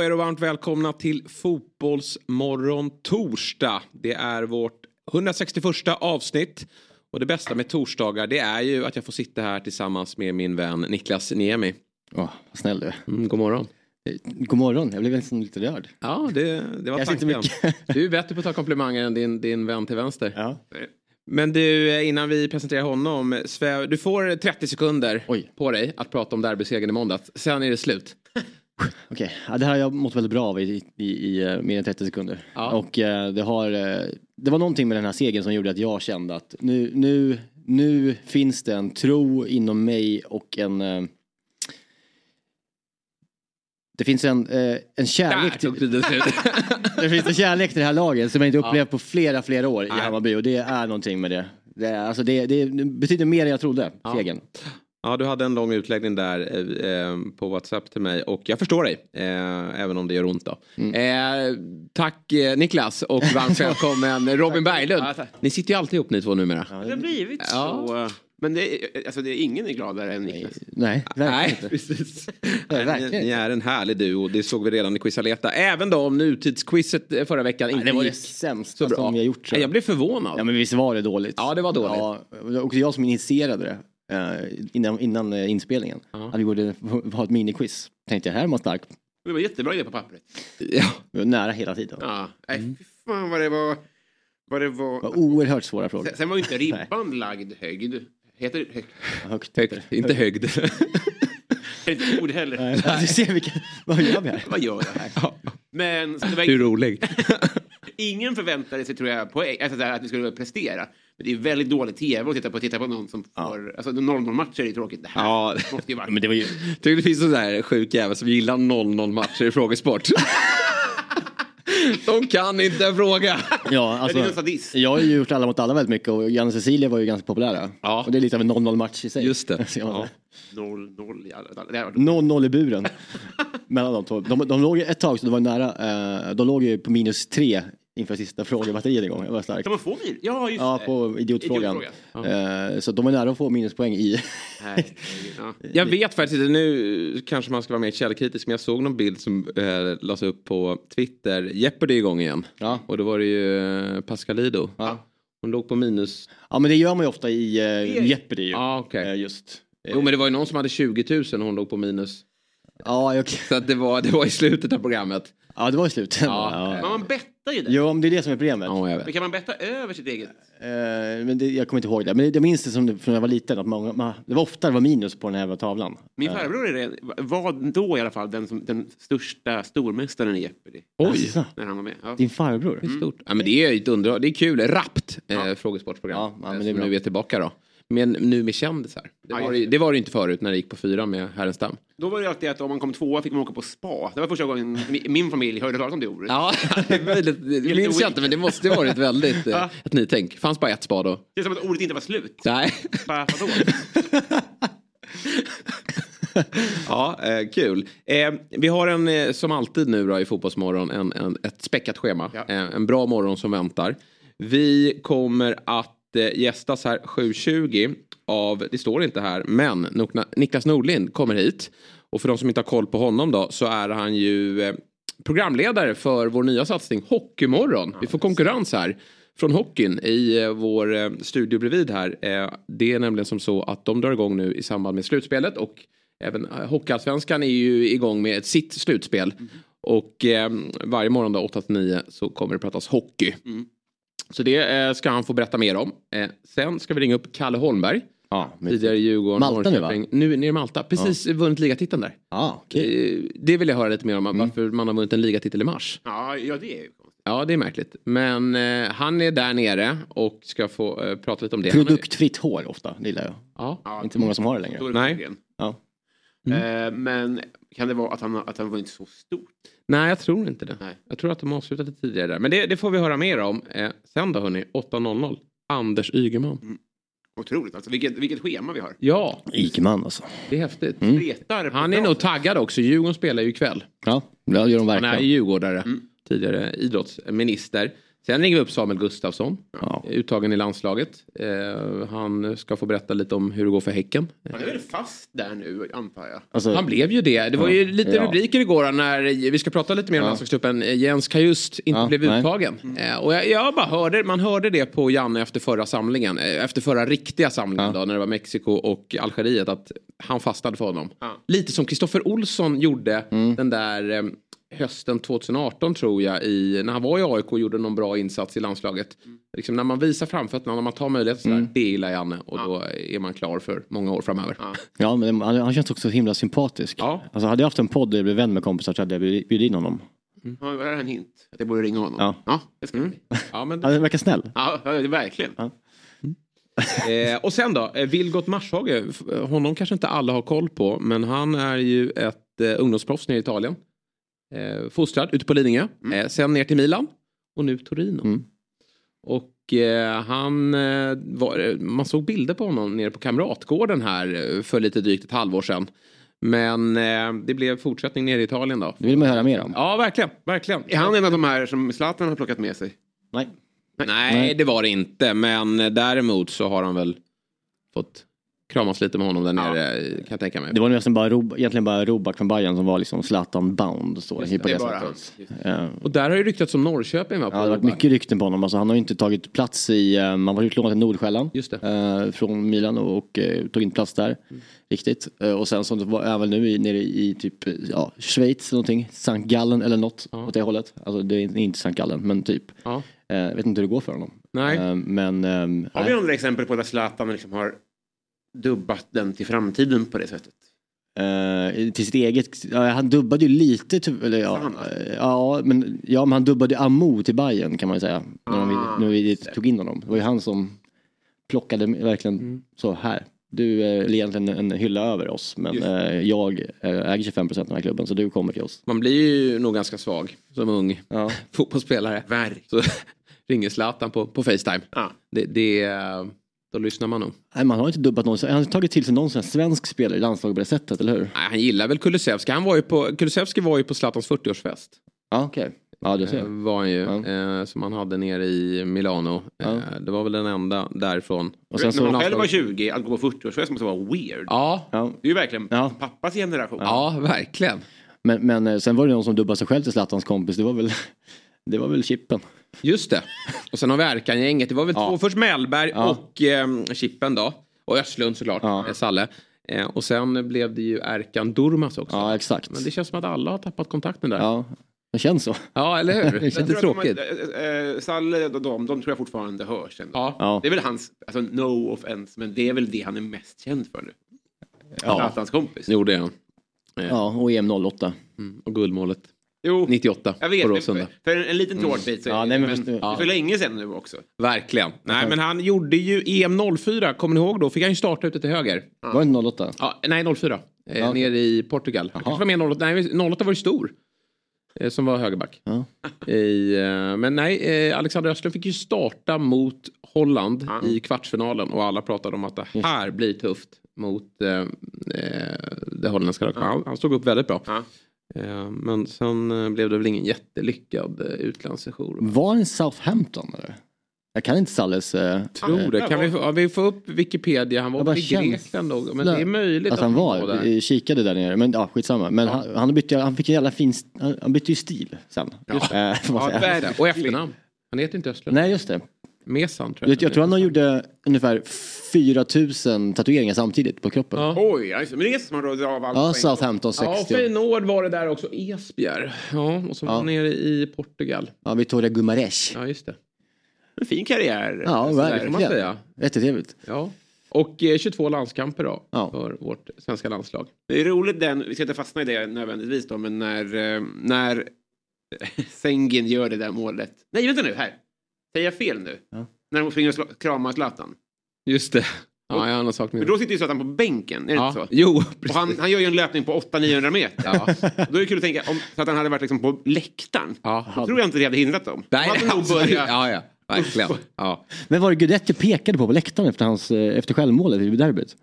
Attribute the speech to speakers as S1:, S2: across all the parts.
S1: På er och varmt välkomna till Fotbollsmorgon torsdag. Det är vårt 161 avsnitt. Och det bästa med torsdagar det är ju att jag får sitta här tillsammans med min vän Niklas Niemi.
S2: Åh, vad snäll du är.
S1: Mm, god morgon.
S2: Eh, God morgon, jag blev nästan lite rörd.
S1: Ja, det, det var
S2: Kanske inte
S1: tanken.
S2: mycket.
S1: Du är bättre på att ta komplimanger än din, din vän till vänster.
S2: Ja.
S1: Men du, eh, innan vi presenterar honom. Du får 30 sekunder
S2: Oj.
S1: på dig att prata om derbysegern i måndags. Sen är det slut.
S2: Okej, ja, det här har jag mått väldigt bra av i, i, i eh, mer än 30 sekunder.
S1: Ja.
S2: Och eh, det har, eh, det var någonting med den här segern som gjorde att jag kände att nu, nu, nu finns det en tro inom mig och en eh, det finns en, eh, en kärlek till,
S1: slut.
S2: det finns en kärlek till det här laget som jag inte upplevt på flera, flera år i. Hammarby och det är någonting med det. Det, alltså det, det betyder mer än jag trodde,
S1: Ja.
S2: segern.
S1: Ja, du hade en lång utläggning där eh, eh, på WhatsApp till mig och jag förstår dig, eh, även om det gör ont då. Eh, tack eh, Niklas och varmt välkommen Robin Berglund.
S3: Ja.
S1: Ni sitter ju alltid ihop ni två numera.
S3: Det har blivit
S1: Ja.
S3: så. Men det, är- alltså det är ingen är gladare än Niklas.
S2: Nej,
S1: Nej,
S2: inte.
S1: precis.
S2: Nej, verkligen
S1: ni, ni är en härlig duo, det såg vi redan i Quisaleta. Även då om nutidsquizet eh, förra veckan inte
S2: det var det sämsta
S1: så
S2: som vi har gjort.
S1: Nej,
S2: jag.
S1: blev förvånad.
S2: Ja men visst var det dåligt?
S1: Ja, det var dåligt.
S2: Ja, också jag som initierade det. Eh, innan, innan eh, inspelningen. Att vi borde ha ett miniquiz. Tänkte jag, här är man stark.
S3: Det var jättebra idé på pappret.
S1: Ja.
S2: Vi var nära hela tiden.
S3: Ja, nej, fy fan vad det var. Vad det var.
S2: var oerhört svåra frågor.
S3: Sen, sen var ju inte ribban lagd högd. Heter det högt?
S2: Högt.
S1: Högt, inte högd.
S3: Inte ord heller.
S2: Nej, Du ser vilka, vad gör vi här?
S3: Vad gör jag här? Men så det var
S1: Du är rolig.
S3: Ingen förväntade sig tror jag poäng, alltså så här, att vi skulle prestera. Men det är väldigt dålig tv att titta på, titta på någon som får... Alltså 0-0 matcher är tråkigt. Det här
S1: Ja.
S3: måste ju vara...
S2: Men det var ju...
S1: Tycker det finns en där sjuk jävel som gillar 0-0 matcher i frågesport. De kan inte fråga.
S2: Ja,
S3: en
S2: alltså, jag har ju gjort Alla mot alla väldigt mycket och Jan och Cecilia var ju ganska populära.
S1: Ja.
S2: Och det är lite av en 0-0 match i sig.
S1: Just det.
S2: Så jag-
S1: Ja.
S3: 0-0 i alla fall. Det här var-
S2: 0-0 i buren. Mellan de två. De, de låg ju ett tag så det var nära. Eh, de låg ju på minus tre inför sista frågebatteriet igång. Det var starkt.
S3: Kan man få bil? Ja, just
S2: Ja, på idiotfrågan.
S3: Idiotfrågan.
S2: Eh, så de är nära att få minuspoäng i...
S3: Nej, ja.
S1: Jag vet faktiskt inte, nu kanske man ska vara mer källkritisk, men jag såg någon bild som eh, lades upp på Twitter. Jeopardy är igång igen.
S2: Ja.
S1: Och då var det ju eh, Pascalido.
S2: Ja.
S1: Hon låg på minus.
S2: ja men det gör man ju ofta i Jeopardy ju.
S1: Ja, okej.
S2: Eh, just.
S1: Jo, men det var ju någon som hade 20 000 och hon låg på minus.
S2: Ja, okej.
S1: Så att det, var, det var i slutet av programmet.
S2: Ja, det var i slutet.
S1: Ja.
S3: Men man bettar ju det.
S2: Jo, men det är det som är problemet.
S1: Ja, jag
S3: Men
S1: vet.
S3: kan man betta över sitt eget?
S2: Eh, men det, jag kommer inte ihåg det. Men jag minns det som det, från när jag var liten. Att många, man, det var ofta det var minus på den här jävla tavlan.
S3: Min farbror är det, var då i alla fall den, som, den största stormästaren i Jeopardy.
S1: Oj,
S2: Alltså,
S3: När han var med. Ja.
S2: din farbror?
S1: det är stort. Ja, men det är ju ett underhåll. Det är kul. Rappt eh, frågesportprogram.
S2: Ja, ja, men
S1: eh,
S2: det är
S1: som
S2: bra.
S1: nu är tillbaka då. Men nu med kändisar. Det var, det, det var det inte förut när det gick på fyran med Härenstam.
S3: Då var det alltid att om man kom tvåa fick man åka på spa. Det var första gången mi- min familj hörde talas om det ordet.
S1: Ja, det minns jag inte men det måste ju varit väldigt eh, ett nytänk. Fanns bara ett spa då?
S3: Det är som att ordet inte var slut.
S1: Nej.
S3: Vadå?
S1: Ja, eh, kul. Eh, vi har en, eh, som alltid nu då i Fotbollsmorgon, en, en, ett späckat schema.
S3: Ja.
S1: Eh, en bra morgon som väntar. Vi kommer att gästas här 7.20 av, det står inte här, men Niklas Nordlind kommer hit. Och för de som inte har koll på honom då så är han ju eh, programledare för vår nya satsning Hockeymorgon. Vi får konkurrens här från hockeyn i eh, vår eh, studio bredvid här. Eh, det är nämligen som så att de drar igång nu i samband med slutspelet och även eh, Hockeyallsvenskan är ju igång med sitt slutspel. Och eh, varje morgon då 8-9 så kommer det pratas hockey. Så det eh, ska han få berätta mer om. Eh, sen ska vi ringa upp Kalle Holmberg.
S2: Ja,
S1: Tidigare i Djurgården.
S2: Malta nu, va?
S1: Nu nere i Malta. Precis vunnit ligatiteln där.
S2: Ja, okej.
S1: Eh, Det vill jag höra lite mer om. Varför man har vunnit en ligatitel i mars.
S3: Ja, ja, det är ju.
S1: Ja, det är märkligt. Men eh, han är där nere och ska få eh, prata lite om det.
S2: Produktfritt hår ofta, det gillar jag.
S1: Ja.
S3: Ja,
S2: Inte många som har det längre.
S1: Nej.
S2: Ja.
S3: Eh, men kan det vara att han, att han var inte så stor?
S1: Nej, jag tror inte det.
S3: Nej.
S1: Jag tror att de avslutade tidigare där. Men det, det får vi höra mer om. Eh, sen då hörni, 8.00. Anders Ygeman.
S3: Otroligt alltså. Vilket, vilket schema vi har.
S1: Ja,
S2: Ikeman alltså.
S1: det är häftigt.
S3: Retar på
S1: Han är nog taggad också. Djurgården spelar ju ikväll.
S2: Ja, det gör de
S1: Han är
S2: verkligen.
S1: djurgårdare. Tidigare idrottsminister. Sen ringer vi upp Samuel Gustafsson.
S2: Ja.
S1: Uttagen i landslaget. Eh, han ska få berätta lite om hur det går för Häcken.
S3: Han är väl fast där nu antar jag.
S2: Alltså,
S1: Han blev ju det. Det var ju lite
S2: Ja.
S1: rubriker igår när vi ska prata lite mer om
S2: Ja.
S1: landslagsgruppen. Jens Kajust inte
S2: Ja,
S1: blev
S2: nej.
S1: uttagen. Eh, och jag, jag bara hörde, man hörde det på Janne efter förra samlingen. eh, Efter förra riktiga samlingen
S2: Ja.
S1: då när det var Mexiko och Algeriet. Att han fastnade för honom.
S3: Ja.
S1: Lite som Kristoffer Olsson gjorde
S2: Mm.
S1: den där eh, hösten 2018 tror jag. I, när han var i AIK och gjorde någon bra insats i landslaget. Liksom när man visar framfötterna, när man tar möjligheter sådär.
S2: Mm.
S1: Det gillar Janne. Och då är man klar för många år framöver.
S3: Ja.
S2: Ja, men han, han känns också så himla sympatisk.
S1: Ja.
S2: Alltså, hade jag haft en podd där jag blev vän med kompisar så hade jag bjudit in honom.
S3: Ja, det här är en hint. Att jag borde ringa honom.
S2: Ja.
S3: ja det ska mm.
S1: Ja, men
S2: Han verkar snäll.
S3: ja, ja, det är verkligen.
S2: Ja.
S1: Eh, och sen då, eh, Vilgot Marshage. F- Honom kanske inte alla har koll på. Men han är ju ett eh, ungdomsproffs nere i Italien. Eh, fostrad ute på Lidingö. Eh, sen ner till Milan. Och nu Torino.
S2: Mm.
S1: Och eh, han, eh, var, man såg bilder på honom nere på Kamratgården här eh, för lite drygt ett halvår sedan. Men eh, det blev fortsättning nere i Italien då.
S2: Det vill man höra mer om.
S1: Ja, verkligen. verkligen.
S3: Är han en av de här som Zlatan har plockat med sig?
S2: Nej.
S1: Nej,
S2: Nej.
S1: det var det inte. Men eh, däremot så har han väl fått kramas lite med honom där
S3: Ja.
S1: nere, eh, kan jag tänka mig.
S2: Det var nästan bara, Rob, egentligen bara Robak från Bayern som var liksom Zlatan bound. Så,
S1: Just det,
S2: på
S3: Det
S2: det
S3: han. Det.
S2: Ja.
S1: Och där har ju ryktats om Norrköping va? på
S2: Ja, det har varit mycket rykten på honom. Alltså, han har ju inte tagit plats i, eh, man var utlånad till Nordsjälland
S1: Just det.
S2: eh, från Milan och, och tog inte plats där. Riktigt. Eh, och sen så var är väl nu i, nere i typ ja, Schweiz eller någonting, Sankt Gallen eller något åt det hållet. Alltså det är inte Sankt Gallen men typ.
S1: Ja.
S2: Jag vet inte hur det går för honom.
S1: Nej.
S2: Men ehm,
S3: Har vi några exempel på där Zlatan liksom har dubbat den till framtiden på det sättet?
S2: Eh, till sitt eget, ja, han dubbade ju lite, ty- eller ja, eh, ja, men, ja men han dubbade Amo till Bayern kan man ju säga. När, de,
S3: Ah,
S2: när vi
S3: just det.
S2: tog in honom. Det var ju han som plockade verkligen så här. Du är egentligen en hylla över oss men eh, jag eh, äger 25 procent av den här klubben så du kommer till oss.
S1: Man blir ju nog ganska svag som ung
S2: Ja.
S1: fotbollsspelare.
S3: Verk.
S1: Så ringer Zlatan på, på Facetime.
S3: Ja.
S1: Det, det, eh, då lyssnar man nog.
S2: Nej, man har inte dubbat någon, han har tagit till sig någon sån svensk spelare i landslaget på det sättet, eller hur?
S1: Nej, han gillar väl Kulusevski. Han var ju på, Kulusevski var ju på Zlatans 40-årsfest.
S2: Ja okej. Ja du
S1: Eh,
S2: ser.
S1: var han ju.
S2: Ja.
S1: Eh, som han hade nere i Milano.
S2: Ja.
S1: Eh, det var väl den enda därifrån.
S2: Och sen
S3: När
S2: så,
S3: man själv var 20, att gå på 40-årsfest måste vara weird.
S1: Ja,
S2: ja,
S3: Det är ju verkligen
S2: Ja.
S3: pappas generation.
S1: ja verkligen.
S2: men, men eh, sen var det någon som dubbade sig själv till Zlatans kompis, det var väl, det var väl Chippen.
S1: Just det. Och sen har vi Erkan-gänget. Det var väl
S2: Ja.
S1: två, först Mellberg
S2: Ja.
S1: och eh, Chippen då. Och Östlund såklart,
S2: Ja.
S1: eh, Salle. Eh, och sen blev det ju Erkan Durmas också.
S2: Ja exakt.
S1: Men det känns som att alla har tappat kontakten där. Ja,
S2: Ja, det känns så.
S1: eller hur?
S2: Det känns
S1: är
S3: att
S1: tråkigt.
S3: De, äh, äh, Salle och de, de tror jag fortfarande hörs. Ändå.
S1: Ja.
S2: Ja.
S3: Det är väl hans, alltså no offense, men det är väl det han är mest känd för nu.
S2: Ja.
S3: Zlatans kompis.
S1: Det gjorde han.
S2: Ja, och EM 08.
S1: Mm. Och guldmålet
S3: Jo,
S1: 98
S3: jag vet.
S1: på
S3: För,
S1: Råsunda.
S3: för en, en liten tårtbit så
S2: Ja, nej, men
S3: men, är så länge sedan nu också.
S1: Verkligen. Nej, men han gjorde ju EM 04, kommer ni ihåg då? Fick han ju starta ute till höger.
S2: Var det 08?
S1: Ja, nej, 04. Eh,
S2: Ja, okej.
S1: Nere i Portugal. Kanske var mer 08. Nej, 08 var ju stor. Eh, som var högerback.
S2: Ja.
S1: I, eh, men nej, eh, Alexander Östlund fick ju starta mot Holland
S3: Ja.
S1: i kvartsfinalen. Och alla pratade om att det här blir tufft mot eh, eh, det holländska laget. Han, han stod upp väldigt bra.
S3: Ja.
S1: Eh, men sen eh, blev det väl ingen jättelyckad eh, utlandssejour.
S2: Var det Southampton eller? Jag kan inte Salles... Eh,
S1: Tror det. Kan vi, få, ja, vi får upp Wikipedia. Han var i Grekland då. Men det är möjligt
S2: att han var,
S1: där.
S2: vi kikade där nere, men ja skitsamma. Men han, han, bytte, han fick en jävla fin, han, bytte ju stil sen. Eh,
S1: Ja, det är det. Och efternamn. Han heter inte Östlund.
S2: Nej just det.
S1: Mesan tror jag.
S2: Jag, jag tror han gjorde ungefär 4000 tatueringar samtidigt på kroppen.
S1: Ja.
S2: Ja,
S3: Oj, alltså, men det är som man rådde av allt.
S2: ja. Southampton
S1: Ja,
S2: 60.
S1: Feyenoord var det där också. Esbjerg. Ja, och så var
S2: Ja.
S1: han nere i Portugal.
S2: Ja, Victoria Gumares.
S1: Ja, just det.
S3: En fin karriär.
S2: Ja,
S1: man
S2: verkligen.
S1: säga.
S2: Jättetrevligt.
S1: Ja. Och eh, 22 landskamper då.
S2: Ja.
S1: För vårt svenska landslag.
S3: Det är roligt den, vi ska inte fastna i det nödvändigtvis då, men när, eh, när Sengin gör det där målet. Nej, vänta nu, här. Säger jag fel nu?
S2: Ja.
S3: När de springer och kramar Zlatan.
S1: Just det. Ja, jag har någon sak med
S3: Men då sitter ju Zlatan på bänken, är det
S1: ja.
S3: inte så?
S1: Jo,
S3: Och
S1: precis.
S3: han, han gör ju en löpning på 800-900 meter. Då är det kul att tänka om Zlatan hade varit liksom på läktaren.
S1: Ja.
S3: Då tror jag inte det hade hindrat dem.
S1: Nej,
S3: de hade nog
S1: alltså,
S3: börjat...
S1: ja, ja, verkligen. Ja.
S2: Men var det Guidetti pekade på på läktaren efter, hans, eh, efter självmålet i derbyt?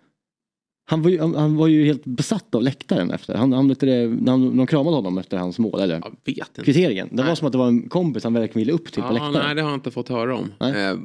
S2: Han var, ju, han, var ju helt besatt av läktaren efter. Han, han, när han, de kramade honom efter hans mål, eller
S1: Jag vet inte.
S2: kvitteringen. Det var
S1: Nej.
S2: som att det var en kompis han verkligen ville upp till på
S1: Ja,
S2: läktaren.
S1: nej, det har jag inte fått höra om.
S2: Nej.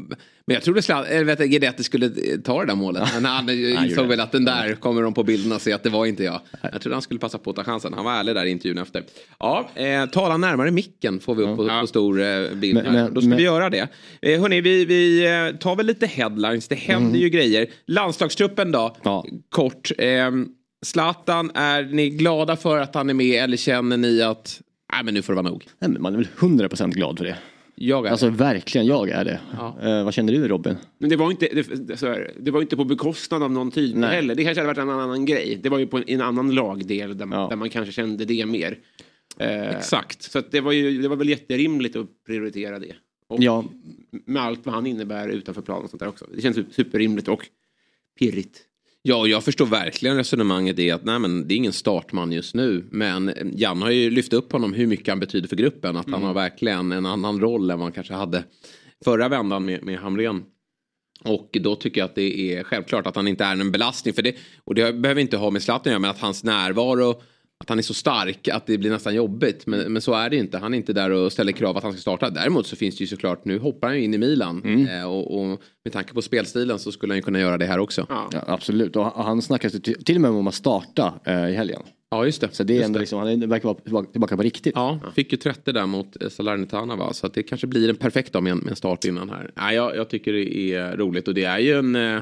S1: Men jag trodde Zlatan- eller vet jag, Guidetti skulle eh, ta det där målet. Men han insåg väl att den där kommer de på bilderna se att det var inte jag. Jag trodde han skulle passa på att ta chansen. Han var ärlig där i intervjun efter. Ja, eh, tala närmare micken får vi upp på, på stor eh, bild.
S2: Men- men-
S1: Då ska
S2: men-
S1: vi göra det. Eh, hörni, vi, vi eh, tar väl lite headlines. Det händer ju grejer. Landslagstruppen då,
S2: Ja.
S1: kort. Eh, Zlatan, är ni glada för att han är med eller känner ni att Nej men nu får det vara nog.
S2: Nej, men man är väl 100% glad för det.
S1: Jag är
S2: Alltså verkligen, jag är det.
S1: Ja.
S2: Eh, vad känner du Robin?
S3: Men det var, inte, det, så här, det var inte på bekostnad av någon typ
S2: Nej.
S3: heller. Det kanske hade varit en annan grej. Det var ju på en, en annan lagdel där, man-
S2: Ja.
S3: där man kanske kände det mer. Eh,
S1: Exakt.
S3: Så det, var ju, det var väl jätterimligt att prioritera det. Och
S2: Ja,
S3: Med allt vad han innebär utanför planen och sånt där också. Det känns superrimligt och pirrigt.
S1: Ja, och jag förstår verkligen resonemanget i att nej, men det är ingen startman just nu. Men Jan har ju lyft upp honom hur mycket han betyder för gruppen. Att han har verkligen en annan roll än vad han kanske hade förra vändan med, med Hamrén. Och då tycker jag att det är självklart att han inte är en belastning. För det, och det behöver inte ha med Zlatan att göra, men att hans närvaro att han är så stark att det blir nästan jobbigt. Men, men så är det inte. Han är inte där och ställer krav att han ska starta. Däremot så finns det ju såklart, nu hoppar han ju in i Milan. Eh, och, och med tanke på spelstilen så skulle han ju kunna göra det här också.
S3: Ja.
S2: ja absolut. Och han snackas till till och med om att starta eh, i helgen.
S1: Ja, just det.
S2: Så det är ändå liksom, han verkar vara tillbaka, på riktigt.
S1: Ja, fick ju 30 där mot eh, Salernitana va. Så att det kanske blir en perfekt dag med en, med en start innan här. Nej, jag, jag tycker det är roligt och det är ju en eh,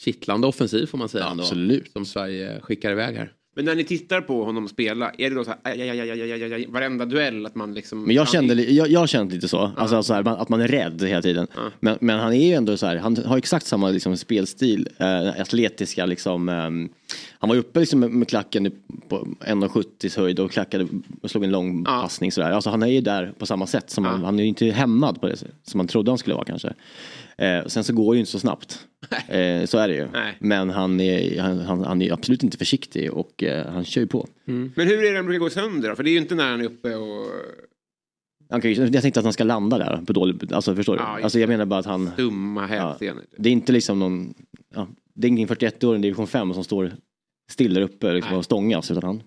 S1: kittlande offensiv får man säga. ändå,
S2: Absolut.
S1: som Sverige skickar iväg här.
S3: Men när ni tittar på honom spela, är det då så här, aj, aj, aj, aj, varenda duell att man liksom...
S2: Men jag kände, jag, jag kände lite så, alltså, så här, att man är rädd hela tiden. Men, men han är ju ändå så här, han har exakt samma liksom, spelstil, eh, atletiska liksom. ehm, han var ju uppe liksom, med, med klacken på 1,70 höjd och klackade och slog en lång passning sådär. Alltså han är ju där på samma sätt, som han, han är ju inte hämmad på det som man trodde han skulle vara kanske. Eh, sen så går det ju inte så snabbt. Eh, så är det ju.
S3: Nej.
S2: Men han är, han, han, han är absolut inte försiktig och eh, han kör ju på.
S3: Men hur är det han brukar gå sönder då? För det är ju inte när han är uppe och
S2: Han kan, ju- jag tänkte att han ska landa där på dålig, alltså förstår du?
S3: Ja,
S2: alltså jag menar bara att han,
S3: dumma hälsenor.
S2: det är inte liksom någon, ja, det är ingen 41-åring i division 5 som står still där uppe liksom, och stångas utan han.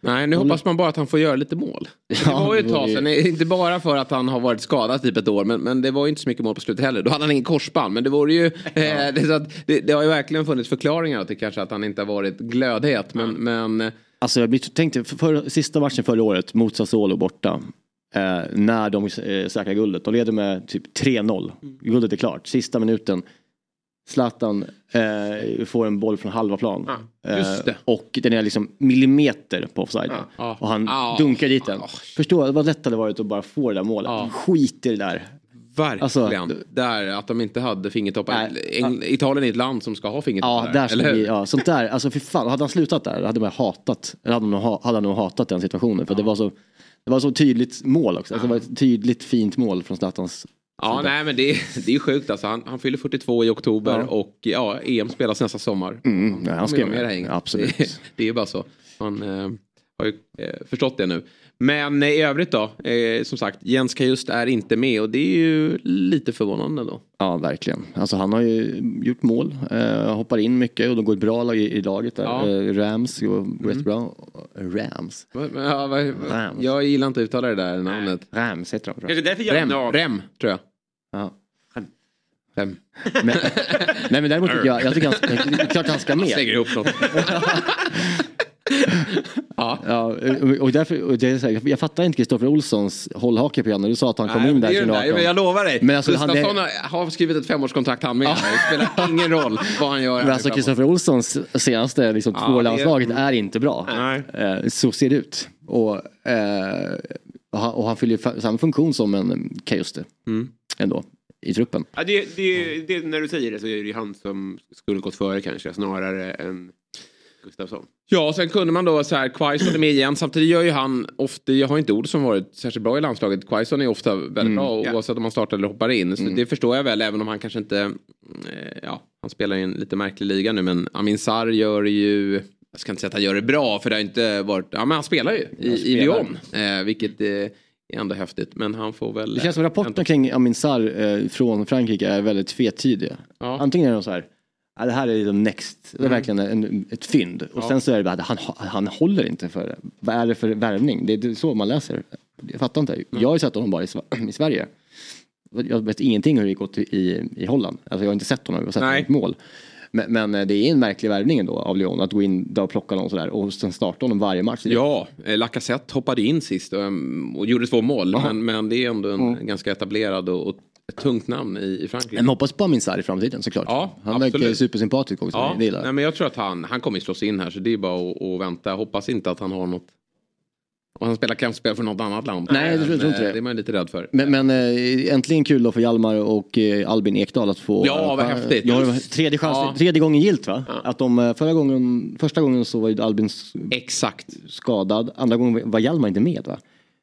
S1: Nej, nu hoppas man bara att han får göra lite mål. Det var ju ett tag sedan, inte bara för att han har varit skadad typ ett år, men, men det var ju inte så mycket mål på slutet heller. Då hade han ingen korsband, men det vore ju, eh, det, så att det, det har ju verkligen funnits förklaringar till kanske att han inte har varit glödhet, men, men eh,
S2: Alltså jag tänkte, för, för, sista matchen förra året mot Sassuolo borta. Eh, när de eh, säkrar guldet. De leder med typ 3-0. Guldet är klart. Sista minuten. Zlatan eh, får en boll från halva plan.
S3: Ja,
S1: just det.
S2: Eh, och den är liksom millimeter på offside.
S1: Ja.
S2: Och han
S1: Ja.
S2: dunkar dit den.
S1: Ja.
S2: Förstå vad lätt det hade varit att bara få det där målet.
S1: Ja.
S2: Skit i det där.
S1: verkligen.
S2: Alltså,
S1: där att de inte hade fingertoppar. Italien är ett land som ska ha
S2: Ja,
S1: fingertoppar.
S2: där ska
S1: eller
S2: vi, ja, sånt där, alltså för fan, hade han slutat där hade man hatat, eller hade, man, ha- hade han nog hatat den situationen för det var så det var så tydligt mål också, alltså, det var ett tydligt fint mål från Zlatans
S1: Ja, nej men det, är- det är sjukt alltså. Han, han fyller 42 i oktober
S2: Ja.
S1: och ja, EM spelas nästa sommar.
S2: Mm, nej, han ska med.
S1: med det.
S2: Absolut.
S1: Det, det är bara så. Man eh, har ju eh, förstått det nu. Men eh, i övrigt då, eh, som sagt, Jens Kajust är inte med och det är ju lite förvånande då.
S2: Ja, verkligen. Alltså han har ju gjort mål, eh, hoppar in mycket och de går bra lag i, i laget där.
S1: Ja.
S2: Eh, Rams går rätt bra. Rams?
S1: Ja, va-
S2: Rams.
S1: jag gillar inte att uttala det där namnet.
S2: Rams heter de. tror jag.
S3: Kanske därför
S1: Rem. Rem tror jag.
S2: Ja.
S1: Rem.
S2: Men, nej men däremot tycker jag, jag tycker han, det är klart han ska med.
S1: Lägger ihop något. ja.
S2: Ja, och- därför, och det är här, jag fattar inte Kristoffer Olssons hållhake på Janne. Du sa att han kom in där
S1: det är ju det där.
S2: 2018.
S1: Jag lovar dig.
S2: Men alltså, han-
S1: Gustafsson har skrivit ett femårskontrakt han med. Det spelar ingen roll vad han gör.
S2: Men alltså Kristoffer Olssons senaste liksom,
S1: Ja,
S2: två landslaget är inte bra.
S1: Nej.
S2: Eh, så ser det ut. Och, eh, och, han, och han fyller samma funktion som en Kajuste.
S1: Mm.
S2: Ändå. I truppen.
S3: Ja, det, det, det, när du säger det så är det ju han som skulle gått före kanske snarare än Gustafsson.
S1: Ja, sen kunde man då så här, Quaison är med igen. Samtidigt gör ju han ofta, jag har inte ord som varit särskilt bra i landslaget. Quaison är ofta väldigt bra
S3: ja.
S1: oavsett om han startar eller hoppar in. Så det förstår jag väl, även om han kanske inte, eh, ja, han spelar i en lite märklig liga nu men Amin Sarr gör ju, jag ska inte säga att han gör det bra för det har inte varit, ja men han spelar ju i, i Lyon. Eh, vilket eh, är ändå häftigt men han får väl.
S2: Det känns som rapporterna kring Amin Sarr eh, från Frankrike är väldigt tvetydiga.
S1: Ja.
S2: Antingen är de så här, ja, det här är the next, det är verkligen en, ett fynd. Och sen så är det bara, han, han håller inte för det. Vad är det för värvning? Det är så man läser. Jag fattar inte. Jag har ju sett honom bara i, i Sverige. Jag vet ingenting hur det gått i, i, i Holland. Alltså jag har inte sett honom, jag har sett
S1: Nej.
S2: honom i mål. Men, men eh, det är en märklig värvning ändå av Lyon att gå in där och plocka någon sådär och sen starta honom varje match.
S1: Ja, eh, Lacazette hoppade in sist och, um, och gjorde två mål. Men, men det är ändå en ganska etablerad och, ett tungt namn i, Frankrike.
S2: Men hoppas på Amin Sarr i framtiden såklart.
S1: Ja,
S2: han verkar
S1: absolut.
S2: supersympatisk också.
S1: Ja, nej, men jag tror att han, han kommer ju slå sig in här så det är bara att, att vänta. Hoppas inte att han har något och han spelar kampspel för något annat land.
S2: Nej, jag tror- jag tror inte
S1: Eh,
S2: det.
S1: Det är man lite rädd för.
S2: Men, men eh, äntligen kul då för Hjalmar och eh, Albin Ekdal att få...
S1: Ja, vad häftigt.
S2: Ja, det tredje, chans,
S1: Ja.
S2: tredje gången gilt va? Att de, förra gången, första gången så var ju Albin
S1: Exakt.
S2: skadad, andra gången var Hjalmar inte med va?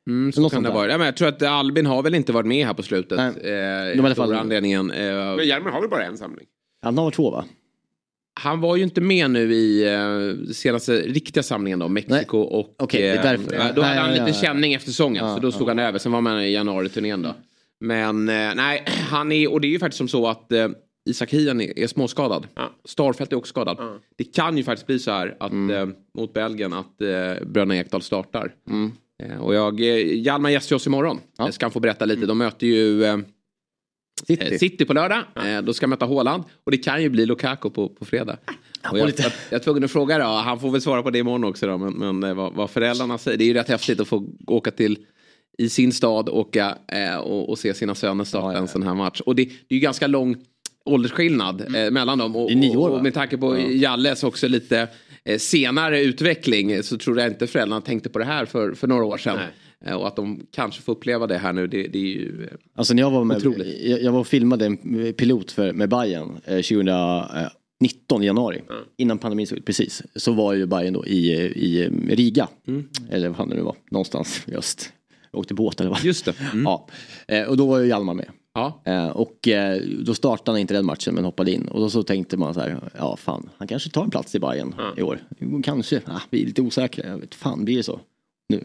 S1: Mm, så
S2: Något
S1: kan det vara. Ja, men jag tror att Albin har väl inte varit med här på slutet.
S2: Nej.
S1: Eh,
S2: i alla fall-
S1: anledningen. Eh,
S3: Men Hjalmar har väl bara en samling?
S2: Han har två va?
S1: Han var ju inte med nu i eh, senaste riktiga samlingen då, Mexiko och...
S2: Okej, det är
S1: eh,
S2: därför.
S1: ja, då
S2: Nej,
S1: hade han
S2: ja,
S1: lite
S2: ja.
S1: känning efter säsongen
S2: Ja,
S1: så då stod han över. Sen var man i januari-turnén då. Men eh, nej, han är, och det är ju faktiskt som så att eh, Isak Hien är, är småskadad.
S3: Ja.
S1: Starfelt är också skadad.
S3: Ja.
S1: Det kan ju faktiskt bli så här att
S2: Mm.
S1: eh, mot Belgien att eh, bröderna Ekdal startar. Eh, och jag, eh, Hjalmar gästar oss imorgon.
S2: Ja.
S1: Jag ska han få berätta lite. De möter ju eh,
S2: City.
S1: eh, City på lördag. Eh, då ska möta Haaland. Och det kan ju bli Lukaku på, på fredag. Och jag, jag, jag tvungen att fråga då, han får väl svara på det imorgon också då, men, men eh, vad, vad föräldrarna säger. Det är ju rätt häftigt att få åka till i sin stad åka eh, och, och se sina söner starta
S2: Ja, ja, ja.
S1: en sån här match. Och det, det är ju ganska lång åldersskillnad eh, mellan dem. Och,
S2: nio år,
S1: och, och med tanke på Jalles också lite eh, senare utveckling så tror jag inte föräldrarna tänkte på det här för, för några år sedan. Eh, och att de kanske får uppleva det här nu, det, det är ju... eh,
S2: Alltså när jag var med,
S1: Otroligt.
S2: jag, jag var och filmade en pilot för, med Bayern eh, 2019 i januari. Innan pandemin såg ut, precis. Så var ju Bayern då i, eh, i eh, Riga. Eller vad fan det nu var, någonstans i öst. Jag åkte båt eller vad.
S1: Just det. Mm.
S2: Ja. Eh, och då var ju Hjalmar med.
S1: Ja.
S2: Eh, och eh, då startade han inte den matchen men hoppade in. Och då så tänkte man så här, ja fan, han kanske tar en plats i Bayern i år. Kanske, ah, vi är lite osäkra. Jag vet fan, blir det så? Nu.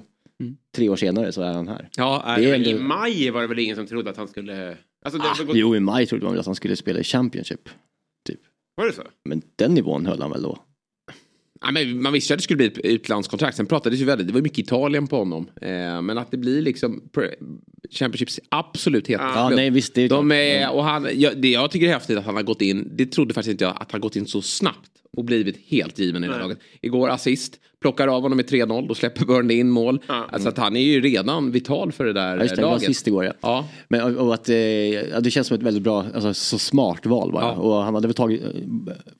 S2: Tre år senare så är han här.
S1: Ja,
S2: Det är
S1: eh,
S3: I
S2: ändå-
S3: maj var det väl ingen som trodde att han skulle... Alltså, det
S2: Ah,
S3: gått...
S2: jo, i maj trodde man väl att han skulle spela i Championship. Typ.
S3: Var det så?
S2: Men den nivån höll han väl då?
S1: Ja, men man visste att det skulle bli ett utlandskontrakt. Sen pratades ju väldigt, det var mycket Italien på honom. Eh, men att det blir liksom Championships absolut hetaste
S2: Ja, nej visst. Det är
S1: De är, och han, ja, det jag tycker är häftigt att han har gått in, det trodde faktiskt inte jag, att han gått in så snabbt och blivit helt given i det laget. Igår assist, plockar av honom med 3-0, då släpper Burnley in mål.
S3: Ja.
S1: Alltså att han är ju redan vital för det där
S2: Ja, just det, det var
S1: laget.
S2: sist igår ja.
S1: Ja.
S2: Men och, att eh, ja, det känns som ett väldigt bra, alltså så smart val bara.
S1: Ja.
S2: Och han hade väl tagit, eh,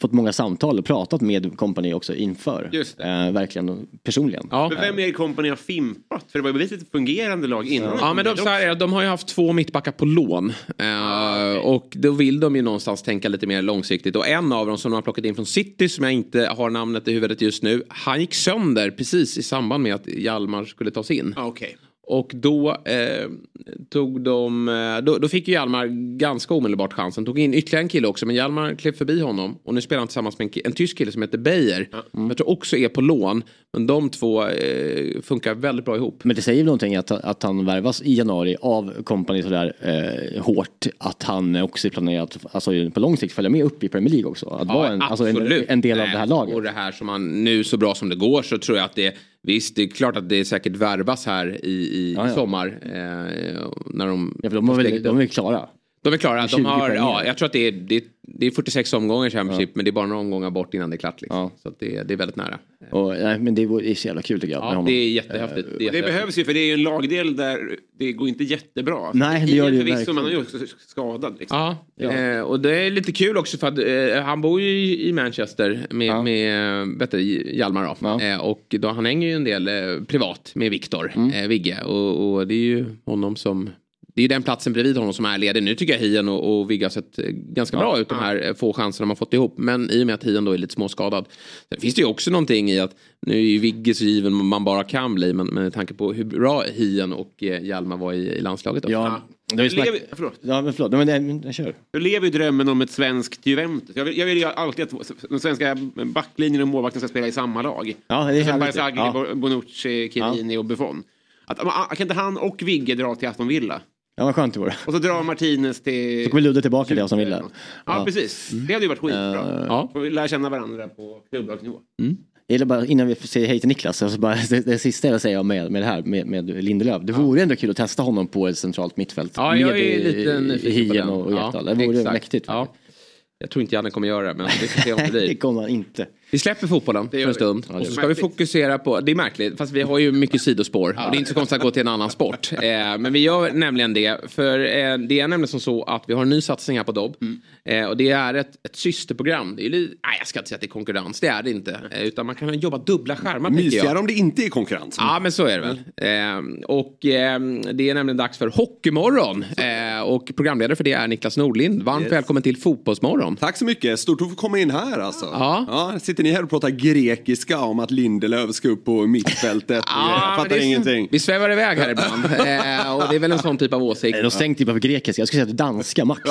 S2: fått många samtal och pratat med kompani också inför.
S3: Just det.
S2: Eh, verkligen personligen.
S1: Ja.
S3: Men vem är det Company har fimpat? För det var ju ett fungerande lag innan.
S1: Ja men de, så här, de har ju haft två mittbackar på lån. Eh, Och då vill de ju någonstans tänka lite mer långsiktigt. Och en av dem som de har plockat in från City som jag inte har namnet i huvudet just nu. Han gick sönder precis i samband med att Hjalmar skulle tas in.
S3: Ah, okay.
S1: Och då eh, tog de, eh, då, då fick ju Hjalmar ganska omedelbart chansen. Tog in ytterligare en kille också men Hjalmar klev förbi honom. Och nu spelar han tillsammans med en, en tysk kille som heter Beijer. Jag tror också är på lån. Men de två eh, funkar väldigt bra ihop.
S2: Men det säger väl någonting att, att han värvas i januari av kompani sådär eh, hårt. Att han också är planerad att alltså, på lång sikt följa med upp i Premier League också. Att vara en, alltså, en, en del av det här laget.
S1: Och det här som man nu så bra som det går så tror jag att det Visst, det är klart att det säkert värvas här i, i
S2: Ja, ja.
S1: sommar. Eh, när de,
S2: Ja, för de, har väl, de är klara.
S1: De är klara.
S2: 20
S1: De har,
S2: poäng
S1: ja, jag tror att det är, det, det är 46 omgångar Championship men det är bara några omgångar bort innan det är klart. Liksom.
S2: Ja.
S1: Så att det, det är väldigt nära.
S2: Och, nej, men det är så jävla kul tycker jag. med
S1: Ja,
S2: honom.
S1: det är jättehäftigt. Det, är
S3: Det behövs ju för det är ju en lagdel där det går inte jättebra.
S2: Nej, det gör det ju
S3: Förvisso,
S2: verkligen.
S3: man är ju också skadad. Liksom.
S1: Ja, Eh, och det är lite kul också för att eh, han bor ju i- i Manchester med,
S2: Ja.
S1: med eh, vet du, Hjalmar då.
S2: Ja.
S1: Eh, och då, han hänger ju en del eh, privat med Viktor,
S2: Mm.
S1: eh, Vigge. Och, och det är ju honom som det är ju den platsen bredvid honom som är ledig. Nu tycker jag Hien och, och Vigge har sett eh, ganska bra ut de här eh, få chanserna har fått ihop. Men i och med att Hien då är lite småskadad. Sen finns det ju också någonting i att nu är ju Vigge så given man bara kan bli. Men, med tanke på hur bra Hien och eh, Hjalmar var i, i landslaget. Också.
S2: Ja, Det har ju snack...
S3: Lever, förlåt.
S2: Ja, men förlåt. Men, men, jag kör.
S3: Jag lever ju drömmen om ett svenskt Juventus. Jag vill, jag vill ju alltid att den svenska backlinjen och målvakten ska spela i samma lag.
S2: Ja, det är härligt.
S3: Barzagli,
S2: Ja.
S3: Bonucci, Chiellini och Buffon. Att, kan inte han och Vigge dra till Aston Villa?
S2: Ja, vad skönt det vore.
S3: Och så drar Martinez till...
S2: Så kommer Ludde tillbaka till Aston Villa.
S3: Ja,
S2: Ja. Eh,
S3: precis. Det hade ju varit skitbra.
S1: Ja.
S3: Och vi lär känna varandra på klubblagsnivå.
S2: Jag gillar bara, innan vi säger hej till Niklas, alltså bara, det, det sista jag säga med, med det här med, med Lindelöf. Det vore ändå kul att testa honom på ett centralt mittfält.
S1: Ja, jag är lite nyfiken på den.
S2: och
S1: Ja.
S2: Det vore
S1: exakt.
S2: mäktigt.
S1: Ja. Jag tror inte Janne kommer göra det, men vi får se om det
S2: det
S1: blir.
S2: kommer han inte.
S1: Vi släpper fotbollen för en stund. Och så ska vi fokusera på, det är märkligt, fast vi har ju mycket sidospår. Och det är inte så konstigt att gå till en annan sport. Eh, men vi gör nämligen det, för eh, det är nämligen som så att vi har en ny satsning här på Dobb.
S2: Mm.
S1: Eh, och det är ett, ett systerprogram. Det är, li- nej, jag ska inte säga att det är konkurrens, det är det inte. Eh, utan man kan jobba dubbla skärmar.
S4: Mysigare om det inte är konkurrens.
S1: Ja men så är det väl. Eh, och eh, det är nämligen dags för Hockeymorgon. Och programledare för det är Niklas Nordlind. Varmt
S4: Yes.
S1: välkommen till Fotbollsmorgon.
S4: Tack så mycket, stort att få komma in här alltså.
S1: Ja.
S4: Ja, sitter ni här och pratar grekiska om att Lindelöf ska upp på mittfältet? jag fattar
S1: det
S4: ingenting.
S1: Vi svävar iväg här ibland. eh, och det är väl en sån typ av åsikt.
S2: Är de stängt typ av grekiska? Jag skulle säga danska max.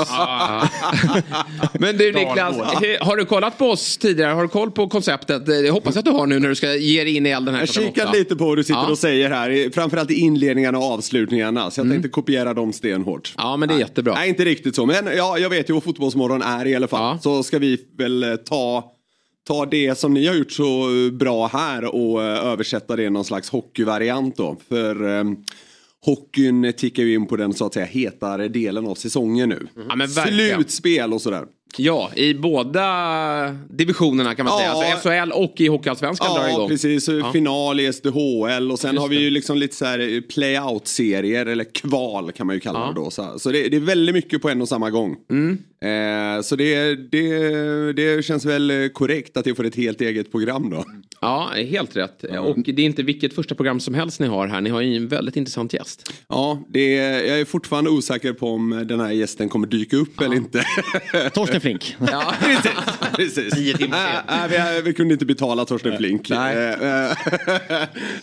S1: Men du Niklas, har du kollat på oss tidigare? Har du koll på konceptet? Jag hoppas att du har nu när du ska ge dig in i elden här
S4: Jag
S1: åtta.
S4: lite på vad du sitter
S1: Ja.
S4: och säger här, framförallt i inledningarna och avslutningarna. Så jag tänkte kopiera dem stenhårt.
S1: Ja men det är jättebra.
S4: Nej, inte riktigt så. Men ja, jag vet ju vad Fotbollsmorgon är i alla fall.
S1: Ja.
S4: Så ska vi väl eh, ta, ta det som ni har gjort så eh, bra här och eh, översätta det i någon slags hockeyvariant då. För eh, hockeyn tickar ju in på den så att säga hetare delen av säsongen nu.
S1: Ja, men verkligen.
S4: Slutspel och sådär.
S1: Ja, i båda divisionerna kan man säga.
S4: Ja.
S1: Alltså SHL och i Hockeyallsvenskan drar
S4: Ja,
S1: igång.
S4: precis. Final i SDHL och sen
S1: Just
S4: har vi ju liksom lite så här play-out-serier eller kval kan man ju kalla
S1: Ja. Mm.
S4: det då. Så, det, det är väldigt mycket på en och samma gång. Eh, så det, det, det känns väl korrekt att det får ett helt eget program då.
S1: Ja, helt rätt. Och det är inte vilket första program som helst ni har här. Ni har ju en väldigt intressant gäst.
S4: Ja, det, jag är fortfarande osäker på om den här gästen kommer dyka upp eller inte.
S2: Torsten Flink.
S1: Ja.
S4: precis. precis.
S3: Tio timmar
S4: Äh, äh, vi, vi kunde inte betala Torsten Flink.
S1: Nej.
S4: Eh, eh,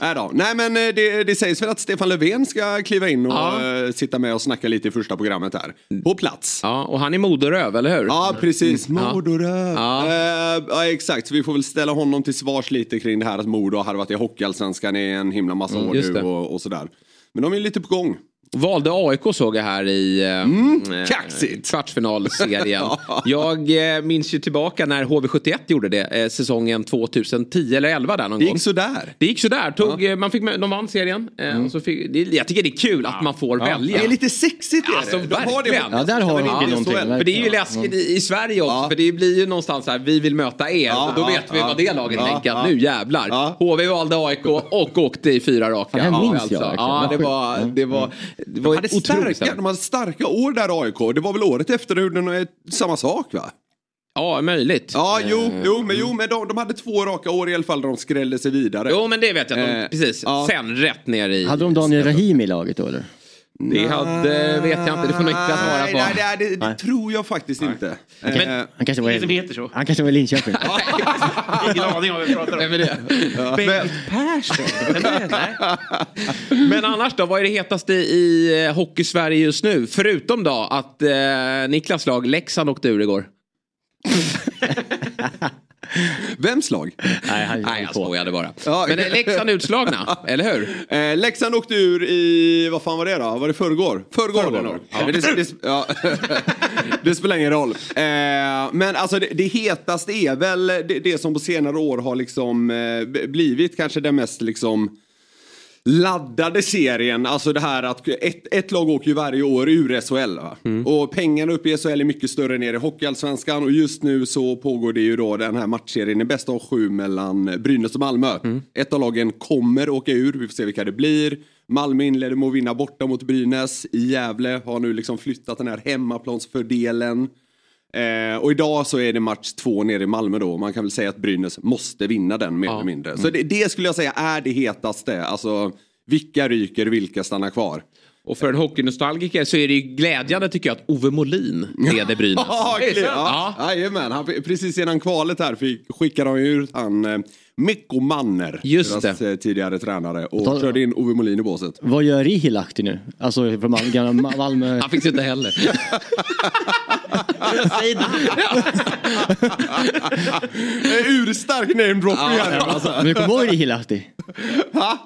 S4: nej då. Nej men eh, det, det sägs väl att Stefan Löfven ska kliva in och
S1: Ja.
S4: sitta med och snacka lite i första programmet här. På plats.
S1: ja, och han är moderöv, eller hur?
S4: Ja, precis. Modorö.
S1: Ja.
S4: Eh, ja, exakt. Så vi får väl ställa honom till svars lite kring det här att Modo har harvat i Hockeyallsvenskan i en himla massa år
S1: Mm, just
S4: nu och, och sådär. Men de är lite på gång.
S1: Valde AIK såg jag här i eh,
S4: kaxigt.
S1: kvartsfinalserien. Jag eh, minns ju tillbaka när HV71 gjorde det, eh, säsongen 2010 eller 11 där någon
S4: Det
S1: gång.
S4: gick sådär.
S1: Det gick sådär. Tog, eh, man fick, de vann serien. Eh, och så fick, det, jag tycker det är kul att man får välja.
S4: Det är lite sexigt är
S1: Alltså,
S4: det. De har det.
S2: Ja, där har
S4: Men
S2: de någonting.
S1: För det är ju läskigt i, i Sverige också.
S4: Ja.
S1: För det blir ju någonstans så här, vi vill möta er.
S4: Ja,
S1: och då
S4: ja,
S1: vet vi
S4: ja.
S1: vad det laget
S4: Ja,
S1: tänker.
S4: ja.
S1: Nu jävlar.
S4: Ja.
S1: HV valde AIK och åkte i fyra raka.
S2: Det här minns
S1: alltså.
S2: jag.
S1: Ja, det var, det var, det var
S4: hade
S1: otroligt.
S4: starka, de hade starka år där AIK. Det var väl året efter det gjorde de samma sak va?
S1: Ja, möjligt.
S4: Ja, jo, jo, men, jo, men de, de hade två raka år i alla fall där de skrällde sig vidare.
S1: Jo, men det vet jag. De,
S4: Eh,
S1: precis.
S4: ja.
S1: Sen rätt ner i...
S2: Hade de Daniel Rahimi i laget då eller?
S1: Det hade, vet jag inte. Det får nog Niklas svara
S4: Nej,
S1: på.
S4: nej, nej, det, det tror jag faktiskt inte.
S1: Men-
S4: Eh,
S2: Han kanske var,
S3: som heter så.
S2: han kanske var i Linköping.
S3: Ingen aning om vad vi pratar
S1: Vem
S3: om.
S1: är det? Bengt Persson? Vem är det? Men annars då, vad är det hetaste i eh, Hockey-Sverige just nu? Förutom då att eh, Niklas lag Leksand åkte ur igår.
S4: Vems lag?
S2: Nej, han
S1: Nej, jag
S2: på.
S1: skojade bara.
S4: Ja.
S1: Men Leksand utslagna, eller hur?
S4: Eh, Leksand åkte ur i, vad fan var det då? Var det förrgår? Förrgår, var det nog. Men det, det, ja. det spelar ingen roll. Eh, men alltså det, det hetaste är väl det, det som på senare år har liksom eh, blivit kanske den mest liksom laddade serien. Alltså det här att ett, ett lag åker ju varje år ur SHL. Va? Och pengarna uppe i SHL är mycket större än nere i Hockeyallsvenskan. Och just nu så pågår det ju då den här matchserien i bästa av sju mellan Brynäs och Malmö. Ett av lagen kommer åka ur, vi får se vilka det blir. Malmö inledde med att vinna borta mot Brynäs. I Gävle har nu liksom flyttat den här hemmaplansfördelen. Eh, och idag så är det match två nere i Malmö då. Man kan väl säga att Brynäs måste vinna den mer
S1: Ja.
S4: eller mindre. Så det, det skulle jag säga är det hetaste. Alltså vilka ryker, vilka stannar kvar?
S1: Och för en hockeynostalgiker så är det ju glädjande tycker jag att Ove Molin leder Brynäs.
S4: Ja,
S1: Det.
S4: Jajamän, han, precis innan kvalet här fick, skickade de ut han eh, Mikko Manner,
S1: Just
S4: deras eh, tidigare tränare, och
S2: Ta-
S4: körde in Ove Molin i båset.
S2: Vad gör Rihilahti nu? Alltså från Malmö.
S1: Han finns inte heller.
S3: Säg det.
S4: Urstark namedropping här.
S2: Alltså, men du kommer ihåg Rihilahti?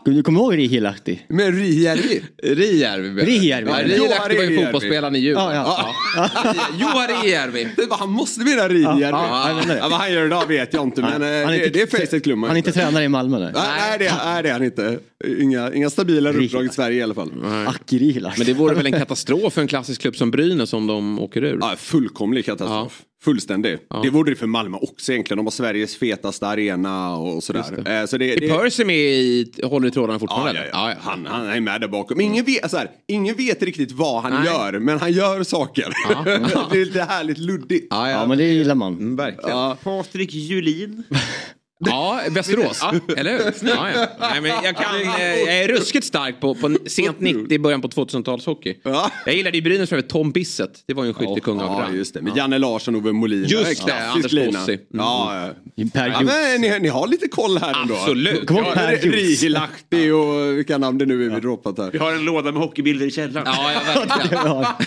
S2: Du kommer ihåg Rihilahti?
S4: Men Rijärvi.
S1: Rijärvi.
S2: Rijärvi.
S1: Ja, Rijärvi var ju fotbollsspelaren i Djurgården.
S2: Ja, ja.
S4: Det var- Han måste mena Rijärvi.
S2: Ja,
S4: vad han gör idag vet jag inte, men eh, det, det är facet glömmer
S2: Han är inte tränare i Malmö nu.
S4: Nej, det, är han inte. Inga, inga stabila uppdrag i Sverige i alla fall.
S2: Aki Rihilahti.
S1: Men det vore väl en katastrof för en klassisk klubb som Brynäs om de åker ur.
S4: Ja, fullkomlig katastrof. Fullständig. Det vore det för Malmö också egentligen. De har Sveriges fetaste arena och sådär. Eh, Så det,
S1: Är
S4: det,
S1: Percy med i, håller i trådarna
S4: Ja,
S1: fortfarande?
S4: ja,
S1: eller?
S4: ja. Han, han är med där bakom. Ingen vet, så här, ingen vet riktigt vad han
S1: Nej.
S4: gör, men han gör saker. det är lite härligt luddigt.
S1: Ja, ja.
S2: Ja men det gillar man.
S1: Mm, verkligen.
S4: Ja.
S3: Patrik Julin.
S1: Ja, Västerås. Eller hur? Ja, ja. Nej, men jag, kan, eh, jag är ruskigt stark på, på sent 90, början på 2000-talstalshockey.
S4: Ja.
S1: Jag gillade i Brynäs för Tom Bissett. Det var ju en skyttekung av
S4: Ja,
S1: rang.
S4: just det. Med Janne Larsson och Ove Molin.
S1: Just det, Anders
S4: lina.
S1: Bossi. Mm.
S4: Ja, ja.
S2: Per
S4: ja men ni, ni har lite koll här ändå.
S1: Absolut.
S2: Kom
S1: Ja.
S4: Rihilahti och vilka namn det nu är vi droppat här.
S3: Vi har en låda med hockeybilder i källaren.
S1: Ja, ja, verkligen.
S2: Ja,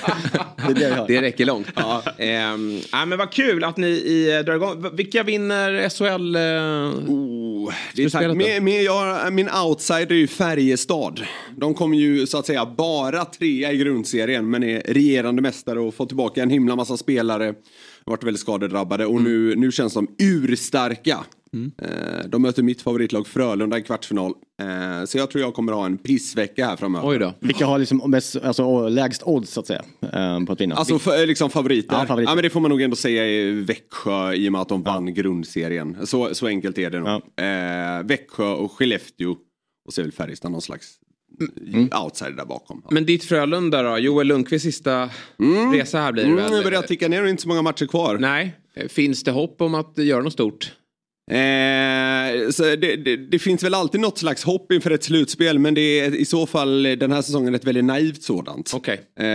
S2: det är det har.
S1: Det räcker långt. Ja. Ehm, ja, men vad kul att ni i, drar igång. Vilka vinner SHL?
S4: Oh, det är tack. med, jag, min outsider är ju Färjestad. De kom ju så att säga bara trea i grundserien men är regerande mästare och får tillbaka en himla massa spelare. Har varit väldigt skadedrabbade och nu, nu känns de urstarka. Eh, de möter mitt favoritlag Frölunda i kvartsfinal. Eh, så jag tror jag kommer ha en pissvecka här framöver.
S1: Oj då.
S2: Vilka har liksom mest, alltså, lägst odds så att säga eh, på att vinna?
S4: Alltså för, liksom favoriter.
S2: Ja,
S4: Ja,
S2: favoriter.
S4: men det får man nog ändå säga är Växjö i och med att de vann grundserien. Så, så enkelt är det nog. Eh, Växjö och Skellefteå och så är väl Färjestad någon slags
S2: Mm.
S4: outsider där bakom.
S1: Men ditt Frölunda då? Joel Lundqvists sista resa här blir det
S4: Mm,
S1: väl?
S4: nu börjar jag ticka ner och inte så många matcher kvar.
S1: Nej. Finns det hopp om att göra något stort?
S4: Eh, så det, det, det finns väl alltid något slags hopp inför ett slutspel men det är i så fall den här säsongen ett väldigt naivt sådant.
S1: Okej.
S4: Eh,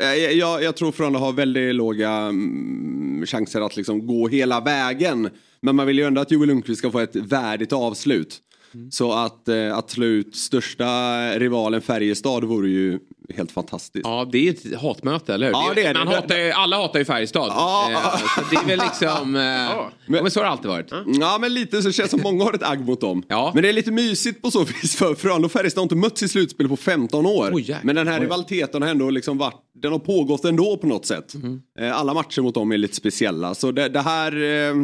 S4: jag, jag, jag tror Frölunda har väldigt låga mm, chanser att liksom gå hela vägen. Men man vill ju ändå att Joel Lundqvist ska få ett värdigt avslut. Så att, eh, att slå ut största rivalen Färjestad vore ju helt fantastiskt.
S1: Ja, det är ett hatmöte, eller hur?
S4: Ja, det är det.
S1: Man hatar ju, alla hatar ju Färjestad.
S4: Ja.
S1: Eh, så det är väl liksom... Eh, ja, men så har det alltid varit.
S4: Ja men lite så känns det som många har ett agg mot dem.
S1: Ja.
S4: Men det är lite mysigt på så vis för Frölunda och Färjestad har inte mötts i slutspel på 15 år.
S1: Jäklar.
S4: men den här rivaliteten har ändå liksom varit, den har pågått ändå på något sätt.
S1: Mhm.
S4: Eh, Alla matcher mot dem är lite speciella. Så det, det här eh,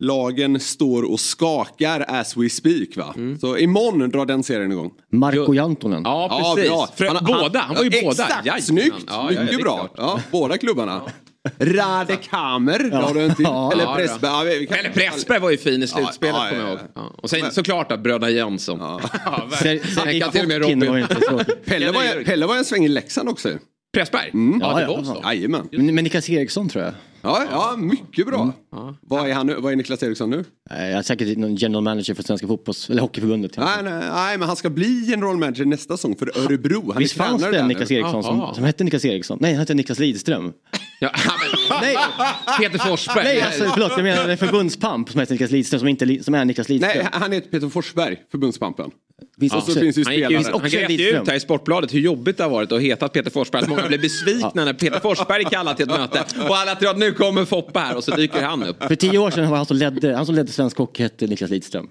S4: lagen står och skakar as we speak va.
S1: Mm.
S4: Så imorgon drar den serien igång.
S2: Marko Jantonen.
S1: Ja,
S4: Ja,
S1: precis.
S4: bra.
S1: För,
S4: Han- han-
S1: båda, han var ju
S4: ja,
S1: båda.
S4: Exakt, snyggt.
S1: Ja, ja,
S4: Mycket bra. Ja, båda klubbarna. Rade Kamer, ja. du en till.
S2: Ja.
S4: Eller
S1: Ja,
S4: Pressberg. Ja, vi- kan-
S1: Eller Pressberg var ju fin i slutspelet
S4: Ja, ja,
S1: kommer jag
S4: ja,
S1: ihåg.
S4: ja.
S1: Ja. Och sen såklart att bröderna Jönsson. Ja. Han
S2: I
S1: kan till och med Robin.
S2: var det inte så.
S4: Pelle var, ju- Pelle var en sväng i Leksand också.
S1: Pressberg?
S4: Mm.
S1: Ja, det
S2: Ja,
S1: var
S2: ja.
S1: så.
S2: Men, men Niklas Eriksson tror jag.
S4: Ja, ja, mycket bra. Vad, är han, nu? vad är Niklas Eriksson nu?
S2: Jag är säkert någon general manager för Svenska fotbolls eller Hockeyförbundet.
S4: Nej, nej, nej, men han ska bli general manager nästa säsong för Örebro. Han
S2: Visst
S4: är
S2: fanns det en
S4: nu.
S2: Niklas Eriksson som, som hette Niklas Eriksson? Nej, han hette Niklas Lidström.
S1: Ja, men,
S2: Nej,
S1: Peter Forsberg.
S2: nej alltså, förlåt, jag menar en förbundspamp som heter Niklas Lidström som, inte, som är Niklas Lidström.
S4: Nej, han heter Peter Forsberg, förbundspampen.
S2: Finns
S4: Och så finns ju
S1: Han, grävde ju
S2: Lidström.
S1: ut här i Sportbladet hur jobbigt det har varit att heta Peter Forsberg. Att många blev besvikna när Peter Forsberg kallade till ett möte. Och alla tror att nu kommer Foppa här och så dyker han upp.
S2: För tio år sedan var han som ledde, han som ledde svensk hockey hette Niklas Lidström.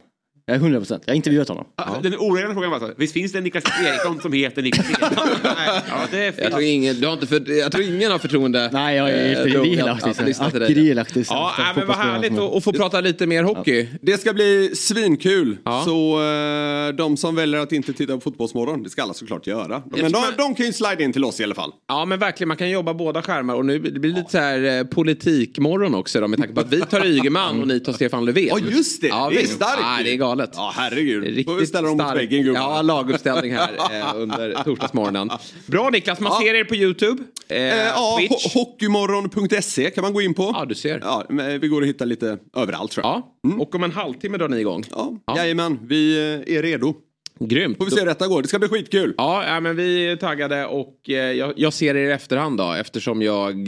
S2: Jag är 100 procent. Jag har intervjuat honom.
S3: Alltså, Den oregelbundna frågan var så, visst finns det en Niklas Eriksson som heter Niklas Eriksson? Nej, ja, det är
S1: Jag tror ingen, du har inte för, jag tror ingen har förtroende.
S2: Nej, jag är
S1: eh.
S2: Rilaktig.
S1: Ja, nej, men vad härligt att, få prata lite mer hockey.
S4: Det ska bli svinkul.
S1: Ja.
S4: Så eh, de som väljer att inte titta på Fotbollsmorgon, det ska alla såklart göra. Men de,
S1: man-
S4: de kan ju slida in till oss i alla fall.
S1: Ja men verkligen, man kan jobba båda skärmar och nu det blir lite så här eh, politikmorgon också då med tanke på att vi tar Ygeman och ni tar Stefan Löfven.
S4: Ja, just det.
S1: Ja,
S4: Det är
S1: visst.
S4: starkt.
S1: Ja, det är galet.
S4: Ja, herregud.
S1: Riktigt
S4: ställa dem mot väggen, gubbar.
S1: Ja, laguppställning här eh, under torsdagsmorgonen. Bra Niklas, man
S4: Ja.
S1: ser er på YouTube. Eh,
S4: Eh, ja, Hockeymorgon.se kan man gå in på.
S1: Ja, du ser.
S4: Ja, vi går att hitta lite överallt tror jag.
S1: Ja, och om en halvtimme drar ni igång.
S4: Ja,
S1: Ja.
S4: Jajamän, vi eh, är redo.
S1: Grymt.
S4: Får vi se hur detta går. Det ska bli skitkul.
S1: Ja, men vi är taggade och eh, jag, jag ser er i efterhand då eftersom jag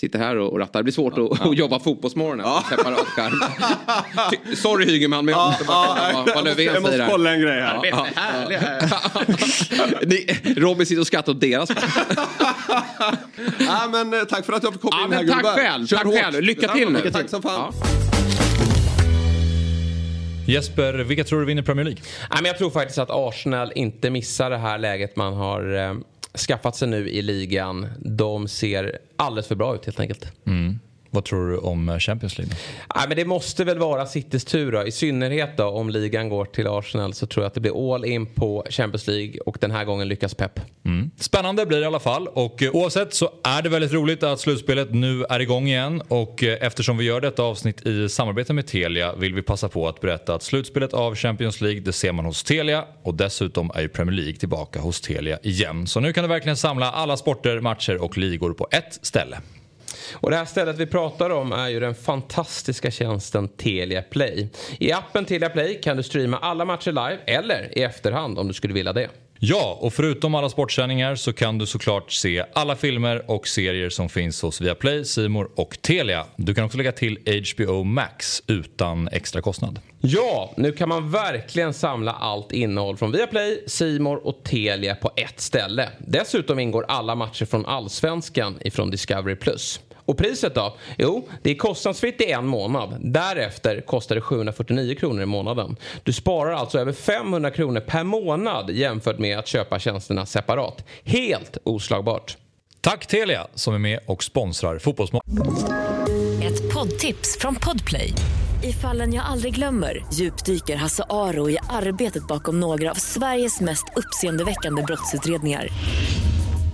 S1: sitter här och, rattar. Det blir svårt att, att jobba fotbollsmorgon ja. separat skärm. Sorry Hygeman men jag måste bara kolla vad, Löfven säger
S4: Jag måste kolla en grej här.
S1: Ja, Robin sitter och skrattar åt deras
S4: ja, men eh, Tack för att jag fick komma
S1: ja,
S4: in här
S1: Tack
S4: gubbar.
S1: själv,
S4: Kör
S1: tack
S4: hårt.
S1: själv. Lycka till nu.
S4: Tack som fan.
S5: Jesper, vilka tror du vinner Premier League?
S6: Nej, men jag tror faktiskt att Arsenal inte missar det här läget man har eh, skaffat sig nu i ligan. De ser alldeles för bra ut helt enkelt.
S5: Mm. Vad tror du om Champions League?
S6: Nej, men det måste väl vara Citys tur då. I synnerhet då om ligan går till Arsenal så tror jag att det blir all in på Champions League och den här gången lyckas Pep.
S5: Mm. Spännande blir det i alla fall och eh, oavsett så är det väldigt roligt att slutspelet nu är igång igen och eh, eftersom vi gör detta avsnitt i samarbete med Telia vill vi passa på att berätta att slutspelet av Champions League det ser man hos Telia och dessutom är ju Premier League tillbaka hos Telia igen. Så nu kan du verkligen samla alla sporter, matcher och ligor på ett ställe.
S6: Och det här stället vi pratar om är ju den fantastiska tjänsten Telia Play. I appen Telia Play kan du streama alla matcher live eller i efterhand om du skulle vilja det.
S5: Ja, och förutom alla sportsändningar så kan du såklart se alla filmer och serier som finns hos Viaplay, Simor och Telia. Du kan också lägga till HBO Max utan extra kostnad.
S6: Ja, nu kan man verkligen samla allt innehåll från Viaplay, Simor och Telia på ett ställe. Dessutom ingår alla matcher från Allsvenskan ifrån Discovery+. Och priset då? Jo, det är kostnadsfritt i en månad. Därefter kostar det 749 kronor i månaden. Du sparar alltså över 500 kronor per månad jämfört med att köpa tjänsterna separat. Helt oslagbart.
S5: Tack Telia som är med och sponsrar Fotbollsmorgon.
S7: Ett poddtips från Podplay. I fallen jag aldrig glömmer djupdyker Hasse Aro i arbetet bakom några av Sveriges mest uppseendeväckande brottsutredningar.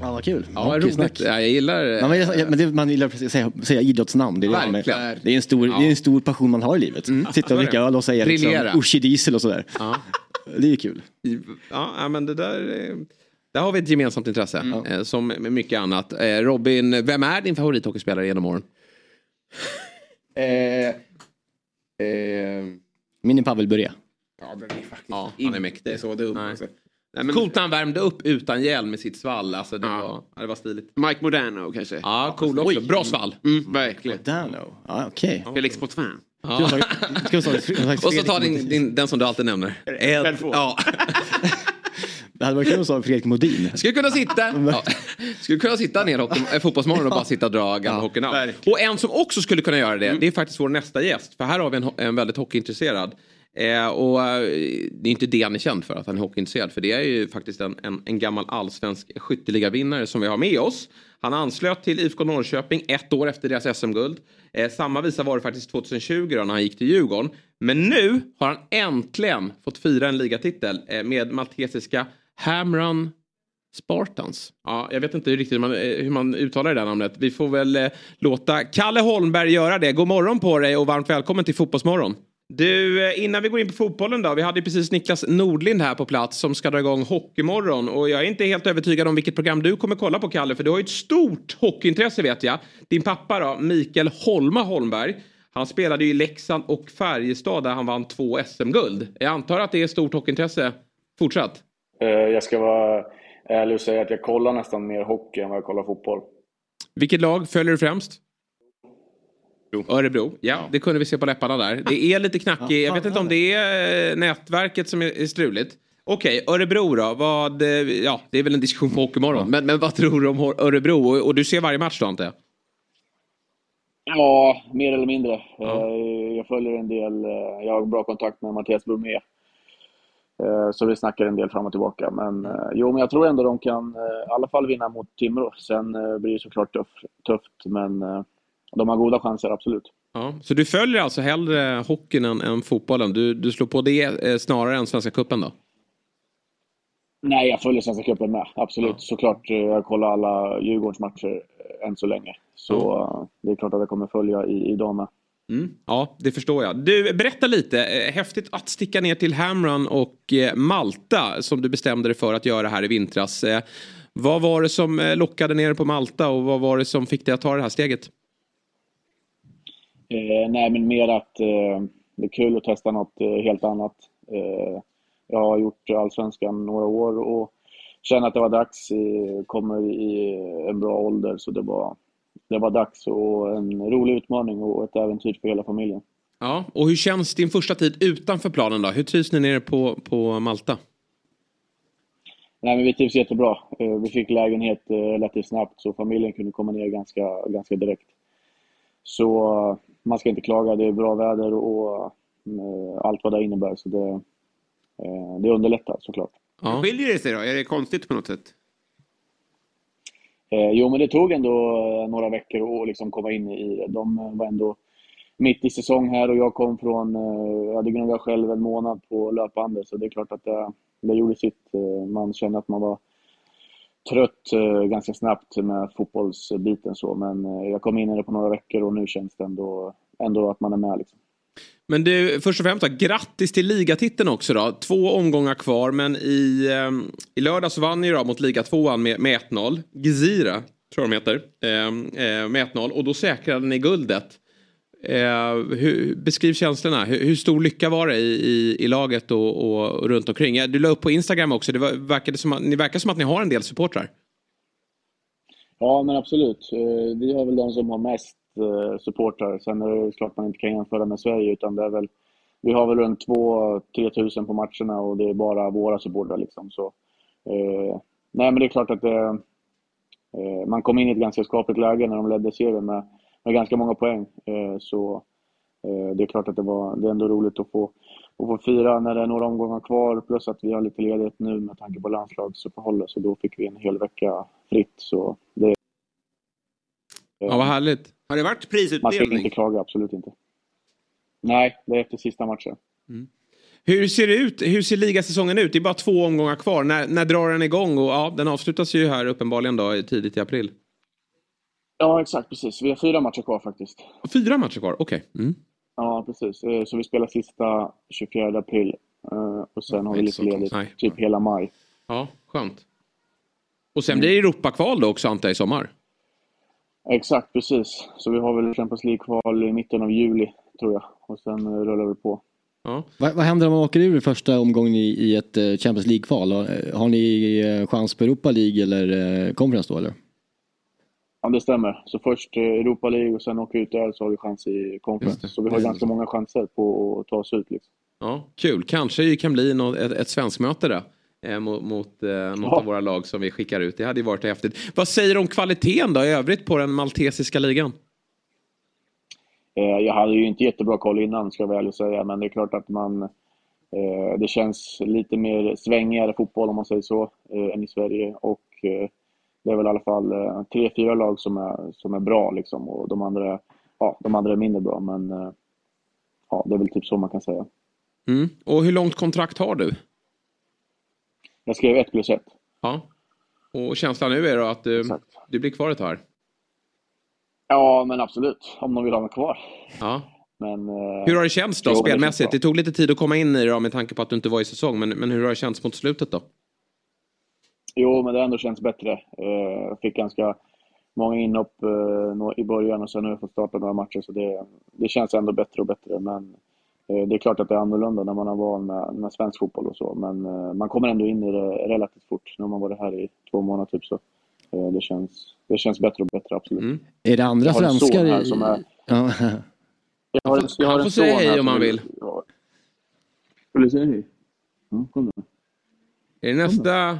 S2: Ja, vad kul.
S1: Ja,
S2: kul
S1: roligt.
S2: snack.
S1: Ja, jag gillar
S2: Ja, men, jag, men det, man gillar att säga, säga idrottsnamn. Det är, det, är, det, är en stor, det är en stor passion man har i livet. Sitta och dricka öl och säga liksom. Uschi Diesel och sådär.
S1: Ja.
S2: Det är ju kul.
S1: Ja, ja, men det där... Där har vi ett gemensamt intresse. eh, Som med mycket annat. Eh, Robin, vem är din favorithockeyspelare genom åren?
S2: Eh, eh, Min är Pavel Bure.
S1: Ja, han är mäktig.
S3: så dum.
S1: Nej. Men... Coolt när han värmde upp utan hjälm med sitt svall. Alltså, det,
S3: Ja.
S1: var, ja, det var stiligt.
S3: Mike Modano kanske.
S1: Ja, cool också. Bra svall.
S3: Mm, verkligen.
S2: Dano. Ja, okej.
S3: Felix Potvin.
S1: Ja. Och så ta din, din, den som du alltid nämner. Ed. Ja.
S2: Det hade varit kul att säga Fredrik Modin.
S1: Skulle kunna sitta, ja. skulle kunna sitta ner hockey, äh, fotbollsmorgon och bara sitta och dra gamla hockeynamn.
S3: verkligen.
S1: Och en som också skulle kunna göra det, det är faktiskt vår nästa gäst. För här har vi en, en väldigt hockeyintresserad. Eh, och eh, det är inte det han är känd för, att han är hockeyintresserad. För det är ju faktiskt en, en, en gammal allsvensk skytteligavinnare som vi har med oss. Han anslöt till IFK Norrköping ett år efter deras SM-guld. Eh, samma visa var det faktiskt 2020 då, när han gick till Djurgården. Men nu har han äntligen fått fira en ligatitel eh, med maltesiska Hamran Spartans. Ja, jag vet inte riktigt hur man, eh, hur man uttalar det där namnet. Vi får väl eh, låta Kalle Holmberg göra det. God morgon på dig och varmt välkommen till Fotbollsmorgon. Du, eh, innan vi går in på fotbollen då. Vi hade precis Niklas Nordlind här på plats som ska dra igång Hockeymorgon. Och jag är inte helt övertygad om vilket program du kommer kolla på Kalle. För du har ju ett stort hockeyintresse vet jag. Din pappa då, Mikael Holma Holmberg. Han spelade ju i Leksand och Färjestad där han vann två SM-guld. Jag antar att det är stort hockeyintresse fortsatt?
S8: Eh, Jag ska vara ärlig och säga att jag kollar nästan mer hockey än vad jag kollar fotboll.
S1: Vilket lag följer du främst? Örebro. Ja, det kunde vi se på läpparna där. Det är lite knackigt. Jag vet inte om det är eh, nätverket som är struligt. Okej, Örebro då. Vad, eh, ja, det är väl en diskussion på Hockeymorgon. Men, men vad tror du om Örebro? Och, och du ser varje match då jag?
S8: Ja, mer eller mindre. Eh, Jag följer en del. Jag har bra kontakt med Mattias Bromé. Så vi snackar en del fram och tillbaka. Men jo, men jag tror ändå de kan i alla fall vinna mot Timrå. Sen blir det såklart tuff, tufft, men de har goda chanser, absolut.
S1: Ja. Så du följer alltså hellre hockeyn än, än fotbollen? Du, du slår på det eh, snarare än Svenska Cupen då?
S8: Nej, jag följer Svenska cupen med. Absolut. Såklart. eh, Jag kollar alla Djurgårdens matcher eh, än så länge. Så eh, det är klart att jag kommer följa i, i dem med.
S1: Mm. Ja, det förstår jag. Du, berätta lite. Häftigt att sticka ner till Hamrun och Malta som du bestämde dig för att göra här i vintras. Vad var det som lockade ner på Malta och vad var det som fick dig att ta det här steget?
S8: Eh, nej, men mer att eh, det är kul att testa något eh, helt annat. Eh, jag har gjort Allsvenskan några år och känner att det var dags. Eh, kommer i en bra ålder, så det var, det var dags och en rolig utmaning och ett äventyr för hela familjen.
S1: Ja, och hur känns din första tid utanför planen då? Hur trivs ni nere på, på Malta?
S8: Nej, men vi trivs jättebra. Eh, Vi fick lägenhet eh, relativt snabbt så familjen kunde komma ner ganska, ganska direkt. Så man ska inte klaga. Det är bra väder och eh, allt vad det innebär. Så det, eh, det underlättar såklart.
S1: Ja.
S3: Skiljer det sig då? Är det konstigt på något sätt?
S8: Eh, jo, men det tog ändå eh, några veckor att liksom komma in i det. De var ändå mitt i säsong här och jag kom från, eh, jag hade gnuggat själv en månad på löpande så det är klart att det, det gjorde sitt. Man kände att man var trött eh, ganska snabbt med fotbollsbiten så men eh, jag kom in i det på några veckor och nu känns det ändå, ändå att man är med liksom.
S1: Men du, först och främst då, grattis till ligatiteln också då. Två omgångar kvar men i, ehm, i lördags vann ju då mot ligatvåan med, med 1-0. Gizira, tror jag de heter, ehm, eh, med 1-0 och då säkrade ni guldet. Eh, hur, beskriv känslorna. Hur, hur stor lycka var det i, i, i laget och, och, och runt omkring? Ja, Du la upp på Instagram också. Det var, verkade som att, ni verkar som att ni har en del supportrar.
S8: Ja, men absolut. Eh, Vi har väl de som har mest eh, supportrar. Sen är det klart man inte kan jämföra med Sverige, utan det är väl, vi har väl runt 2-3 tusen på matcherna och det är bara våra supportrar. Liksom. Så, eh, nej, men det är klart att det, eh, man kom in i ett ganska skapligt läge när de ledde serien med, med ganska många poäng. Eh, så eh, det är klart att det, var, det är ändå roligt att få, att få fira när det är några omgångar kvar, plus att vi har lite ledighet nu med tanke på landslagsuppehållet, så då fick vi en hel vecka fritt. Så det,
S1: Ja, vad härligt.
S3: Har det varit
S8: man ska
S3: prisutdelning?
S8: inte klaga, absolut inte. Nej, det är efter sista matchen.
S1: Hur ser det ut? Hur ser ligasäsongen ut? Det är bara två omgångar kvar. När, när drar den igång? Och, ja, den avslutas ju här uppenbarligen då, tidigt i april.
S8: Ja, exakt, precis. Vi har fyra matcher kvar faktiskt.
S1: Fyra matcher kvar, okej. Mm.
S8: Ja, precis. Eh, Så vi spelar sista 24 april eh, och sen har vi lite ledigt
S1: Nej.
S8: typ hela maj.
S1: Ja, skönt. Och sen blir det Europakval då också antar jag i sommar?
S8: Exakt, precis. Så vi har väl Champions League-kval i mitten av juli, tror jag. Och sen eh, rullar vi på.
S1: Ja.
S2: Vad, vad händer om man åker ur i första omgången i, i ett Champions League-kval? Har, har ni chans på Europa League eller Conference då eller?
S8: Ja, det stämmer. Så först eh, Europa League och sen åker vi ut där så har vi chans i Conference. Så vi har ganska många chanser på att ta oss ut. Liksom.
S1: Ja, kul. Kanske det kan bli något, ett, ett svenskmöte då. Eh, mot mot eh, något
S8: Ja.
S1: av våra lag som vi skickar ut. Det hade ju varit häftigt. Vad säger du om kvaliteten då i övrigt på den maltesiska ligan?
S8: Eh, Jag hade ju inte jättebra koll innan, ska jag väl säga, men det är klart att man... eh, Det känns lite mer svängigare fotboll, om man säger så, eh, än i Sverige. Och det är väl i alla fall eh, tre, fyra lag som är, som är bra, liksom. Och de andra, ja, de andra är mindre bra, men eh, ja, det är väl typ så man kan säga.
S1: Mm. Och hur långt kontrakt har du?
S8: Jag skrev ett plus ett.
S1: Ja. Och känslan nu är då att du,
S8: Exakt.
S1: du blir kvar ett tag?
S8: Ja, men absolut. Om de vill ha mig kvar.
S1: Ja.
S8: Men, eh,
S1: Hur har det känts då
S8: det
S1: spelmässigt? Det,
S8: bra.
S1: tog lite tid att komma in i det då, med tanke på att du inte var i säsong. Men, men hur har det känts mot slutet då?
S8: Jo, men det har ändå känts bättre. Eh, Jag fick ganska många inhopp eh, i början och sen har jag fått starta några matcher så det, det känns ändå bättre och bättre. Men eh, det är klart att det är annorlunda när man har van med, med svensk fotboll och så. Men man kommer ändå in i det relativt fort. Nu har man varit här i två månader typ så. Det känns, det känns bättre och bättre, absolut.
S1: Mm.
S2: Är det andra
S8: Jag har en son
S2: svenskar
S8: här
S2: i...
S8: som är-
S2: Ja.
S8: Jag har, jag har
S1: Han får säga hej
S8: här
S1: om han vill.
S8: Ja. Vill du säga hej? Ja, kom då.
S1: Är det nästa...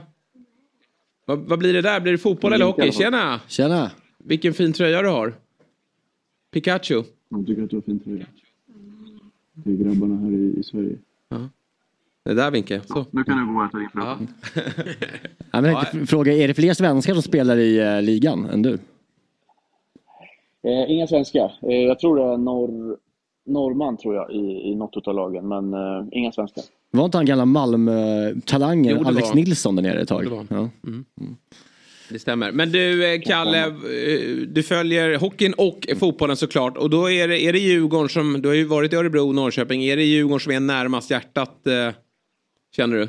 S1: Vad, vad blir det där? Blir det fotboll eller hockey? Tjena!
S2: Tjena!
S1: Vilken fin tröja du har. Pikachu.
S8: Jag tycker att du har fin tröja. Det är grabbarna här i, i Sverige.
S1: Det där Vinke. Så.
S8: Nu kan du gå och äta din
S1: Ja.
S2: Ja, tänkte fråga, är det fler svenskar som spelar i eh, ligan än du?
S8: Eh, inga svenskar. Eh, jag tror det är norr, norrman tror jag i, i något av lagen, men eh, inga svenskar.
S2: Var inte han gamla Malmö-talangen Alex
S1: var.
S2: Nilsson där nere ett tag?
S1: Det var.
S2: Ja.
S1: Mm. Det stämmer. Men du eh, Kalle, eh, du följer hockeyn och fotbollen såklart. Och då är det, är det Djurgården som, du har ju varit i Örebro och Norrköping. Är det Djurgården som är närmast hjärtat, eh, känner du?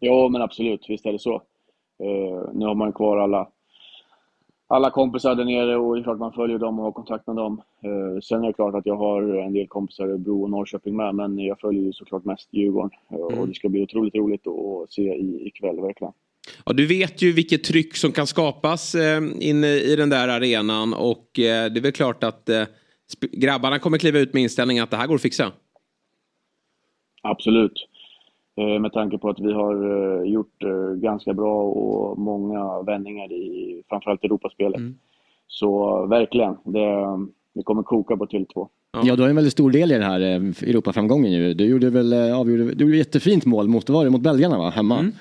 S8: Jo, men absolut. Visst är det så. Nu har man kvar alla, alla kompisar där nere och det är klart man följer dem och har kontakt med dem. Eh, sen är det klart att jag har en del kompisar i Örebro och Norrköping med, men jag följer ju såklart mest Djurgården. Eh, Och det ska bli otroligt roligt att se i, ikväll, verkligen.
S1: Ja, du vet ju vilket tryck som kan skapas eh, inne i den där arenan och eh, det är väl klart att eh, grabbarna kommer kliva ut med inställningen att det här går att fixa.
S8: Absolut. Eh, Med tanke på att vi har eh, gjort eh, ganska bra och många vändningar i framförallt Europaspelet. Så verkligen, det, det kommer koka på Tele2.
S2: Ja, du har en väldigt stor del i den här Europaframgången ju. Du gjorde väl, avgjorde, du gjorde ett jättefint mål mot, var det, mot belgarna va, hemma?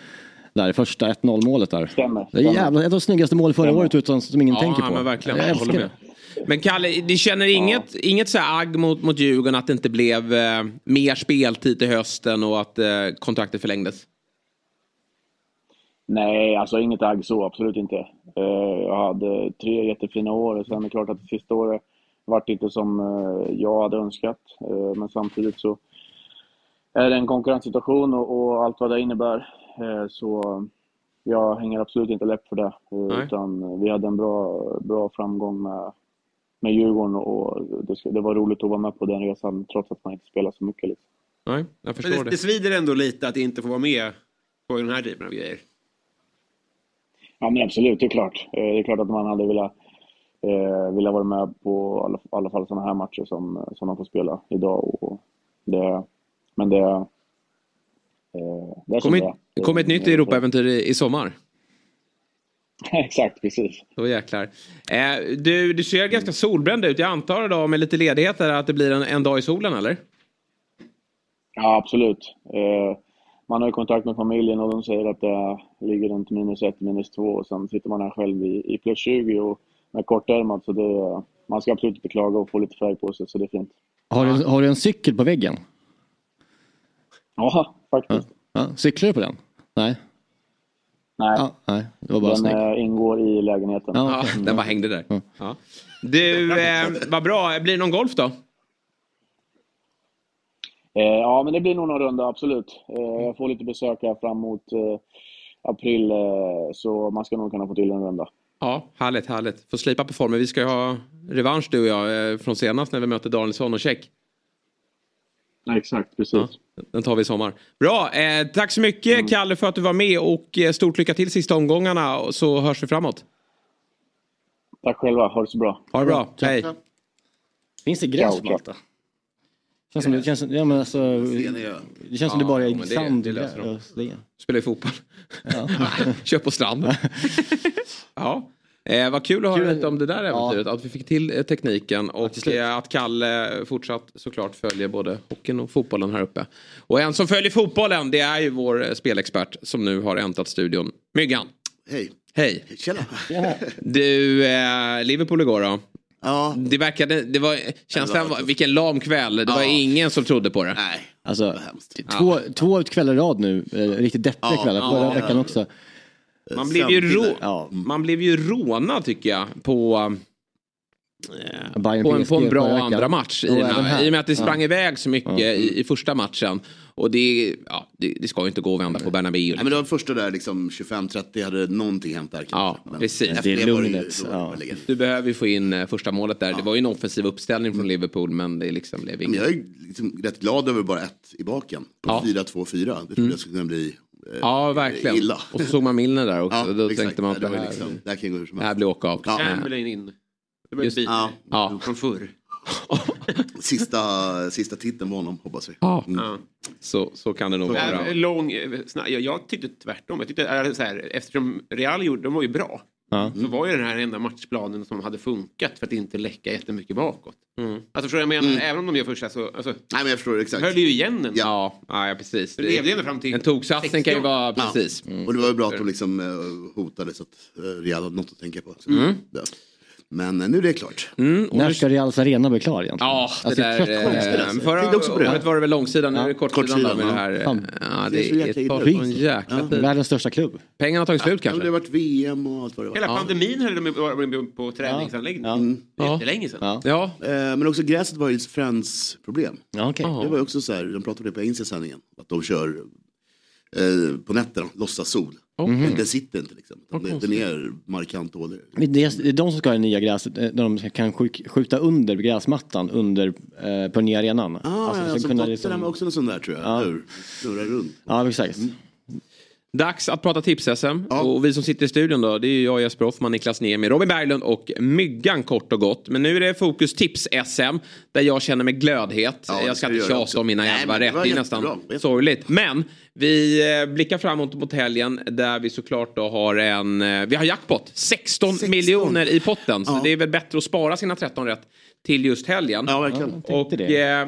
S2: Där, första 1-0 målet där.
S8: Stämmer.
S2: Det är jävla, ett av de snyggaste mål förra året utan, som ingen
S1: ja,
S2: tänker på.
S1: men verkligen.
S2: Jag
S1: Jag håller med. Men Kalle, ni känner inget, inget så här agg mot, mot Djurgården att det inte blev eh, mer speltid till hösten och att eh, kontraktet förlängdes?
S8: Nej, alltså inget agg så, absolut inte. Eh, Jag hade tre jättefina år och sen är det klart att det sista året vart inte som eh, jag hade önskat. Eh, Men samtidigt så är det en konkurrenssituation och, och allt vad det innebär. Eh, Så jag hänger absolut inte läpp för det.
S1: Nej.
S8: Utan vi hade en bra, bra framgång med, med Djurgården och det, det var roligt att vara med på den resan trots att man inte spelar så mycket. Liksom.
S1: Nej, jag
S3: Men
S1: förstår
S3: det,
S1: det.
S3: det svider ändå lite att inte få vara med på den här typen av grejer.
S8: Ja men absolut, det är klart. Eh, Det är klart att man hade velat, eh, velat vara med på alla, alla fall sådana här matcher som, som man får spela idag. Och det, men det, eh, det är som
S1: Kommer
S8: det
S1: ett, kom ett nytt Europaäventyr i, i sommar.
S8: Exakt, precis.
S1: Då jäklar. Eh, du, du ser ganska solbränd ut. Jag antar idag med lite ledighet här att det blir en, en dag i solen eller?
S8: Ja, absolut. Eh, man har ju kontakt med familjen och de säger att det ligger runt minus ett, minus två och sen sitter man här själv i, i plus 20 och med kortärmat så det, man ska absolut inte klaga och få lite färg på sig så det är fint.
S2: Har, du, har du en cykel på väggen?
S8: Ja, faktiskt.
S2: Ja. Cyklar du på den? Nej.
S8: Nej,
S2: Ja, nej, det var bara
S8: den
S2: snyggt.
S8: eh, ingår i lägenheten.
S2: Ja,
S1: den bara hängde där. Ja. Du, eh, vad bra. Blir det någon golf då?
S8: Eh, ja, men det blir nog någon runda, absolut. Eh, jag får lite besök här fram mot eh, april, eh, så man ska nog kunna få till en runda.
S1: Ja, härligt, härligt. Får slipa på formen. Vi ska ju ha revansch du och jag eh, från senast när vi mötte Danielsson och Käck.
S8: Ja, exakt, precis.
S1: Ja, den tar vi i sommar. Bra, eh, tack så mycket Kalle för att du var med och eh, stort lycka till sista omgångarna och så hörs vi framåt.
S8: Tack själva, ha det så bra.
S1: Ha det bra, hej.
S2: Finns det gräs på. Malta? Känns som, det känns, som- ja, men alltså, det känns som det bara
S1: Ja,
S2: är
S1: men det-
S2: sand.
S1: det löser de.
S2: Ja,
S1: Spelar ju fotboll. Kör på stranden. ja. Eh, vad kul att höra
S2: Kul.
S1: lite om det där äventyret. Att vi fick till eh, tekniken och eh, att Kalle fortsatt såklart följer både hockeyn och fotbollen här uppe. Och en som följer fotbollen det är ju vår eh, spelexpert som nu har äntrat studion. Myggan.
S9: Hej.
S1: Hej.
S9: Tjena.
S1: Du, eh, Liverpool igår då.
S9: Ja.
S1: Det verkade, det var, känslan
S9: var
S1: var, vilken lam kväll. Det var
S9: Ja.
S1: ingen som trodde på det.
S9: Nej.
S2: Alltså,
S9: hemskt.
S2: två, två kvällar i rad nu, eh, riktigt deppiga
S9: Ja,
S2: kvällar.
S9: ja,
S2: Förra
S9: ja.
S2: veckan också.
S1: Man blev, ju rå,
S2: Ja.
S1: man blev ju rånad tycker jag på, eh,
S2: Bayern
S1: på, en, på en bra andra match. I,
S2: Och.
S1: I och med att det sprang
S2: Ja.
S1: iväg så mycket
S2: Ja.
S1: i, i första matchen. Och det, ja, det, det ska ju inte gå att vända på Bernabéu.
S9: Nej, men det var första där liksom 25-30 hade någonting hänt där kanske.
S1: Ja,
S9: Men
S1: precis.
S2: Det är lugnet, ja.
S1: Du behöver ju få in eh, första målet där. Det var ju en offensiv uppställning från Liverpool men det liksom blev inget.
S9: jag är liksom rätt glad över bara ett i baken. På
S1: Ja.
S9: 4-2-4. Det trodde jag skulle kunna bli
S1: Ja, verkligen.
S9: illa.
S1: Och så såg man Milner där också.
S9: Ja,
S1: Då
S9: exakt.
S1: tänkte man att
S9: det,
S1: det här,
S9: liksom, det här kan gå hur som
S1: det här
S9: helst.
S1: blir åka av.
S9: Ja.
S3: Chamberlain in. Det var
S1: Just-
S3: byte
S9: Ja.
S1: Ja.
S3: från förr.
S9: Sista, sista titeln på honom hoppas vi.
S1: Ja,
S3: Ja.
S1: så, så kan det nog
S3: Äh,
S1: vara.
S3: lång, eh, snabb, jag, jag tyckte tvärtom. Jag tyckte, äh, så här, eftersom Real gjorde, de var ju bra.
S2: Ja.
S3: Så var ju den här enda matchplanen som hade funkat för att inte läcka jättemycket bakåt.
S1: Mm.
S3: Alltså förstår jag menar? Även om de gör första så alltså,
S9: Nej men jag förstår exakt.
S3: höll ju igen en.
S1: Ja, ja, precis.
S3: Det levde ändå fram till
S1: En toksatsning kan ju
S3: 60.
S1: vara
S9: Ja.
S1: precis.
S9: Och det var ju bra att de liksom eh, hotade så att uh, Real hade något att tänka på. Så,
S1: Mm.
S9: Ja. Men eh, nu är det klart.
S1: Mm,
S2: När ska Reals Arena bli klar egentligen?
S1: Ja, det
S2: Alltså,
S1: där... Eh, förra året var det väl långsidan, nu är det kortsidan,
S9: kortsidan,
S1: då med
S9: ja.
S1: det här.
S2: Fan.
S1: Ja,
S9: Det är
S1: det,
S9: illa.
S1: sån jäkla tid.
S2: Världens största klubb.
S1: Pengarna har tagit slut
S9: Ja, men
S1: kanske.
S9: det har varit VM och allt vad det var.
S3: Hela
S1: Ja.
S3: pandemin höll de på- på träningsanläggning.
S2: Ja.
S9: Mm.
S3: Det är
S1: Ja.
S3: jättelänge sedan.
S2: Ja.
S1: Ja,
S9: Eh, Men också gräset var ju Friends problem.
S2: Ja.
S1: Ja.
S9: Det var ju också så här, de pratade om det på engelska sändningen. Att de kör eh, på nätterna, låtsas sol.
S1: Okej.
S9: Den sitter inte liksom. det- Den är markant dålig.
S2: Det är, de som ska ha det nya gräset, där de kan skjuta under gräsmattan under, eh, på den nya arenan.
S9: Ah,
S2: Alltså,
S9: ja,
S2: så
S9: som
S2: kunna
S9: Tottenham
S2: liksom-
S9: också en sån där tror jag.
S2: Ja.
S9: Snurrar runt.
S2: Ja, exakt.
S1: Dags att prata tips-SM.
S9: Ja.
S1: Och vi som sitter i studion då, det är jag, Jesper Hoffman, Niklas Niemi, Robin Berglund och Myggan kort och gott. Men nu är det fokus tips-SM där jag känner mig glödhet.
S9: Ja,
S1: jag ska inte
S9: också.
S1: om mina
S9: det
S1: rätt.
S9: var
S1: Det är
S9: jättebra.
S1: nästan sorgligt. Men vi eh, blickar framåt mot helgen där vi såklart då har en... eh, Vi har jackpot. 16,
S9: 16.
S1: miljoner i potten. Så
S9: Ja.
S1: det är väl bättre att spara sina 13 rätt till just helgen.
S9: Ja, verkligen.
S1: Och
S2: det.
S1: eh,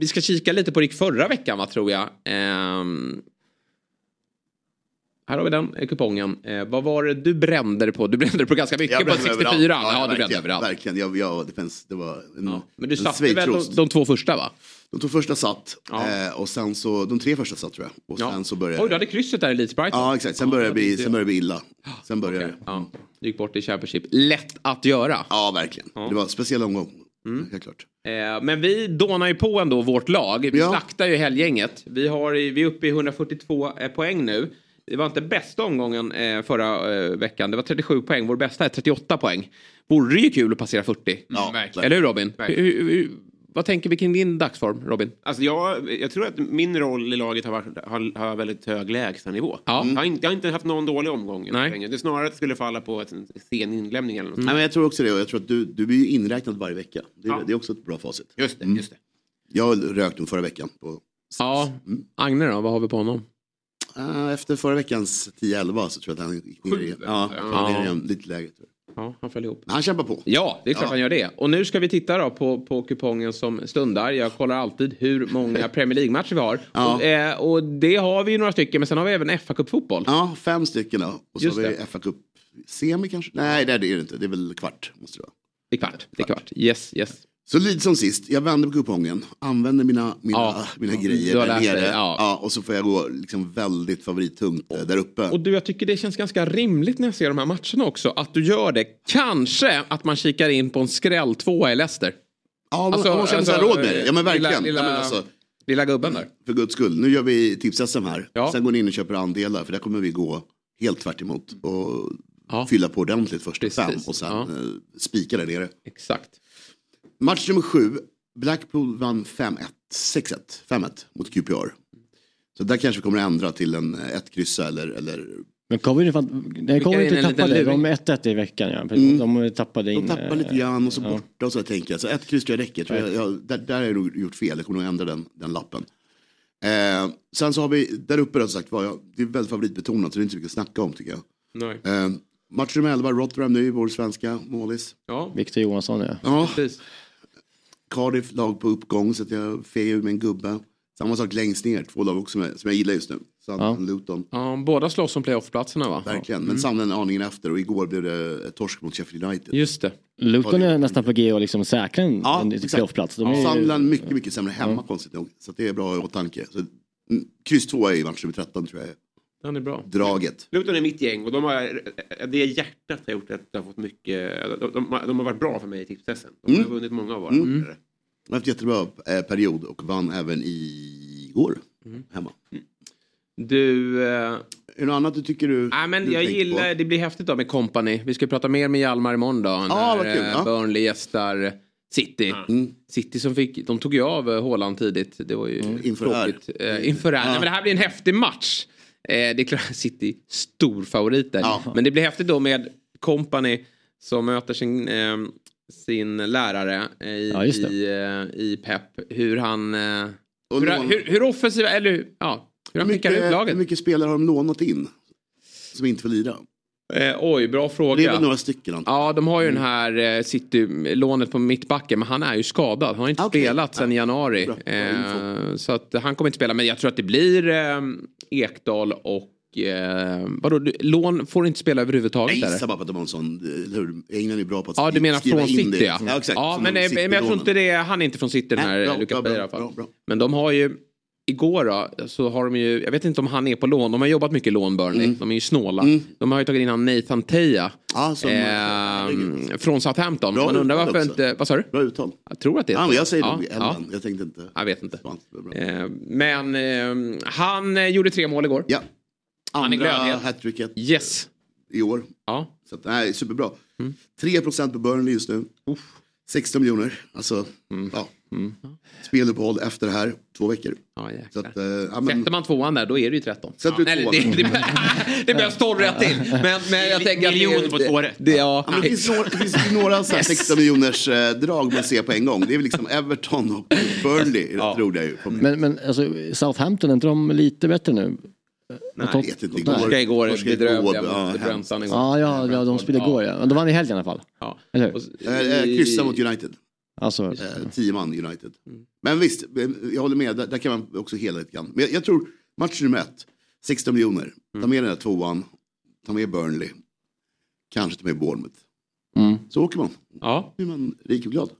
S1: vi ska kika lite på det förra veckan va, tror jag. Ehm, här har vi den eh, kupongen. Eh, vad var det du brände dig på? Du brände dig på ganska mycket. På
S9: brände
S1: 64.
S9: överallt.
S1: Ja, du brände överallt.
S9: Verkligen, jag, jag, det, fanns, det var en,
S1: Ja. Men du satte väl de, de två första va?
S9: De två första satt
S1: Ja.
S9: eh, och sen så, de tre första satt tror jag. Och
S1: Ja.
S9: sen så började
S1: Oj, du hade krysset där i Leeds Brighton.
S9: Ja exakt, sen började det bli, sen började det bli illa. Sen började det.
S1: Ja, du gick bort i Championship. Lätt att göra.
S9: Ja verkligen. Det var en speciell omgång.
S1: Mm. Eh, men vi dånar ju på ändå vårt lag. Vi
S9: Ja.
S1: slaktar ju helgänget. Vi, har, vi är uppe i 142 eh, poäng nu. Det var inte bästa omgången eh, förra eh, veckan. Det var 37 poäng. Vår bästa är 38 poäng. Vore det ju kul att passera 40.
S9: Ja,
S3: verkligen.
S1: Eller hur Robin? Vad tänker vi kring din dagsform Robin?
S3: Alltså jag, jag tror att min roll i laget har, varit, har, har väldigt hög lägstanivå.
S1: Ja.
S3: Jag, har inte, jag har inte haft någon dålig omgång.
S1: Nej.
S3: Nej. Det är snarare att det skulle falla på ett, en sen inlämning eller något.
S9: Nej, men jag tror också det och jag tror att du, du blir ju inräknad varje vecka. Det, är-
S3: Ja.
S9: det är också ett bra facit.
S3: Just det,
S9: Mm.
S3: just det.
S9: Jag rökte förra veckan. På,
S1: Ja,
S9: Mm.
S1: Agne då? Vad har vi på honom?
S9: Eh, efter förra veckans 10-11 så tror jag att han gick ner igen. Ja,
S1: Ja.
S9: ner igen, lite lägre. Tror jag.
S1: Ja, han föll ihop.
S9: Han kämpar på.
S1: Ja, det är klart
S9: Ja.
S1: han gör det. Och nu ska vi titta då på, på kupongen som stundar. Jag kollar alltid hur många Premier League-matcher vi har.
S9: Ja.
S1: Och, eh, och det har vi ju några stycken, men sen har vi även fa Cup-fotboll.
S9: Ja, fem stycken då. Och så
S1: Just
S9: har vi
S1: det.
S9: FA Cup semi kanske? Nej, det är det inte. Det är väl kvart. Måste det vara.
S1: Det är kvart. Det är kvart. Yes, yes.
S9: Så lite som sist, jag vänder på kupongen, använder mina, mina,
S1: Ja.
S9: mina grejer där nere.
S1: ja.
S9: Ja. och så får jag gå liksom väldigt favorittungt eh, där uppe.
S1: Och du, jag tycker det känns ganska rimligt när jag ser de här matcherna också. Att du gör det. Kanske att man kikar in på en skräll tvåa i Leicester.
S9: ja,
S1: alltså,
S9: man, man känner sig
S1: alltså,
S9: råd med det. Ja men
S1: lilla-
S9: verkligen.
S1: lilla-
S9: Ja, men alltså,
S1: Lilla gubben där.
S9: för guds skull, nu gör vi tips-SM här.
S1: Ja.
S9: Sen går ni in och köper andelar för där kommer vi gå helt tvärt emot och fylla på ordentligt
S1: Precis.
S9: fem och sen eh, spika där nere.
S1: Exakt.
S9: Match nummer sju, Blackpool vann 5-1, 6-1, 5-1 mot QPR. Så där kanske vi kommer att ändra till en eh, ett kryssa eller, eller
S2: Men Coventry fan, nej, Coventry
S1: in en liten
S2: tappade,
S1: luring.
S2: de är 1-1 i veckan ja.
S9: Mm.
S2: De tappade in.
S9: De tappar lite
S2: eh,
S9: grann och så
S2: ja.
S9: borta och så tänker jag. Så ett kryss tror jag räcker. Tror jag, jag, där, där har jag nog gjort fel. Jag kommer nog ändra den, den lappen. Eh, sen så har vi där uppe som sagt var, jag, det är väldigt favoritbetonat så det är inte så mycket att snacka om tycker jag.
S1: Nej.
S9: Eh, match nummer 11, Rotherham nu, vår svenska målis.
S1: Ja,
S2: Victor Johansson ja.
S9: Ja,
S1: precis.
S9: Cardiff lag på uppgång så att jag fejar med en gubbe. Samma sak längst ner, två lag också med, som jag gillar just nu. Southampton, Luton.
S1: Ja, båda slåss om playoff-platserna va?
S9: Verkligen, men Sandland aningen efter och igår blev det torsk mot Sheffield United.
S1: Just det.
S2: Luton är nästan på G och liksom säkra en,
S9: Ja,
S2: playoffplats. Är ju-
S9: Sandland mycket, mycket sämre hemma konstigt nog. Så att det är bra i åtanke. Så, mm, kryss två är i match nummer 13 tror jag
S1: Den är bra.
S9: draget.
S3: Luton är mitt gäng och de har, det hjärtat har gjort att jag har fått mycket, de, de, de har varit bra för mig i tipstesten. De har
S9: Mm.
S3: vunnit många av våra
S9: Mm.
S3: matcher.
S9: De har haft jättebra eh, period och vann även igår hemma.
S1: Du... Eh,
S9: Är det något annat du tycker du
S1: Nej, men
S9: du
S1: jag gillar,
S9: på?
S1: det blir häftigt då med company. Vi ska prata mer med Hjalmar imorgon då. när
S9: vad kul,
S1: eh,
S9: ja.
S1: Burnley gästar City.
S9: Mm.
S1: City som fick, de tog ju av Haaland tidigt. Det var ju
S9: inför
S1: tråkigt. Inför det här. Nej, men det här blir en häftig match. Eh, det är klart, City stor favorit där.
S9: Ja.
S1: Men det blir häftigt då med company som möter sin, eh, sin lärare eh, i,
S2: Ja,
S1: i, eh, i Pep. Hur han... Eh, hur,
S9: lån-
S1: hur, hur offensiva, eller ja, hur han
S9: hur,
S1: skickar ut
S9: mycket,
S1: laget.
S9: hur mycket spelare har de lånat in? Som inte får lira?
S1: Eh, oj, bra fråga.
S9: Det är väl några stycken antar
S1: Ja, de har ju den här eh, City-lånet på mittbacken, men han är ju skadad. Han har inte
S9: Okej.
S1: spelat sedan i januari.
S9: Bra. Bra
S1: Eh, så att han kommer inte spela, men jag tror att det blir eh, Ekdal och eh, vadå, du, lån får inte spela överhuvudtaget?
S9: Jag gissar bara på att de har en sån, eller hur? England är bra på att
S1: Ja, du menar från City ja.
S9: Ja, exakt.
S1: ja men, eh, men jag tror inte det, han är inte från City den här
S9: bra, bra.
S1: Men de har ju, igår då, så har de ju, jag vet inte om han är på lån, de har jobbat mycket lån Burnley,
S9: Mm.
S1: de är ju snåla. De har ju tagit in han Nathan Teja
S9: Ja, som-
S1: eh, från Southampton.
S9: Bra
S1: Man undrar varför
S9: också.
S1: inte, vad sa du?
S9: Bra uttal.
S1: Jag tror att det är
S9: men jag säger
S1: ja,
S9: nog
S1: ja.
S9: Jag tänkte inte.
S1: Jag vet inte.
S9: Det var bra.
S1: Eh, men eh, han gjorde tre mål igår.
S9: Ja.
S1: Han är
S9: Andra hattricket
S1: Yes.
S9: i år.
S1: Ja.
S9: Så att, nej, superbra. 3% på Burnley just nu. 16 miljoner. Alltså, ja. Speluppehåll efter det här, två veckor.
S1: Ja.
S9: Så att, eh, ja, men,
S1: Sätter man tvåan där då är det ju 13.
S9: Sätter du
S1: Nej,
S9: tvåan?
S1: det, det, det behövs 12 rätt till. Men, men jag tänker att det-
S3: Miljon på två rätt.
S1: Det, ja,
S9: Ja, men det finns några, det finns några så här 16 miljoners eh, drag man ser på en gång. Det är väl liksom Everton och Burnley, tror jag ju.
S2: Men, men alltså, Southampton, är inte de lite bättre nu?
S9: Nej, jag vet inte.
S2: Nej.
S1: Torska igår,
S9: Torska
S1: bedrövliga
S9: igår, ja,
S1: mot igår.
S2: Ja, ja, ja, de spelade igår ja. De vann i helgen i alla fall.
S1: Ja.
S2: Eller hur?
S9: Eh, eh, Kryssa mot United.
S2: Alltså,
S9: Eh, tio man United. Men visst, eh, jag håller med. Där, där kan man också hela lite grann. Men jag, jag tror match nummer ett, 16 miljoner. Ta med den där tvåan, ta med Burnley. Kanske ta med Bournemouth.
S2: Mm.
S9: Så åker man.
S1: Ja.
S9: Då är man rik och glad.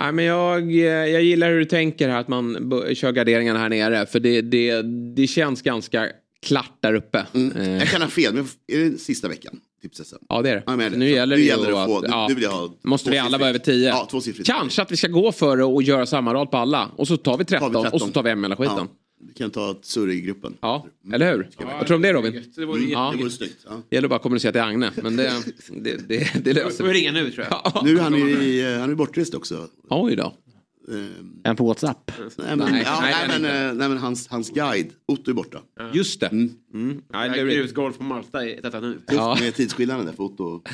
S1: Nej, men jag, eh, jag gillar hur du tänker här att man b- kör garderingarna här nere. För det, det, det känns ganska klart där uppe. Eh,
S9: Jag kan ha fel, men är det sista veckan? Tipset
S1: Ja det är det.
S9: Ja, men det-
S1: nu gäller
S9: nu
S1: det
S9: gäller
S1: ju
S9: det att få- nu-
S1: ja,
S9: nu vill jag ha
S1: Måste vi alla vara över 10?
S9: Ja.
S1: Kanske att vi ska gå för det och göra samma rad på alla. Och så tar vi 13,
S9: Tar vi 13.
S1: och så tar vi en mellan skiten.
S9: Ja, vi kan ta ett surr i gruppen.
S1: Ja, eller hur? Vad tror du om det Robin?
S3: Det vore
S1: Ja.
S9: Det vore snyggt. Ja.
S1: Det gäller bara att kommunicera till Agne. Men det, det, det, det löser
S3: vi
S1: vi.
S3: ringa nu tror jag.
S9: Nu är han ju i, han är bortrest också.
S1: Oj då.
S9: Eh,
S2: en på WhatsApp.
S9: Nej, men,
S1: Nej,
S9: ja,
S1: nej,
S9: nej, men,
S1: inte.
S9: eh, nej, men hans, hans guide, Otto är borta.
S1: Just det. Mm. Nej,
S3: det är
S1: blir-
S3: grusgolf på Malta i detta nu.
S1: Ja.
S9: Med tidsskillnaden där för Otto att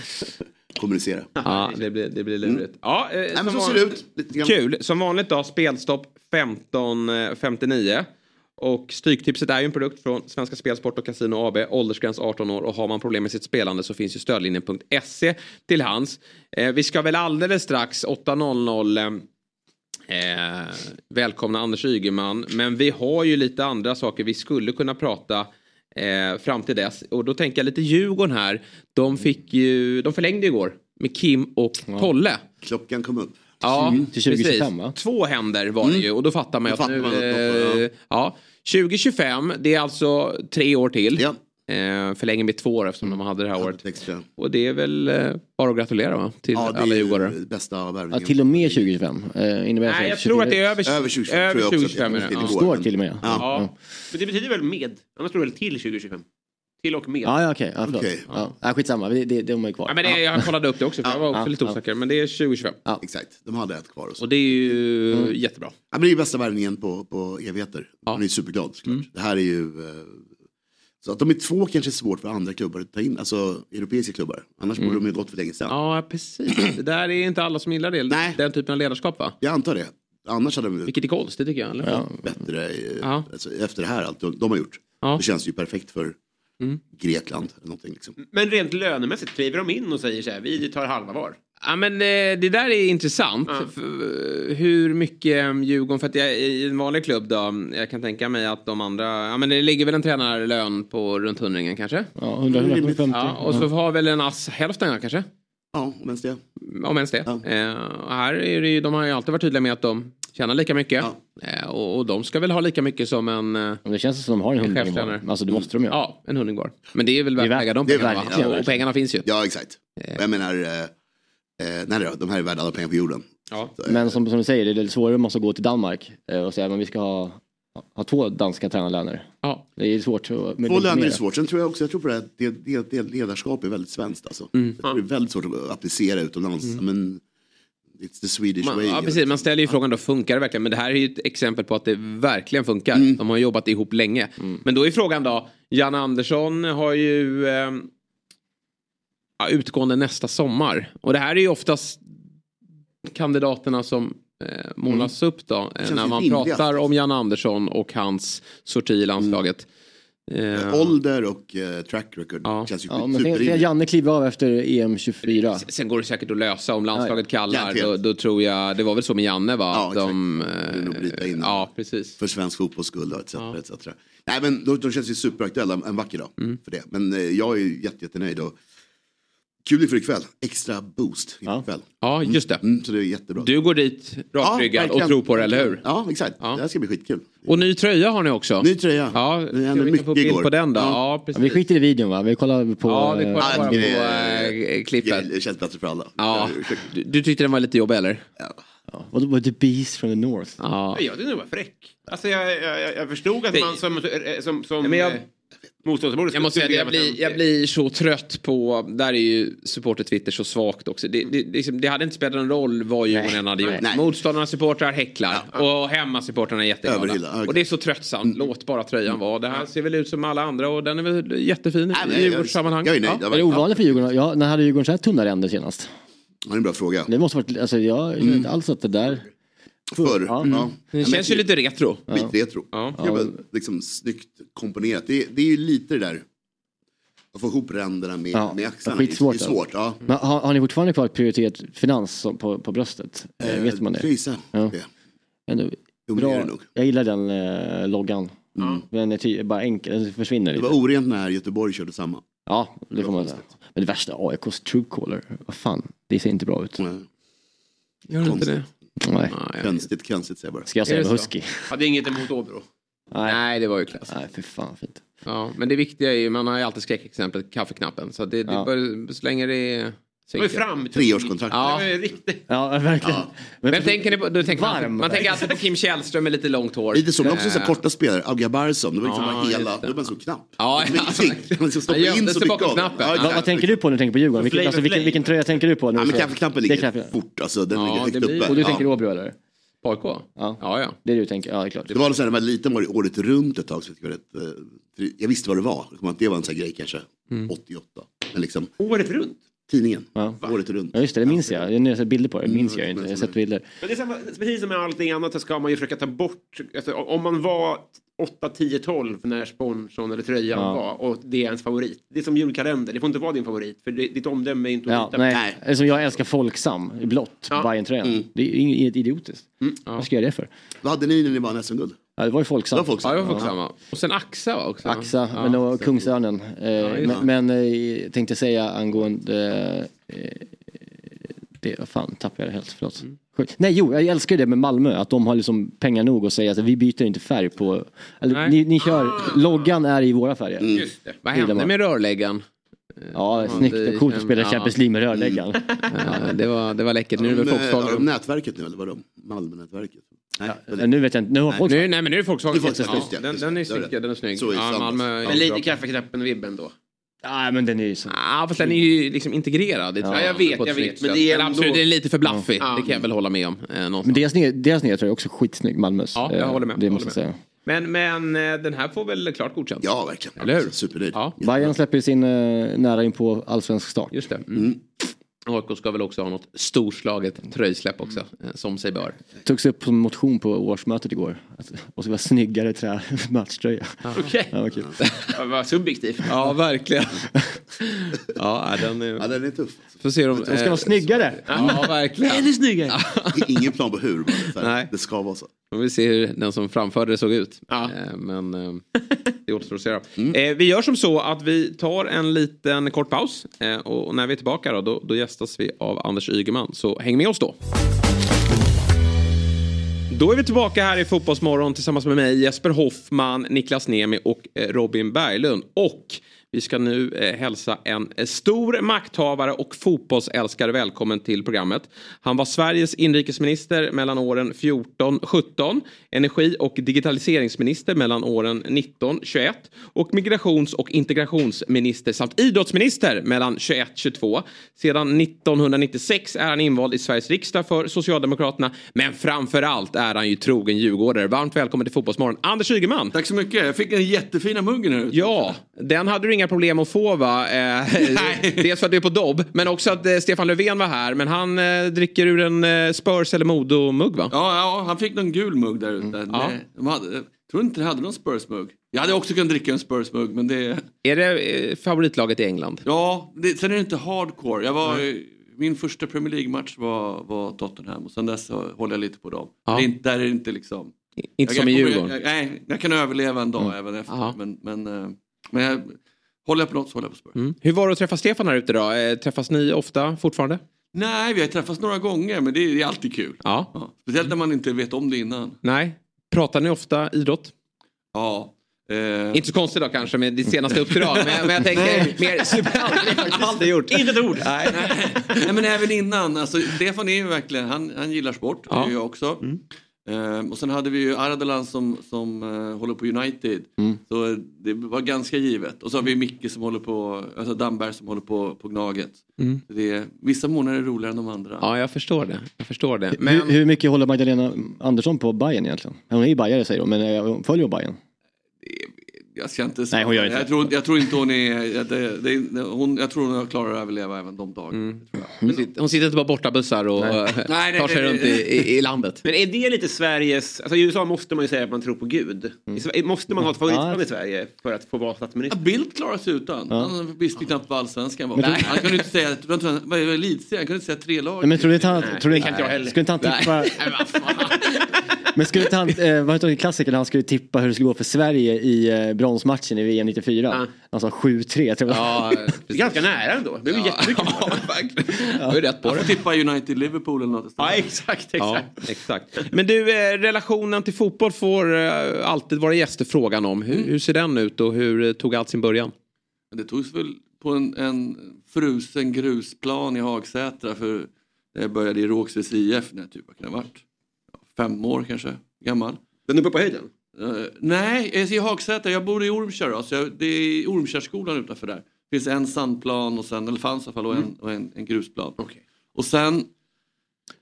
S9: kommunicera.
S1: Ja, det blir, det blir lurigt. Ja, eh,
S9: Nej, så ser det ut.
S1: Kul. Som vanligt då, spelstopp 15.59. Och Stryktipset är ju en produkt från Svenska Spelsport och Casino AB. Åldersgräns 18 år och har man problem med sitt spelande så finns ju stödlinjen.se till hands. Eh, vi ska väl alldeles strax 8.00 eh, välkomna Anders Ygeman. Men vi har ju lite andra saker vi skulle kunna prata eh, fram till dess. Och då tänker jag lite Djurgården här. De, fick ju, de förlängde igår med Kim och Tolle.
S9: Klockan kom upp.
S1: Ja,
S2: Till 2025,
S1: precis.
S2: va?
S1: Två händer var det ju och då fattar man ju att nu...
S9: man
S1: eh, ja. 2025, det är alltså tre år till.
S9: Ja.
S1: Eh, förlänger med två år eftersom de hade det här året.
S9: Extra.
S1: Och det är väl eh, bara att gratulera va? till
S9: Ja, det
S1: alla
S9: är
S1: djurgårdare.
S9: ju bästa
S2: Ja, till och med 2025. Eh, innebär
S1: Nej, jag tror att det är över,
S9: Över 2025
S1: över
S9: tror jag också att
S1: 2025 är
S9: det.
S1: Ja.
S2: Står till och med.
S9: Ja.
S1: Ja.
S3: Men det betyder väl med? Annars står det väl till 2025? Till och med.
S2: Ja, ja okej. Ja, förlåt.
S9: Okej.
S2: Ja. Ja, skitsamma, det, det, de är kvar.
S1: Ja, men det, jag kollade upp det också för jag var också
S2: Ja,
S1: lite
S2: ja.
S1: osäker. Men det är 2025.
S9: Exakt, de hade ett kvar. Och så.
S1: Och det är ju
S9: Mm.
S1: jättebra.
S9: Ja, men det är ju bästa värvningen på, på evigheter. Man är ju superglad såklart.
S1: Mm.
S9: Det här är ju... Så att de är två kanske är svårt för andra klubbar att ta in, alltså europeiska klubbar. Annars borde de ju gått för länge sedan.
S1: Mm. Ja, precis. Det där är inte alla som gillar det.
S9: Nej.
S1: Den typen av ledarskap va?
S9: Jag antar det. Annars hade de
S1: Vilket är konstigt tycker jag. Eller?
S2: Ja.
S9: bättre eh,
S1: Ja.
S9: alltså, efter det här, allt de, de har gjort.
S1: Ja.
S9: Det känns ju perfekt för
S1: Mm.
S9: Grekland. Eller någonting, liksom.
S3: Men rent lönemässigt, kliver de in och säger så här, vi tar halva var?
S1: Ja men eh, det där är intressant. För, hur mycket eh, Djurgården, för att jag i en vanlig klubb då, jag kan tänka mig att de andra, ja men det ligger väl en tränarlön på runt hundringen kanske?
S2: Ja, 100, 150.
S1: Ja, och så har väl en ass hälften kanske?
S9: Ja, om ens det.
S1: Om ens det.
S9: Ja.
S1: Eh, och här är det ju, de har ju alltid varit tydliga med att de tjänar lika mycket.
S9: Ja.
S1: Eh, och, och de ska väl ha lika mycket som en, eh,
S2: Det känns som de har en hundring var. Alltså det måste de ju.
S1: ja, en hundring var. Men det är väl värt att äga de pengarna och pengarna finns ju.
S9: Ja, exakt. Jag menar, nej då, de här är värda alla pengar på jorden.
S1: Ja.
S9: Så, eh,
S2: Men som, som du säger, det är lite svårare om man ska gå till Danmark eh, och säga att vi ska ha, ha två danska tränarlöner.
S1: Ja.
S2: Det är svårt att med
S9: Två löner är svårt. Sen tror jag också, jag tror på det här, det, det, det ledarskap är väldigt svenskt alltså.
S1: Mm.
S9: Jag tror det är väldigt svårt att applicera utomlands. Men it's the Swedish
S1: Man,
S9: way.
S1: ja, precis, man ställer ju frågan då, funkar det verkligen? Men det här är ju ett exempel på att det verkligen funkar.
S9: Mm.
S1: De har jobbat ihop länge. Men då är frågan då, Jan Andersson har ju eh, utgående nästa sommar. Och det här är ju oftast kandidaterna som eh, målas upp då. Eh,
S9: Mm.
S1: när man
S9: rimligast.
S1: pratar om Jan Andersson och hans sorti i landslaget. Eh,
S9: Ålder och track record känns ju
S2: Ja, men
S9: superrimligt.
S2: Janne kliver av efter EM 24.
S1: Sen går det säkert att lösa om landslaget
S2: Ja,
S1: kallar. Då, då tror jag, det var väl så med Janne va?
S9: Ja, exakt.
S1: De,
S9: nog bryta in.
S1: ja, precis.
S9: För svensk fotbolls skull och etc. etc. Nej men de, de känns ju superaktuella en vacker dag
S1: Mm.
S9: för det. Men jag är ju jätte, jättenöjd och kul inför ikväll. Extra boost inför ikväll.
S1: Ja, just det.
S9: Mm, så det är jättebra.
S1: Du går dit rakryggad och
S9: verkligen.
S1: tror på det, eller hur?
S9: Ja, exakt. Det här ska bli skitkul.
S1: Och ny tröja har ni också.
S9: Ny tröja.
S1: Ja,
S9: Det hände
S1: få
S9: mycket
S1: bild
S9: igår.
S1: på den då?
S9: Ja.
S1: Ja,
S2: Ja,
S1: precis.
S2: vi skiter i videon va? Vi kollar på...
S1: Ja, vi kollar
S2: eh,
S1: bara på eh, klippet.
S9: Det känns bättre för alla.
S1: Ja. Du, du tyckte den var lite jobbig eller?
S2: ja, vad var The Beast from the North?
S1: Ja.
S3: Jag tyckte den var fräck. Alltså jag, jag, jag- jag förstod att
S1: Det-
S3: man som, som, som
S1: men jag-
S3: motståndarsupporter
S1: Jag måste säga att jag blir, jag blir så trött på, där är ju supporter-Twitter så svagt också. Det, det, det, liksom, det hade inte spelat någon roll vad Djurgården än hade gjort.
S9: Nej.
S1: Motståndarnas supportrar häcklar och hemmasupportrarna är jätteglada.
S9: Okej.
S1: Och det är så tröttsamt, låt bara tröjan vara. Det här ser väl ut som alla andra och den är väl jättefin
S9: Nej,
S1: i Djurgårdssammanhang.
S9: Jag är nöjd.
S1: Ja.
S9: Ja.
S2: Är det ovanligt för Djurgården? Ja, när hade Djurgården så här tunna ränder senast?
S9: Det är en bra fråga.
S2: Det måste varit, alltså jag känner inte alls att det där...
S9: Förr.
S2: Ja.
S9: Ja.
S1: Det känns ju lite retro.
S9: Skitretro.
S1: Ja.
S9: Det väl liksom snyggt komponerat. Det, är- det är ju lite det där. Att få ihop ränderna med,
S2: Ja,
S9: med axlarna.
S2: skitsvårt,
S9: Det är svårt. Ja.
S2: Men har, har ni fortfarande kvar prioritet finans på, på bröstet? Eh, vet man det?
S9: Gissar
S2: Ja.
S9: det.
S2: Ändå,
S9: Jo, men det är
S2: bra.
S9: det nog.
S2: Jag gillar den eh, loggan. Den är ty- bara enkel, den försvinner
S9: Det
S2: lite.
S9: var orent när Göteborg körde samma.
S2: Ja, det får man säga. Men det värsta, AIKs Truecaller, vad fan, det ser inte bra ut.
S9: Nej.
S1: Gör det inte det?
S2: Nej.
S1: Nej,
S9: Konstigt, konstigt säger jag bara.
S2: Ska jag säga
S1: det
S2: med? Husky?
S3: Hade inget emot Åbro.
S2: Nej.
S1: Nej, det var ju klass.
S2: Nej, för fan fint.
S1: Ja, men det viktiga är ju, man har ju alltid skräckexemplet, kaffeknappen. Så det, det
S2: Ja.
S1: bör, så länge det är...
S3: Det var ju.
S9: Treårskontrakt.
S1: Ja.
S3: Det var ju riktigt.
S2: Ja, verkligen. Men,
S1: Vem tänker ni på? Du tänker man,
S2: Varm.
S1: man tänker alltid på Kim Källström med lite långt hår.
S9: Lite så, men också så
S1: Eh,
S9: korta spelare. Auga Barsson, det var liksom
S1: Ja,
S9: bara hela,
S1: det.
S9: det var bara så knapp.
S1: Ja,
S9: ingenting. Man liksom stoppar
S1: Han
S9: in
S1: gömde
S9: så
S1: sig
S9: mycket
S1: bakom
S9: av.
S1: knappen.
S9: Ja,
S2: vad, tänker du på när du tänker på Djurgården? Vilken, alltså, vilken, vilken tröja tänker du på? När
S9: Ja, men kaffeknappen ligger
S2: kaffe-
S9: fort, alltså den
S1: Ja,
S9: ligger högt uppe.
S2: Och du
S9: Ja.
S2: tänker Åbro eller?
S1: på AIK?
S2: Ja.
S1: Ja, ja.
S2: Det är det du tänker, ja det är klart.
S9: Det var så här, när man var liten var det året runt ett tag. Så jag, eh, jag visste vad det var. Det var en sån här grej kanske. 88. Men liksom,
S3: Året runt.
S9: Tidningen.
S2: Ja.
S9: Året runt.
S2: Ja just det, det minns jag. Jag har sett bilder på det, minns jag inte. Jag har sett bilder.
S3: Men det är samma, precis som med allting annat så ska man ju försöka ta bort, alltså, om man var 8, 10, 12 när sponsorn eller tröjan
S2: Ja.
S3: var och det är ens favorit. Det är som julkalender, det får inte vara din favorit för det, ditt omdöme är inte att
S2: Ja,
S3: på.
S2: nej. Alltså, jag älskar Folksam i blått,
S3: Ja.
S2: Bajen-tröjan. Det är inget idiotiskt. Vad ska jag göra det för?
S9: Vad hade ni när ni vann SM-guld?
S2: Ja, det var ju Folksam.
S9: Det var Folksam.
S1: Ja, det var samma. Och sen Axa va, också?
S2: Axa,
S1: Ja.
S2: men det var Kungsörnen. Eh, men men eh, tänkte säga angående... Eh, det, fan tappade jag det helt, förlåt.
S1: Mm.
S2: Nej, jo, jag älskar det med Malmö, att de har liksom pengar nog att säga att vi byter inte färg på... Eller, ni, ni kör, loggan är i våra färger.
S3: Just det.
S1: Vad hände med rörläggaren?
S2: Ja,
S1: Ja,
S2: snyggt.
S1: det
S2: Coolt att spela
S1: ja.
S2: Champions League med rörläggaren.
S1: Ja, det, var, det var läckert. Nu är det väl
S9: Men, eh, nätverket nu eller vadå? Malmönätverket? Nej, var
S2: nu vet jag inte, nu har.
S1: Nu, nej men nu är det Volkswagen.
S9: Det är Volkswagen,
S1: Ja, den, den är
S9: är
S1: snygg. Den är snygg.
S9: Så i
S1: Ja. Malmö,
S9: Men
S1: ja,
S3: Men lite
S1: bra.
S3: kaffeknappen-vibben då.
S2: Nej, men den är ju så...
S1: Ja, fast den är ju liksom integrerad.
S2: Ja,
S3: jag vet, jag vet, men det är ändå-
S1: absolut, det är lite för blaffig.
S3: Ja.
S1: Det kan jag väl hålla med om. Eh.
S2: Men deras nya, deras nya tröja är också skitsnygg, Malmös.
S1: Ja, jag
S2: Eh,
S1: håller med.
S2: Det måste jag säga.
S1: Men, men eh, den här får väl klart godkänt?
S9: Ja, verkligen.
S1: Eller hur?
S9: Supernöjd.
S1: Ja,
S2: Bayern släpper ju sin eh, nära in på allsvensk start.
S1: just det. Mm. AIK ska väl också ha något storslaget tröjsläpp också, eh, som sig bör.
S2: Togs upp som motion på årsmötet igår. Att- Och så var snyggare trä, matchtröja.
S3: Okej.
S2: Ja, vad kul.
S3: Det var subjektivt.
S1: Ja, verkligen. ja, den är...
S9: Ja, den är tuff.
S1: Får se om...
S2: De ska vara snyggare.
S1: Ja, verkligen.
S2: Ännu snyggare.
S9: Ingen plan på hur,
S1: Nej.
S9: det ska vara så.
S1: Får vi se hur den som framförde det såg ut.
S3: Ja.
S1: Eh, Men eh, det återstår att se. då. Eh, Vi gör som så att vi tar en liten kort paus. Och när vi är tillbaka då, då, då gästas vi av Anders Ygeman. Så häng med oss då. Då är vi tillbaka här i Fotbollsmorgon tillsammans med mig, Jesper Hoffman, Niklas Nemi och Robin Berglund. Och vi ska nu eh, hälsa en eh, stor makthavare och fotbollsälskare välkommen till programmet. Han var Sveriges inrikesminister mellan åren 14-17, energi och digitaliseringsminister mellan åren 19-21 och migrations och integrationsminister samt idrottsminister mellan 21-22. Sedan 1996 är han invald i Sveriges riksdag för Socialdemokraterna, men framför allt är han ju trogen djurgårdare. Varmt välkommen till Fotbollsmorgon, Anders Ygeman.
S10: Tack så mycket. Jag fick den jättefina muggen ute.
S1: Ja, den hade du inga problem att få va? Eh, dels för att du är på dobb, men också att eh, Stefan Löfven var här. Men han eh, dricker ur en eh, Spurs eller Modo-mugg va?
S10: Ja, ja, han fick någon gul mugg där ute.
S1: Ja.
S10: De hade, tror inte jag hade någon Spurs-mugg. Jag hade också kunnat dricka en Spurs-mugg men det...
S1: Är det favoritlaget i England?
S10: Ja, det, sen är det inte hardcore. Jag var, min första Premier League-match var, var Tottenham och sen dess håller jag lite på dem.
S1: Ja.
S10: Det är inte, där är det inte liksom...
S1: Inte
S10: jag,
S1: som i
S10: jag,
S1: Djurgården?
S10: Jag, nej, jag kan överleva en dag
S1: Mm.
S10: även efter.
S1: Ja.
S10: Men, men, men jag, håller jag på något så håller jag på Spurs.
S1: Mm. Hur var det att träffa Stefan här ute då? Eh, Träffas ni ofta fortfarande?
S10: Nej, vi har träffats några gånger men det är, det är alltid kul.
S1: Ja.
S10: Speciellt när man inte vet om det innan.
S1: Nej. Pratar ni ofta idrott?
S10: Ja. Eh,
S1: Inte så konstigt då kanske med ditt senaste uppdrag. men, men jag tänker
S10: Nej.
S1: mer super... Aldrig gjort.
S10: Inte ett ord.
S1: Nej.
S10: Nej men även innan. Alltså, Stefan är ju verkligen, han, han gillar sport. Det
S1: Ja.
S10: gör jag också.
S1: Mm.
S10: Ehm, och sen hade vi ju Ardalan som, som eh, håller på United.
S2: Mm.
S10: Så det var ganska givet. Och så har vi Micke som håller på, alltså Damberg som håller på, på Gnaget.
S1: Mm.
S10: Det är, vissa månader är roligare än de andra.
S1: Ja, jag förstår det. Jag förstår det.
S2: Hur, hur mycket håller Magdalena Andersson på Bayern egentligen? Hon är ju bajare säger hon, men eh, följer hon Bayern?
S10: Jag ska inte
S2: Nej, hon gör inte
S10: jag, tror, jag tror inte hon är... Det, det, det, hon, jag tror hon klarar att överleva även de dagarna.
S1: Hon sitter, hon sitter inte på bortabussar och
S3: Nej.
S1: eh,
S3: Nej, nej,
S1: tar sig
S3: nej,
S1: runt
S3: nej.
S1: i, i, i landet.
S3: Men är det lite Sveriges... Alltså I USA måste man ju säga att man tror på Gud. Sverige, måste man ha ett favoritland i Sverige för att få vara statsminister?
S10: Ja, Bildt klarar sig utan.
S2: Ja.
S10: Han visste knappt vad allsvenskan var. Nej. Han kunde inte säga? Han kunde inte säga tre lag.
S2: Nej, men tror du inte han,
S10: Nej,
S2: tror du,
S10: det kan inte jag heller.
S2: skulle inte han tippa,
S10: Nej.
S2: men skulle inte han, eh, var det inte klassiker när han skulle tippa hur det skulle gå för Sverige i eh, bronsmatchen i VM 94? Han sa 7-3 tror jag.
S1: Ja,
S3: Det är ganska nära ändå. Det är ju jättemycket.
S1: Du har ju rätt på det.
S10: tippa United-Liverpool eller något.
S3: Ja, exakt.
S1: Ja,
S3: exakt.
S1: exakt. Men du, eh, relationen till fotboll får eh, alltid vara gäster frågan om. Hur, hur ser den ut och hur eh, tog allt sin början?
S10: Det togs väl på en, en frusen grusplan i Hagsätra för jag började i Rågsveds IF när jag typ vad kan det ha varit? Fem år kanske gammal.
S3: Den är uppe på höjden?
S10: Eh, nej, jag är i Hagsätra. Jag bor i Ormkärr. då, Så jag, det är Ormkärrskolan utanför där. Det finns en sandplan och sen, eller fanns i alla fall, och en, och en, en grusplan. Och sen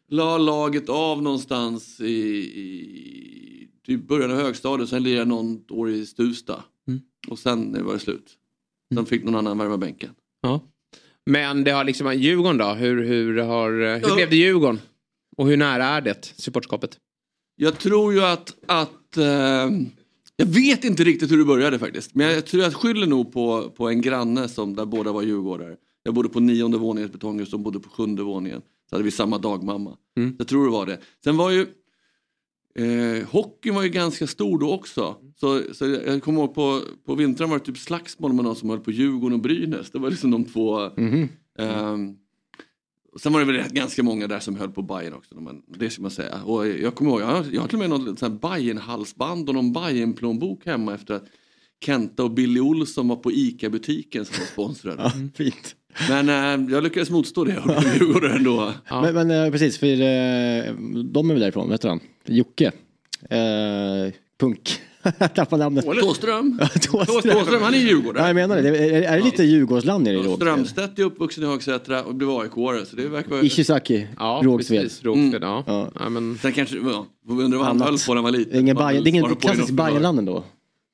S10: la laget av någonstans i, i typ början av högstadiet. Sen lirade jag något år i Stuvsta.
S1: Mm.
S10: Och sen var det slut. Sen fick någon annan värma bänken.
S1: Ja. Men det har liksom, Djurgården då? Hur, hur, har, hur
S10: Ja.
S1: blev det Djurgården? Och hur nära är det supportskapet?
S10: Jag tror ju att, att eh, jag vet inte riktigt hur det började faktiskt. Men jag tror jag skyller nog på, på en granne som där båda var djurgårdare. Jag bodde på nionde våningen i ett betonghus, de bodde på sjunde våningen. Så hade vi samma dagmamma.
S1: Mm.
S10: Jag tror det var det. Sen var ju eh, hockeyn var ju ganska stor då också. Så, så jag kommer ihåg på, på vintern var det typ slagsmål med någon som höll på Djurgården och Brynäs. Det var liksom de två. Ehm, och Sen var det väl ganska många där som höll på Bayern också. Men det ska man säga. Och jag kommer ihåg, jag har, jag har till och med något sånt här Bayern-halsband och någon Bayern-plånbok hemma efter att Kenta och Billy Olsson var på ICA-butiken som var sponsrade.
S2: Ja, fint.
S10: Men eh, jag lyckades motstå det och blev Djurgårdare ändå.
S2: Men, men eh, precis, för eh, de är väl därifrån, vet du han? Jocke. Punk. Jag tappade namnet.
S10: Thåström.
S2: Thåström.
S10: Han är Djurgårdare.
S2: Ja, jag menar det. Är, är det lite Djurgårdsland nere i Rågsved?
S10: Strömstedt är uppvuxen i Hagsätra och blev AIK-are. Så det verkar vara...
S2: Ishizaki,
S1: Ja,
S2: Rågsved.
S1: precis. Rågsved,
S10: Mm.
S1: ja.
S2: Ja.
S1: Ja, men,
S10: Sen kanske, ja, får vi undra vad han höll på när han var liten.
S2: Det är ingen Bajen, det är ingen klassisk. Bajenland ändå.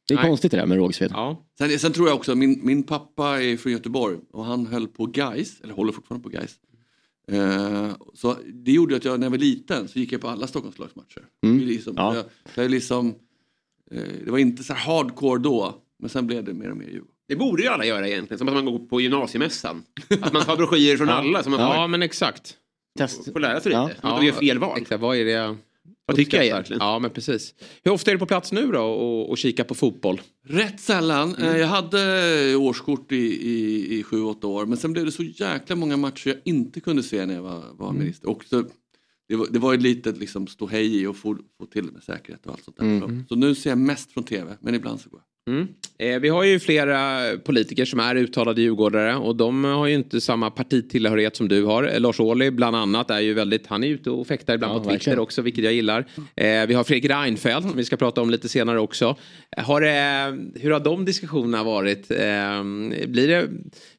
S2: Det är
S1: Nej.
S2: konstigt det där med Rågsved.
S1: ja.
S10: Sen, sen tror jag också, min, min pappa är från Göteborg och han höll på Gais, eller håller fortfarande på Gais. Eh, så det gjorde att jag när jag var liten så gick jag på alla Stockholmslagsmatcher.
S2: Mm.
S10: Liksom,
S2: Ja.
S10: jag, jag liksom, det var inte så här hardcore då, men sen blev det mer och mer Djurgården.
S3: Det borde ju alla göra egentligen. Som att man går på gymnasiemässan. Att man tar broschyrer från alla. Som man
S1: ja,
S3: får,
S1: men exakt.
S2: Test.
S3: får lära sig
S2: Ja.
S3: lite. Ja. Att de gör fel val.
S1: Exakt, vad är det jag
S3: Vad tycker jag egentligen?
S1: Ja, men precis. Hur ofta är du på plats nu då och, och kika på fotboll?
S10: Rätt sällan. Eh, Jag hade årskort i, i, i sju, åtta år men sen blev det så jäkla många matcher jag inte kunde se när jag var, var minister. Och så, det, var, det var ett litet liksom, ståhej i och få, få till med säkerhet och allt sånt där.
S2: Mm.
S10: Så nu ser jag mest från tv men ibland så går jag.
S1: Mm. Eh, vi har ju flera politiker som är uttalade djurgårdare och de har ju inte samma partitillhörighet som du har. Eh, Lars Ohly bland annat är ju väldigt, han är ute och fäktar ibland
S2: Ja,
S1: på Twitter
S2: verkligen.
S1: också vilket jag gillar. Eh, vi har Fredrik Reinfeldt som vi ska prata om lite senare också. Har hur har de diskussionerna varit? Blir det,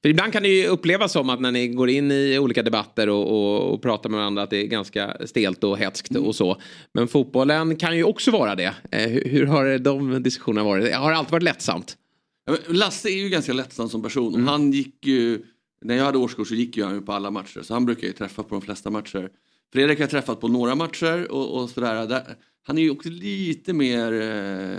S1: för ibland kan det ju upplevas som att när ni går in i olika debatter och, och, och pratar med varandra att det är ganska stelt och hetskt och så. Men fotbollen kan ju också vara det. Hur, hur har de diskussionerna varit? Har det alltid varit lättsamt?
S10: Ja, men Lasse är ju ganska lättsam som person.
S1: Mm.
S10: Han gick ju, när jag hade årskort så gick ju han ju på alla matcher. Så han brukar ju träffa på de flesta matcher. Fredrik har jag träffat på några matcher och, och sådär. Där, han är ju också lite mer eh,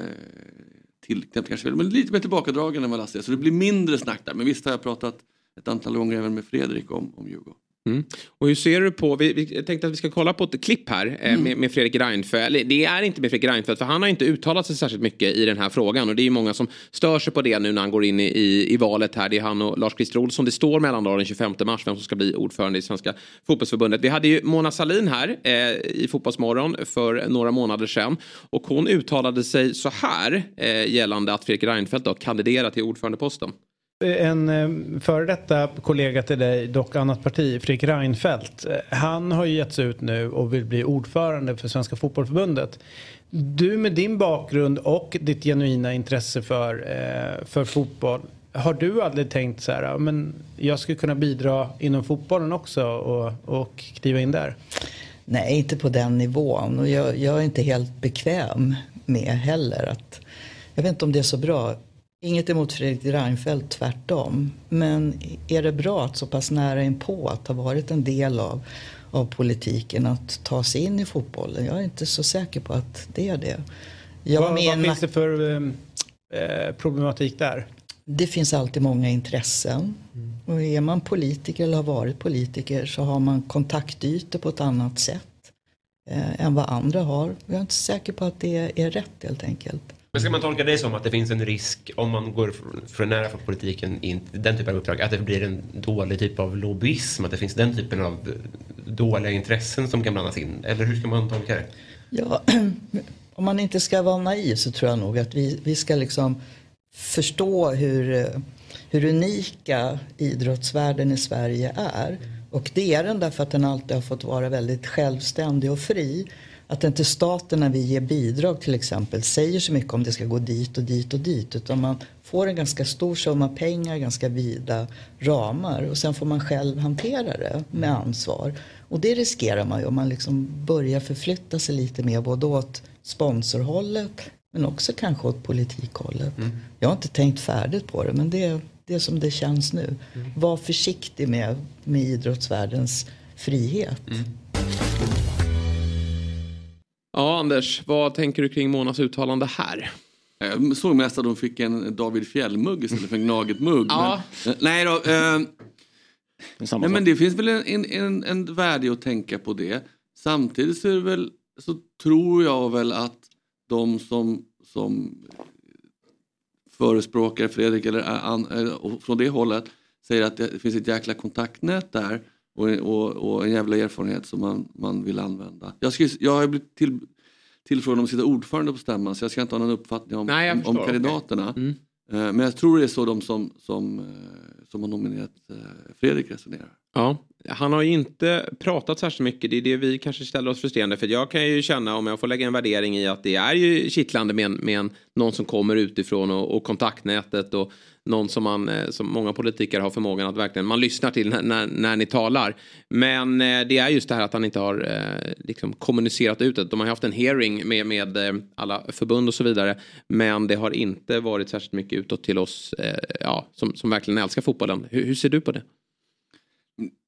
S10: tillknäppt kanske, men lite mer tillbakadragen än vad Lasse är. Så det blir mindre snack där. Men visst har jag pratat ett antal gånger även med Fredrik om, om Djurgården.
S1: Mm. Och hur ser du på, vi, vi tänkte att vi ska kolla på ett klipp här eh,
S10: Mm.
S1: med, med Fredrik Reinfeldt. Det är inte med Fredrik Reinfeldt för han har inte uttalat sig särskilt mycket i den här frågan och det är ju många som stör sig på det nu när han går in i, i, i valet här. Det är han och Lars-Christer Olsson. Det står mellandag den 25 mars vem som ska bli ordförande i Svenska fotbollsförbundet. Vi hade ju Mona Salin här eh, i Fotbollsmorgon för några månader sedan och hon uttalade sig så här eh, gällande att Fredrik Reinfeldt då kandiderar till ordförandeposten.
S11: En eh, före detta kollega till dig, dock annat parti, Fredrik Reinfeldt. Han har ju getts ut nu och vill bli ordförande för Svenska Fotbollförbundet. Du med din bakgrund och ditt genuina intresse för, eh, för fotboll. Har du aldrig tänkt så här, men jag skulle kunna bidra inom fotbollen också och, och kliva in där?
S12: Nej, inte på den nivån. Och jag, jag är inte helt bekväm med heller att... Jag vet inte om det är så bra. Inget emot Fredrik Reinfeldt, tvärtom. Men är det bra att så pass nära inpå att ha varit en del av, av politiken att ta sig in i fotbollen? Jag är inte så säker på att det är det.
S11: Vad vad finns det för eh, problematik där?
S12: det finns alltid många intressen. Och är man politiker eller har varit politiker så har man kontaktytor på ett annat sätt eh, än vad andra har. Jag är inte säker på att det är rätt helt enkelt.
S13: Men ska man tolka det som att det finns en risk om man går för, nära för politiken in den typen av uppdrag att det blir en dålig typ av lobbyism? Att det finns den typen av dåliga intressen som kan blandas in? Eller hur ska man tolka det?
S12: Ja, om man inte ska vara naiv så tror jag nog att vi, vi ska liksom förstå hur, hur unika idrottsvärlden i Sverige är. Och det är den därför att den alltid har fått vara väldigt självständig och fri. Att inte staten när vi ger bidrag till exempel säger så mycket om det ska gå dit och dit och dit. Utan man får en ganska stor summa pengar, ganska vida ramar. Och sen får man själv hantera det med ansvar. Och det riskerar man ju om man liksom börjar förflytta sig lite mer både åt sponsorhållet men också kanske åt politikhållet. Jag har inte tänkt färdigt på det men det är, det är som det känns nu. Var försiktig med, med idrottsvärldens frihet.
S1: Ja, Anders, vad tänker du kring Monas uttalande här?
S10: Jag såg mest att de fick en David Fjäll-mugg istället för en Gnaget-mugg.
S1: Ja.
S10: Men, nej då. Eh, nej, men det finns väl en, en, en, en värde att tänka på det. Samtidigt så, är det väl, så tror jag väl att de som, som förespråkar Fredrik eller är an, eh, från det hållet säger att det finns ett jäkla kontaktnät där och, och, och en jävla erfarenhet som man, man vill använda. Jag, ska, jag har blivit till, tillfrågad om att sitta ordförande på stämman så jag ska inte ha någon uppfattning om,
S1: Nej, jag
S10: om,
S1: förstår,
S10: kandidaterna.
S1: okej. Mm.
S10: Eh, Men jag tror det är så de som, som, eh, som har nominerat eh, Fredrik resonerar.
S1: Ja, han har ju inte pratat särskilt mycket. Det är det vi kanske ställer oss frustrerande för. Jag kan ju känna, om jag får lägga en värdering i att det är ju kittlande med, en, med en, någon som kommer utifrån och, och kontaktnätet och någon som, man, eh, som många politiker har förmågan att verkligen, man lyssnar till när, när, när ni talar. Men eh, det är just det här att han inte har eh, liksom kommunicerat ut det. De har haft en hearing med, med alla förbund och så vidare. Men det har inte varit särskilt mycket utåt till oss ja, som, som verkligen älskar fotbollen. Hur, hur ser du på det?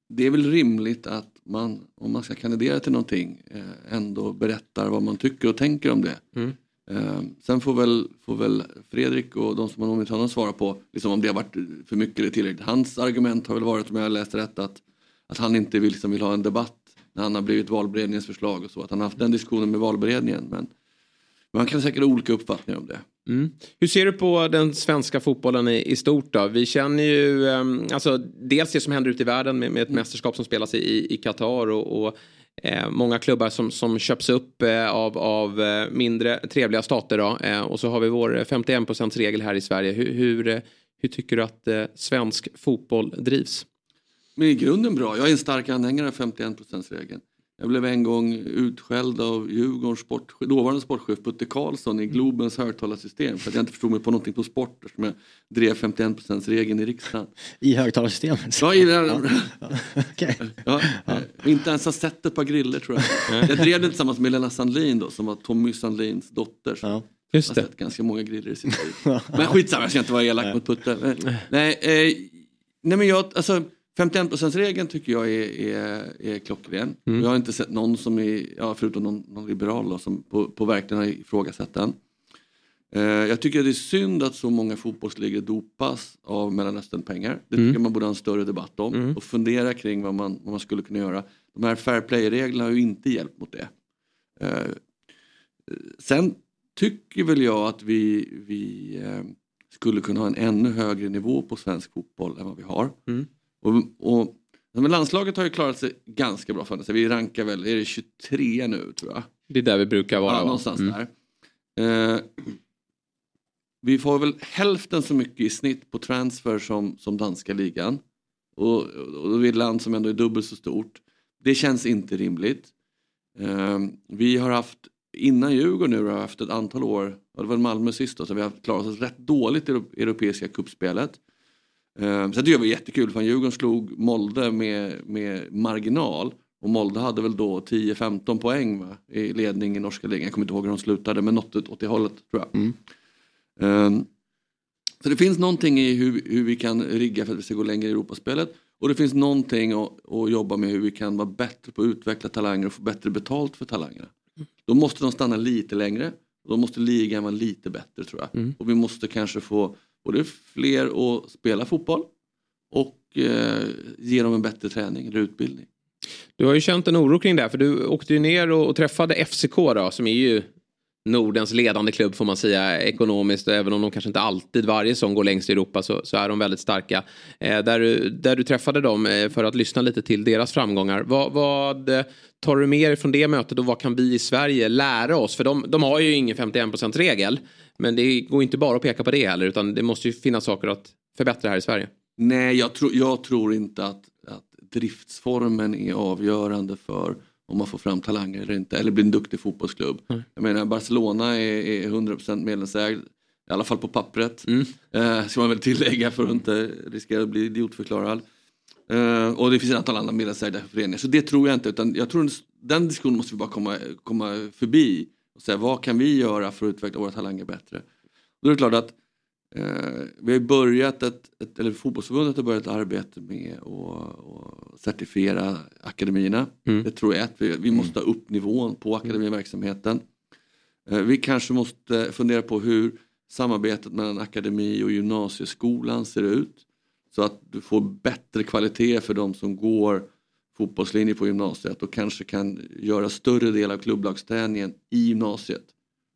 S10: Det är väl rimligt att man, om man ska kandidera till någonting, ändå berättar vad man tycker och tänker om det.
S1: Mm.
S10: Eh, Sen får väl, får väl Fredrik och de som har nominerat honom svara på liksom om det har varit för mycket eller tillräckligt. Hans argument har väl varit, om jag har läst rätt, att, att han inte vill, liksom, vill ha en debatt när han har blivit valberedningens förslag och så. Att han har haft den diskussionen med valberedningen. Men man kan säkert ha olika uppfattningar om det.
S1: Mm. Hur ser du på den svenska fotbollen i, i stort då? Vi känner ju um, alltså, dels det som händer ute i världen med, med ett mästerskap som spelas i Qatar och, och eh, många klubbar som, som köps upp eh, av, av eh, mindre trevliga stater. Då. Eh, och så har vi vår 51 regel här i Sverige. Hur, hur, eh, hur tycker du att eh, svensk fotboll drivs?
S10: Men i grunden bra. Jag är en stark anhängare av 51%-regeln. Jag blev en gång utskälld av Djurgårdens sport, dåvarande sportchef Putte Karlsson i Globens högtalarsystem för att jag inte förstod mig på någonting på sport eftersom jag drev 51%-regeln i riksdagen.
S2: I högtalarsystemet?
S10: Ja, i den, ja, eh, inte ens har sett ett par griller tror jag. Jag drev det tillsammans med Lena Sandlin då, som var Tommy Sandlins dotter. Så
S1: Just
S10: har
S1: det.
S10: sett ganska många griller i sitt liv. Men skitsamma, jag ska inte vara elak mot Putte. Nej, eh, nej men jag, alltså 51%-regeln tycker jag är, är, är klockren.
S1: Mm.
S10: Jag har inte sett någon som är, ja, förutom någon, någon liberal då, som på, på verkligen har ifrågasatt den. Eh, jag tycker att det är synd att så många fotbollsligor dopas av Mellanöstern-pengar. Det tycker
S1: Mm.
S10: man borde ha en större debatt om
S1: Mm.
S10: och fundera kring vad man, vad man skulle kunna göra. De här fair play-reglerna har ju inte hjälpt mot det. Eh, sen tycker väl jag att vi, vi eh, skulle kunna ha en ännu högre nivå på svensk fotboll än vad vi har.
S1: Mm.
S10: Och, och, men landslaget har ju klarat sig ganska bra. För Vi rankar väl, är det 23 nu tror jag?
S1: Det är där vi brukar vara.
S10: Ja, någonstans
S1: Mm.
S10: där. Eh, vi får väl hälften så mycket i snitt på transfer som, som danska ligan. Och, och vi är ett land som ändå är dubbelt så stort. Det känns inte rimligt. Eh, vi har haft, innan Djurgården nu, har vi haft ett antal år, det var Malmö sist då, så vi har klarat oss rätt dåligt i det europeiska kuppspelet. Eh, så det var jättekul för Djurgården slog Molde med, med marginal. Och Molde hade väl då 10-15 poäng va, i ledning i norska ligan. Jag kommer inte ihåg hur de slutade men något åt det hållet tror jag. Ehm, så det finns någonting i hur, hur vi kan rigga för att vi ska gå längre i Europaspelet. Och det finns någonting att, att jobba med hur vi kan vara bättre på att utveckla talanger och få bättre betalt för talangerna. Då måste de stanna lite längre. Och då måste ligan vara lite bättre tror jag.
S1: Mm.
S10: Och vi måste kanske få både fler att spela fotboll och eh, ge dem en bättre träning eller utbildning.
S1: Du har ju känt en oro kring det här för du åkte ju ner och, och träffade FCK då som är ju Nordens ledande klubb får man säga ekonomiskt. Även om de kanske inte alltid varje som går längst i Europa så, så är de väldigt starka. Eh, där, du, där du träffade dem eh, för att lyssna lite till deras framgångar. Vad, vad tar du med dig från det mötet och vad kan vi i Sverige lära oss? För de, de har ju ingen 51% regel. Men det går inte bara att peka på det heller utan det måste ju finnas saker att förbättra här i Sverige.
S10: Nej, jag, tror jag tror inte att, att driftsformen är avgörande för om man får fram talanger eller inte. Eller blir en duktig fotbollsklubb. Jag menar Barcelona är, är 100% medlemsägd. I alla fall på pappret. Eh, ska man väl tillägga för att inte riskera att bli idiotförklarad. Eh, och det finns ett antal andra medlemsägda föreningar. Så det tror jag inte. Utan jag tror den diskussionen måste vi bara komma, komma förbi. Och säga vad kan vi göra för att utveckla våra talanger bättre. Då är det klart att Eh, vi har börjat ett, ett, eller fotbollsförbundet har börjat ett arbete med att certifiera akademierna. Det tror jag att vi, vi måste ha upp nivån på akademiverksamheten. Eh, vi kanske måste fundera på hur samarbetet mellan akademi och gymnasieskolan ser ut. Så att du får bättre kvalitet för de som går fotbollslinje på gymnasiet och kanske kan göra större del av klubblagsträningen i gymnasiet.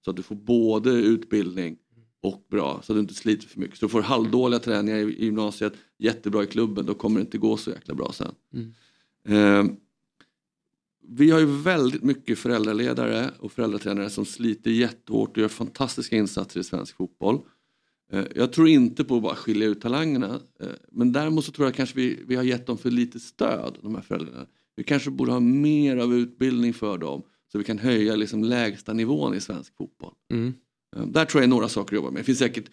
S10: Så att du får både utbildning och bra så att du inte sliter för mycket. Så du får halvdåliga träningar i gymnasiet, jättebra i klubben, då kommer det inte gå så jäkla bra sen. Eh, vi har ju väldigt mycket föräldraledare och föräldratränare som sliter jättehårt och gör fantastiska insatser i svensk fotboll. Eh, jag tror inte på att bara skilja ut talangerna. Eh, men däremot så tror jag kanske vi, vi har gett dem för lite stöd, de här föräldrarna. Vi kanske borde ha mer av utbildning för dem så vi kan höja liksom lägsta nivån i svensk fotboll.
S1: Mm.
S10: Eh, Där tror jag är några saker att jobba med. Det finns säkert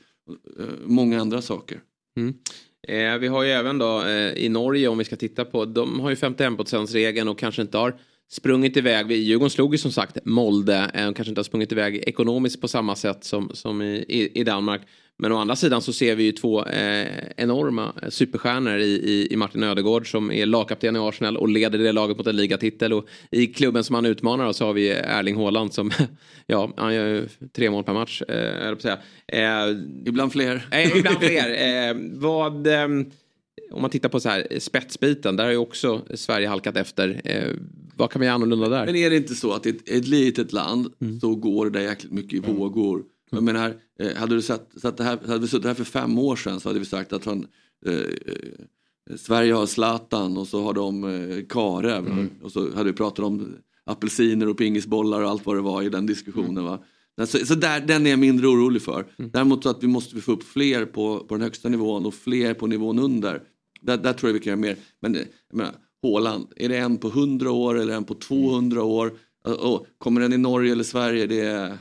S10: många andra saker.
S1: Mm. Eh, vi har ju även då eh, i Norge om vi ska titta på, de har ju 51 regeln och kanske inte har sprungit iväg. Vi- Djurgården slog ju som sagt Molde eh, och kanske inte har sprungit iväg ekonomiskt på samma sätt som, som i, i, Danmark. Men å andra sidan så ser vi ju två eh, enorma eh, superstjärnor i, i, i Martin Ödegård som är lagkapten i Arsenal och leder det laget mot en ligatitel. Och i klubben som han utmanar så har vi Erling Haaland som, ja, han gör ju tre mål per match. Eh, säga. Eh,
S10: ibland fler.
S1: Eh, ibland fler. Eh, vad, ehm, om man tittar på så här, spetsbiten, där har ju också Sverige halkat efter. Eh, vad kan vi göra annorlunda där?
S10: Men är det inte så att i ett, ett litet land så går det där jäkligt mycket i vågor. Jag menar, eh, hade, du satt, satt det här, hade vi suttit här för fem år sedan så hade vi sagt att han, eh, eh, Sverige har Zlatan och så har de eh, Karev. Och så hade vi pratat om apelsiner och pingisbollar och allt vad det var i den diskussionen. Va? Så, så där, den är jag mindre orolig för. Däremot så att vi måste få upp fler på, på den högsta nivån och fler på nivån under. Där, där tror jag vi kan göra mer. Men jag menar, Håland, är det en på 100 år eller en på 200 år? Och, kommer den i Norge eller Sverige? Det är...